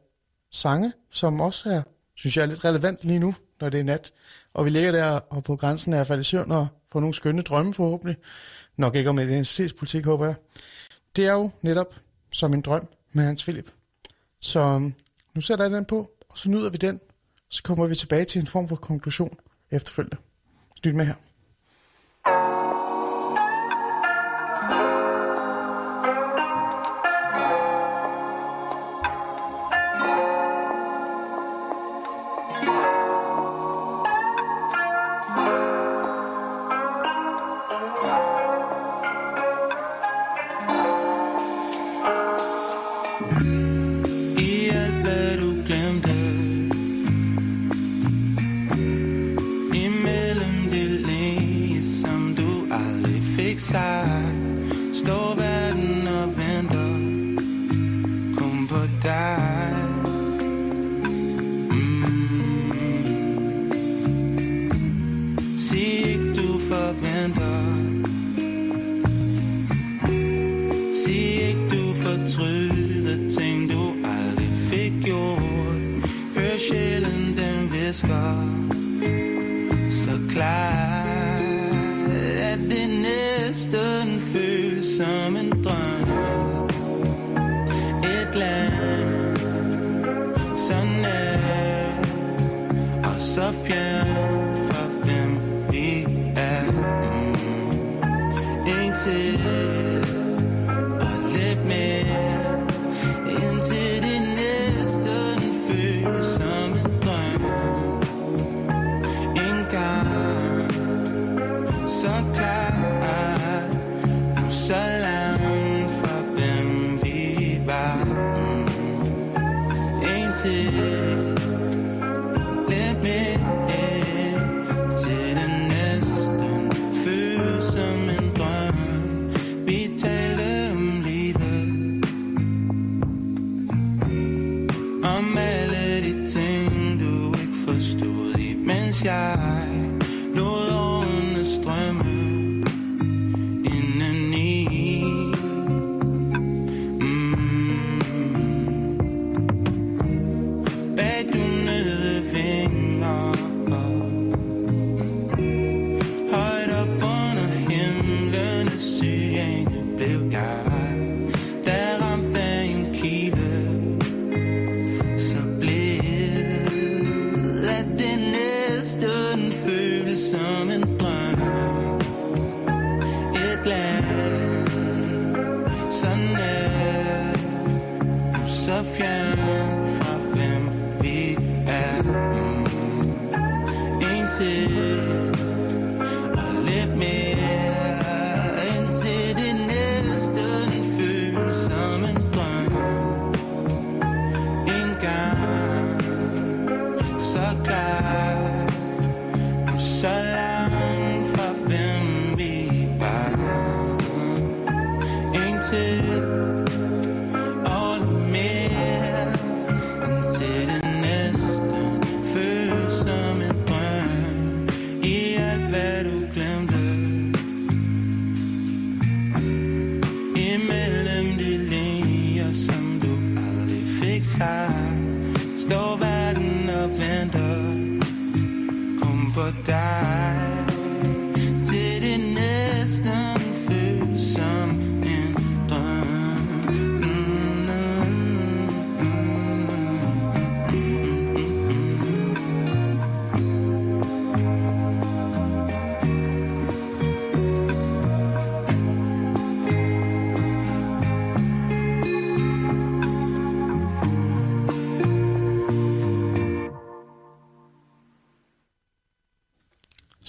sange, som også er, synes jeg er lidt relevant lige nu, når det er nat, og vi ligger der og på grænsen af at falde i søvn og få nogle skønne drømme forhåbentlig, nok ikke om identitetspolitik, håber jeg, det er jo netop som en drøm med Hans Philip. Så øhm, nu sætter jeg den på, og så nyder vi den, så kommer vi tilbage til en form for konklusion efterfølgende. Lyt med her.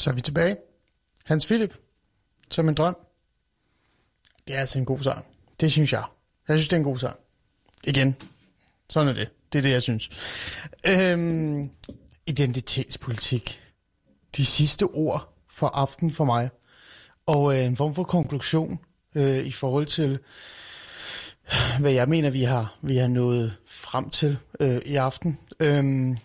Så er vi tilbage. Hans Philip, som en drøm. Det er altså en god sang. Det synes jeg. Jeg synes, det er en god sang. Igen, Sådan er det. Det er det, jeg synes. Øhm, identitetspolitik. De sidste ord for aften for mig. Og øh, en form for konklusion øh, i forhold til, hvad jeg mener, vi har, vi har nået frem til øh, i aften. Øhm,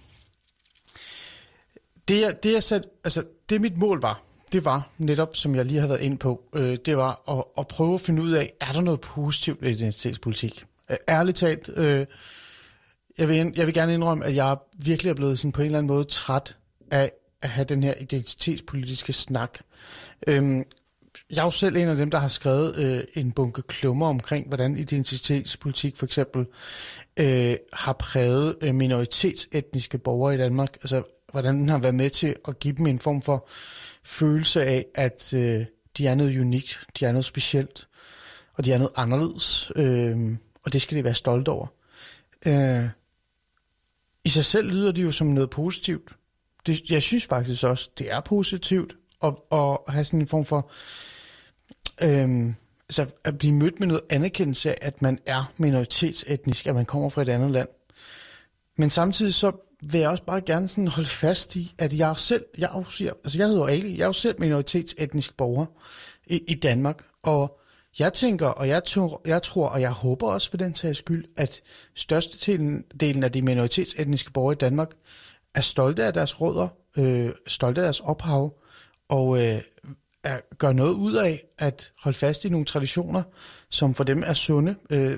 det, jeg, det, jeg sat, altså, det mit mål var, det var netop, som jeg lige har været ind på, øh, det var at, at prøve at finde ud af, er der noget positivt i identitetspolitik? Ærligt talt, øh, jeg, vil, jeg vil gerne indrømme, at jeg virkelig er blevet sådan på en eller anden måde træt af at have den her identitetspolitiske snak. Øhm, jeg er jo selv en af dem, der har skrevet øh, en bunke klummer omkring, hvordan identitetspolitik for eksempel øh, har præget øh, minoritetsetniske borgere i Danmark. Altså, hvordan den har været med til at give dem en form for følelse af, at øh, de er noget unikt, de er noget specielt, og de er noget anderledes, øh, og det skal de være stolte over. Øh, I sig selv lyder det jo som noget positivt. Det, jeg synes faktisk også, det er positivt at, at have sådan en form for øh, altså at blive mødt med noget anerkendelse af, at man er minoritetsetnisk, at man kommer fra et andet land. Men samtidig så vil jeg også bare gerne sådan holde fast i, at jeg selv, jeg, også, altså jeg hedder Ali, jeg er jo selv minoritetsetnisk borger i, i Danmark, og jeg tænker, og jeg tror, jeg tror, og jeg håber også for den sags skyld, at størstedelen af de minoritetsetniske borgere i Danmark er stolte af deres rødder, øh, stolte af deres ophav, og øh, er, gør noget ud af at holde fast i nogle traditioner, som for dem er sunde, øh,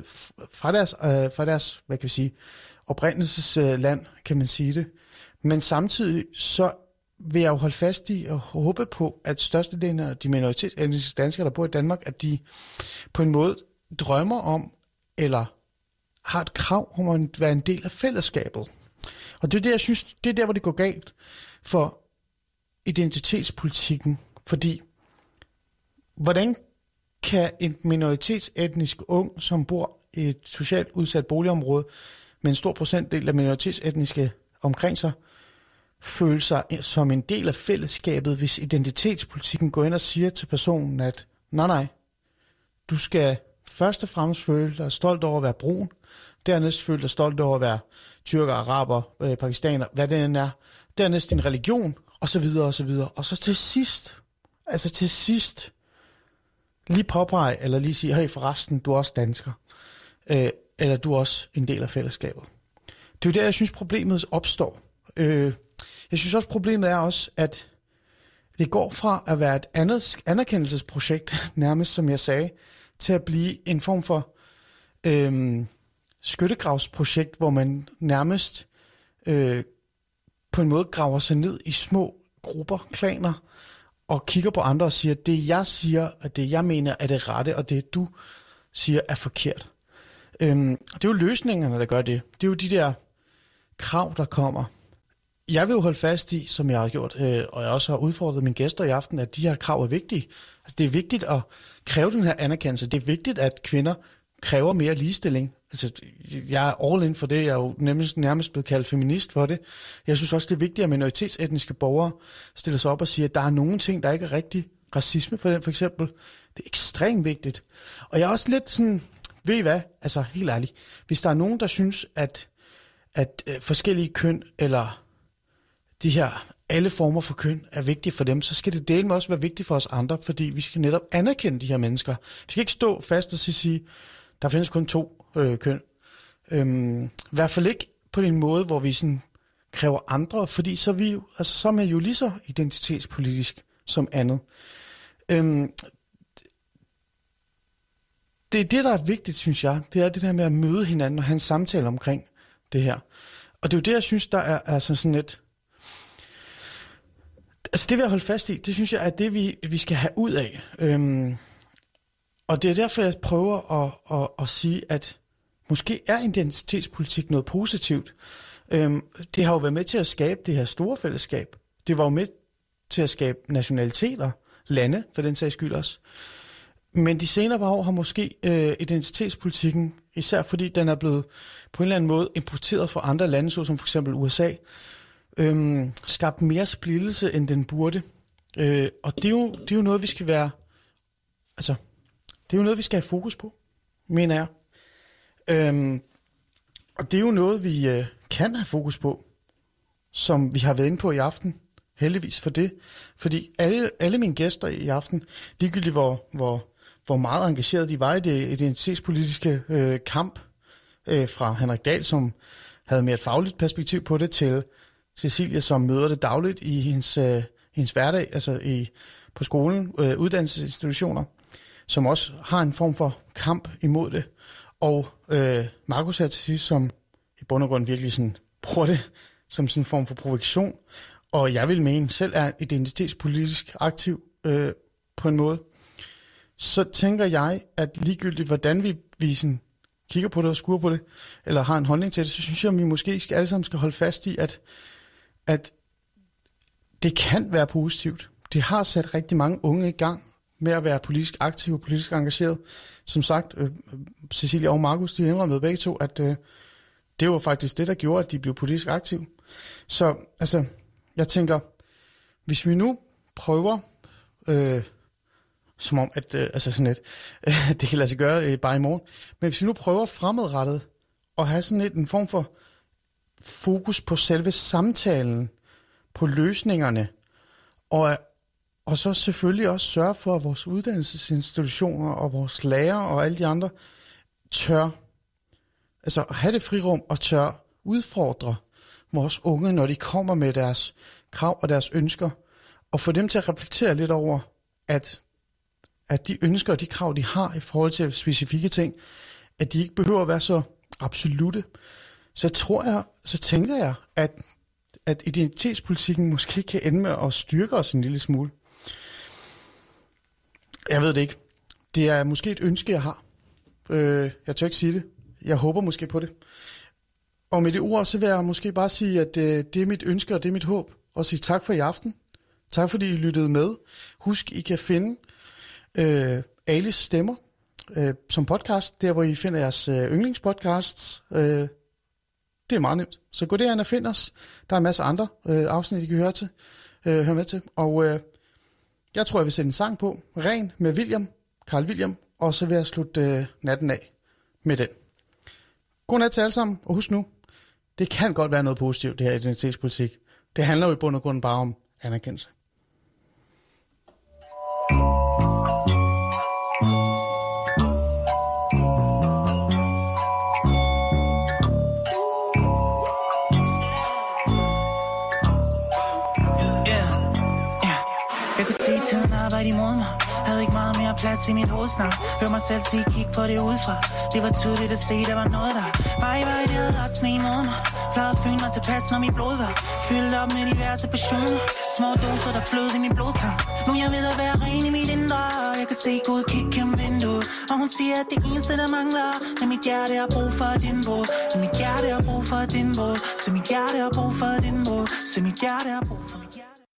fra, deres, øh, fra deres, hvad kan vi sige, oprindelsesland, kan man sige det. Men samtidig så vil jeg jo holde fast i og håbe på, at størstedelen af de minoritetsetniske danskere, der bor i Danmark, at de på en måde drømmer om, eller har et krav om at være en del af fællesskabet. Og det er det, jeg synes, det er der, hvor det går galt for identitetspolitikken. Fordi, hvordan kan en minoritetsetnisk ung, som bor i et socialt udsat boligområde, med en stor procentdel af minoritetsetniske omkring sig, føle sig som en del af fællesskabet, hvis identitetspolitikken går ind og siger til personen, at nej, nej, du skal først og fremmest føle dig stolt over at være brun, dernæst føle dig stolt over at være tyrker, araber, øh, pakistaner, hvad det end er, dernæst din religion, og så videre, og så videre. Og så til sidst, altså til sidst, lige påpege, eller lige sige, hey forresten, du er også dansker. Øh, eller du er også en del af fællesskabet. Det er jo der, jeg synes, problemet opstår. Øh, jeg synes også, problemet er også, at det går fra at være et andet anerkendelsesprojekt, nærmest som jeg sagde, til at blive en form for øh, skyttegravsprojekt, hvor man nærmest øh, på en måde graver sig ned i små grupper, klaner, og kigger på andre og siger, at det jeg siger, og det jeg mener er det rette, og det du siger er forkert. Øhm, det er jo løsningerne, der gør det. Det er jo de der krav, der kommer. Jeg vil jo holde fast i, som jeg har gjort, øh, og jeg også har udfordret mine gæster i aften, at de her krav er vigtige. Altså, det er vigtigt at kræve den her anerkendelse. Det er vigtigt, at kvinder kræver mere ligestilling. Altså, jeg er all in for det. Jeg er jo nærmest, nærmest blevet kaldt feminist for det. Jeg synes også, det er vigtigt, at minoritetsetniske borgere stiller sig op og siger, at der er nogle ting, der ikke er rigtig racisme for den, for eksempel. Det er ekstremt vigtigt. Og jeg er også lidt sådan, ved I hvad? Altså, helt ærligt. Hvis der er nogen, der synes, at, at øh, forskellige køn, eller de her alle former for køn er vigtige for dem, så skal det dele med også være vigtigt for os andre, fordi vi skal netop anerkende de her mennesker. Vi skal ikke stå fast og sige, der findes kun to øh, køn. Øhm, I hvert fald ikke på en måde, hvor vi sådan kræver andre, fordi så er vi jo, altså så er man jo lige så identitetspolitisk som andet. Øhm, det er det, der er vigtigt, synes jeg. Det er det der med at møde hinanden og have en samtale omkring det her. Og det er jo det, jeg synes, der er, altså sådan et... Altså det vil jeg holde fast i, det synes jeg er det, vi, vi skal have ud af. Øhm, og det er derfor, jeg prøver at, at, at sige, at måske er identitetspolitik noget positivt. Øhm, det har jo været med til at skabe det her store fællesskab. Det var jo med til at skabe nationaliteter, lande for den sags skyld også. Men de senere år har måske øh, identitetspolitikken, især fordi den er blevet på en eller anden måde importeret fra andre lande, såsom for eksempel USA, øh, skabt mere splittelse, end den burde. Øh, og det er, jo, det er jo noget, vi skal være... Altså, det er jo noget, vi skal have fokus på, mener jeg. Øh, Og det er jo noget, vi øh, kan have fokus på, som vi har været inde på i aften. Heldigvis for det. Fordi alle, alle mine gæster i aften, ligegyldigt hvor, hvor, hvor meget engageret de var i det identitetspolitiske øh, kamp, øh, fra Henrik Dahl, som havde mere et fagligt perspektiv på det, til Cecilia, som møder det dagligt i hendes, øh, hendes hverdag, altså i, på skolen, øh, uddannelsesinstitutioner, som også har en form for kamp imod det. Og øh, Markus her til sidst, som i bund og grund virkelig sådan, bruger det som sådan en form for provokation. Og jeg vil mene, selv er identitetspolitisk aktiv øh, på en måde. Så tænker jeg, at ligegyldigt hvordan vi, vi sådan kigger på det og skuer på det, eller har en holdning til det, så synes jeg, at vi måske skal, alle sammen skal holde fast i, at, at det kan være positivt. Det har sat rigtig mange unge i gang med at være politisk aktive og politisk engageret. Som sagt, øh, Cecilia og Markus, de indrømmede begge to, at øh, det var faktisk det, der gjorde, at de blev politisk aktive. Så altså, jeg tænker, hvis vi nu prøver, øh, som om, at øh, altså sådan et, øh, det kan lade sig gøre øh, bare i morgen, men hvis vi nu prøver fremadrettet at have sådan et, en form for fokus på selve samtalen, på løsningerne, og, og så selvfølgelig også sørge for, at vores uddannelsesinstitutioner og vores lærere og alle de andre tør, altså have det frirum og tør udfordre vores unge, når de kommer med deres krav og deres ønsker, og få dem til at reflektere lidt over, at, at de ønsker og de krav, de har i forhold til specifikke ting, at de ikke behøver at være så absolute. Så tror jeg, så tænker jeg, at, at identitetspolitikken måske kan ende med at styrke os en lille smule. Jeg ved det ikke. Det er måske et ønske, jeg har. Øh, jeg tør ikke sige det. Jeg håber måske på det. Og med det ord, så vil jeg måske bare sige, at øh, det er mit ønske, og det er mit håb. Og sige tak for i aften. Tak fordi I lyttede med. Husk, I kan finde øh, Alice Stemmer øh, som podcast, der hvor I finder jeres øh, yndlingspodcasts. Øh, det er meget nemt. Så gå derhen og find os. Der er en masse andre øh, afsnit, I kan høre, til, øh, høre med til. Og øh, jeg tror, jeg vil sætte en sang på. Ren med William, Carl William. Og så vil jeg slutte øh, natten af med den. Godnat til alle sammen, og husk nu, det kan godt være noget positivt, det her identitetspolitik. Det handler jo i bund og grund bare om anerkendelse. arbejde meget mere mit hovedsnak. Hør mig selv sige, kig på det udefra. Det var tydeligt at se, der var noget der. Bare i vej, det havde ret sne mod mig. Plejede at fyne mig tilpas, når mit blod var Fyldt op med diverse passioner. Små doser, der flød i min blodkar. Nu jeg ved at være ren i mit indre Jeg kan se Gud kigge gennem vinduet. Og hun siger, at det eneste, der mangler Er mit hjerte har brug for din båd Mit hjerte har brug for din båd Så mit hjerte har brug for din båd Så mit hjerte har brug for din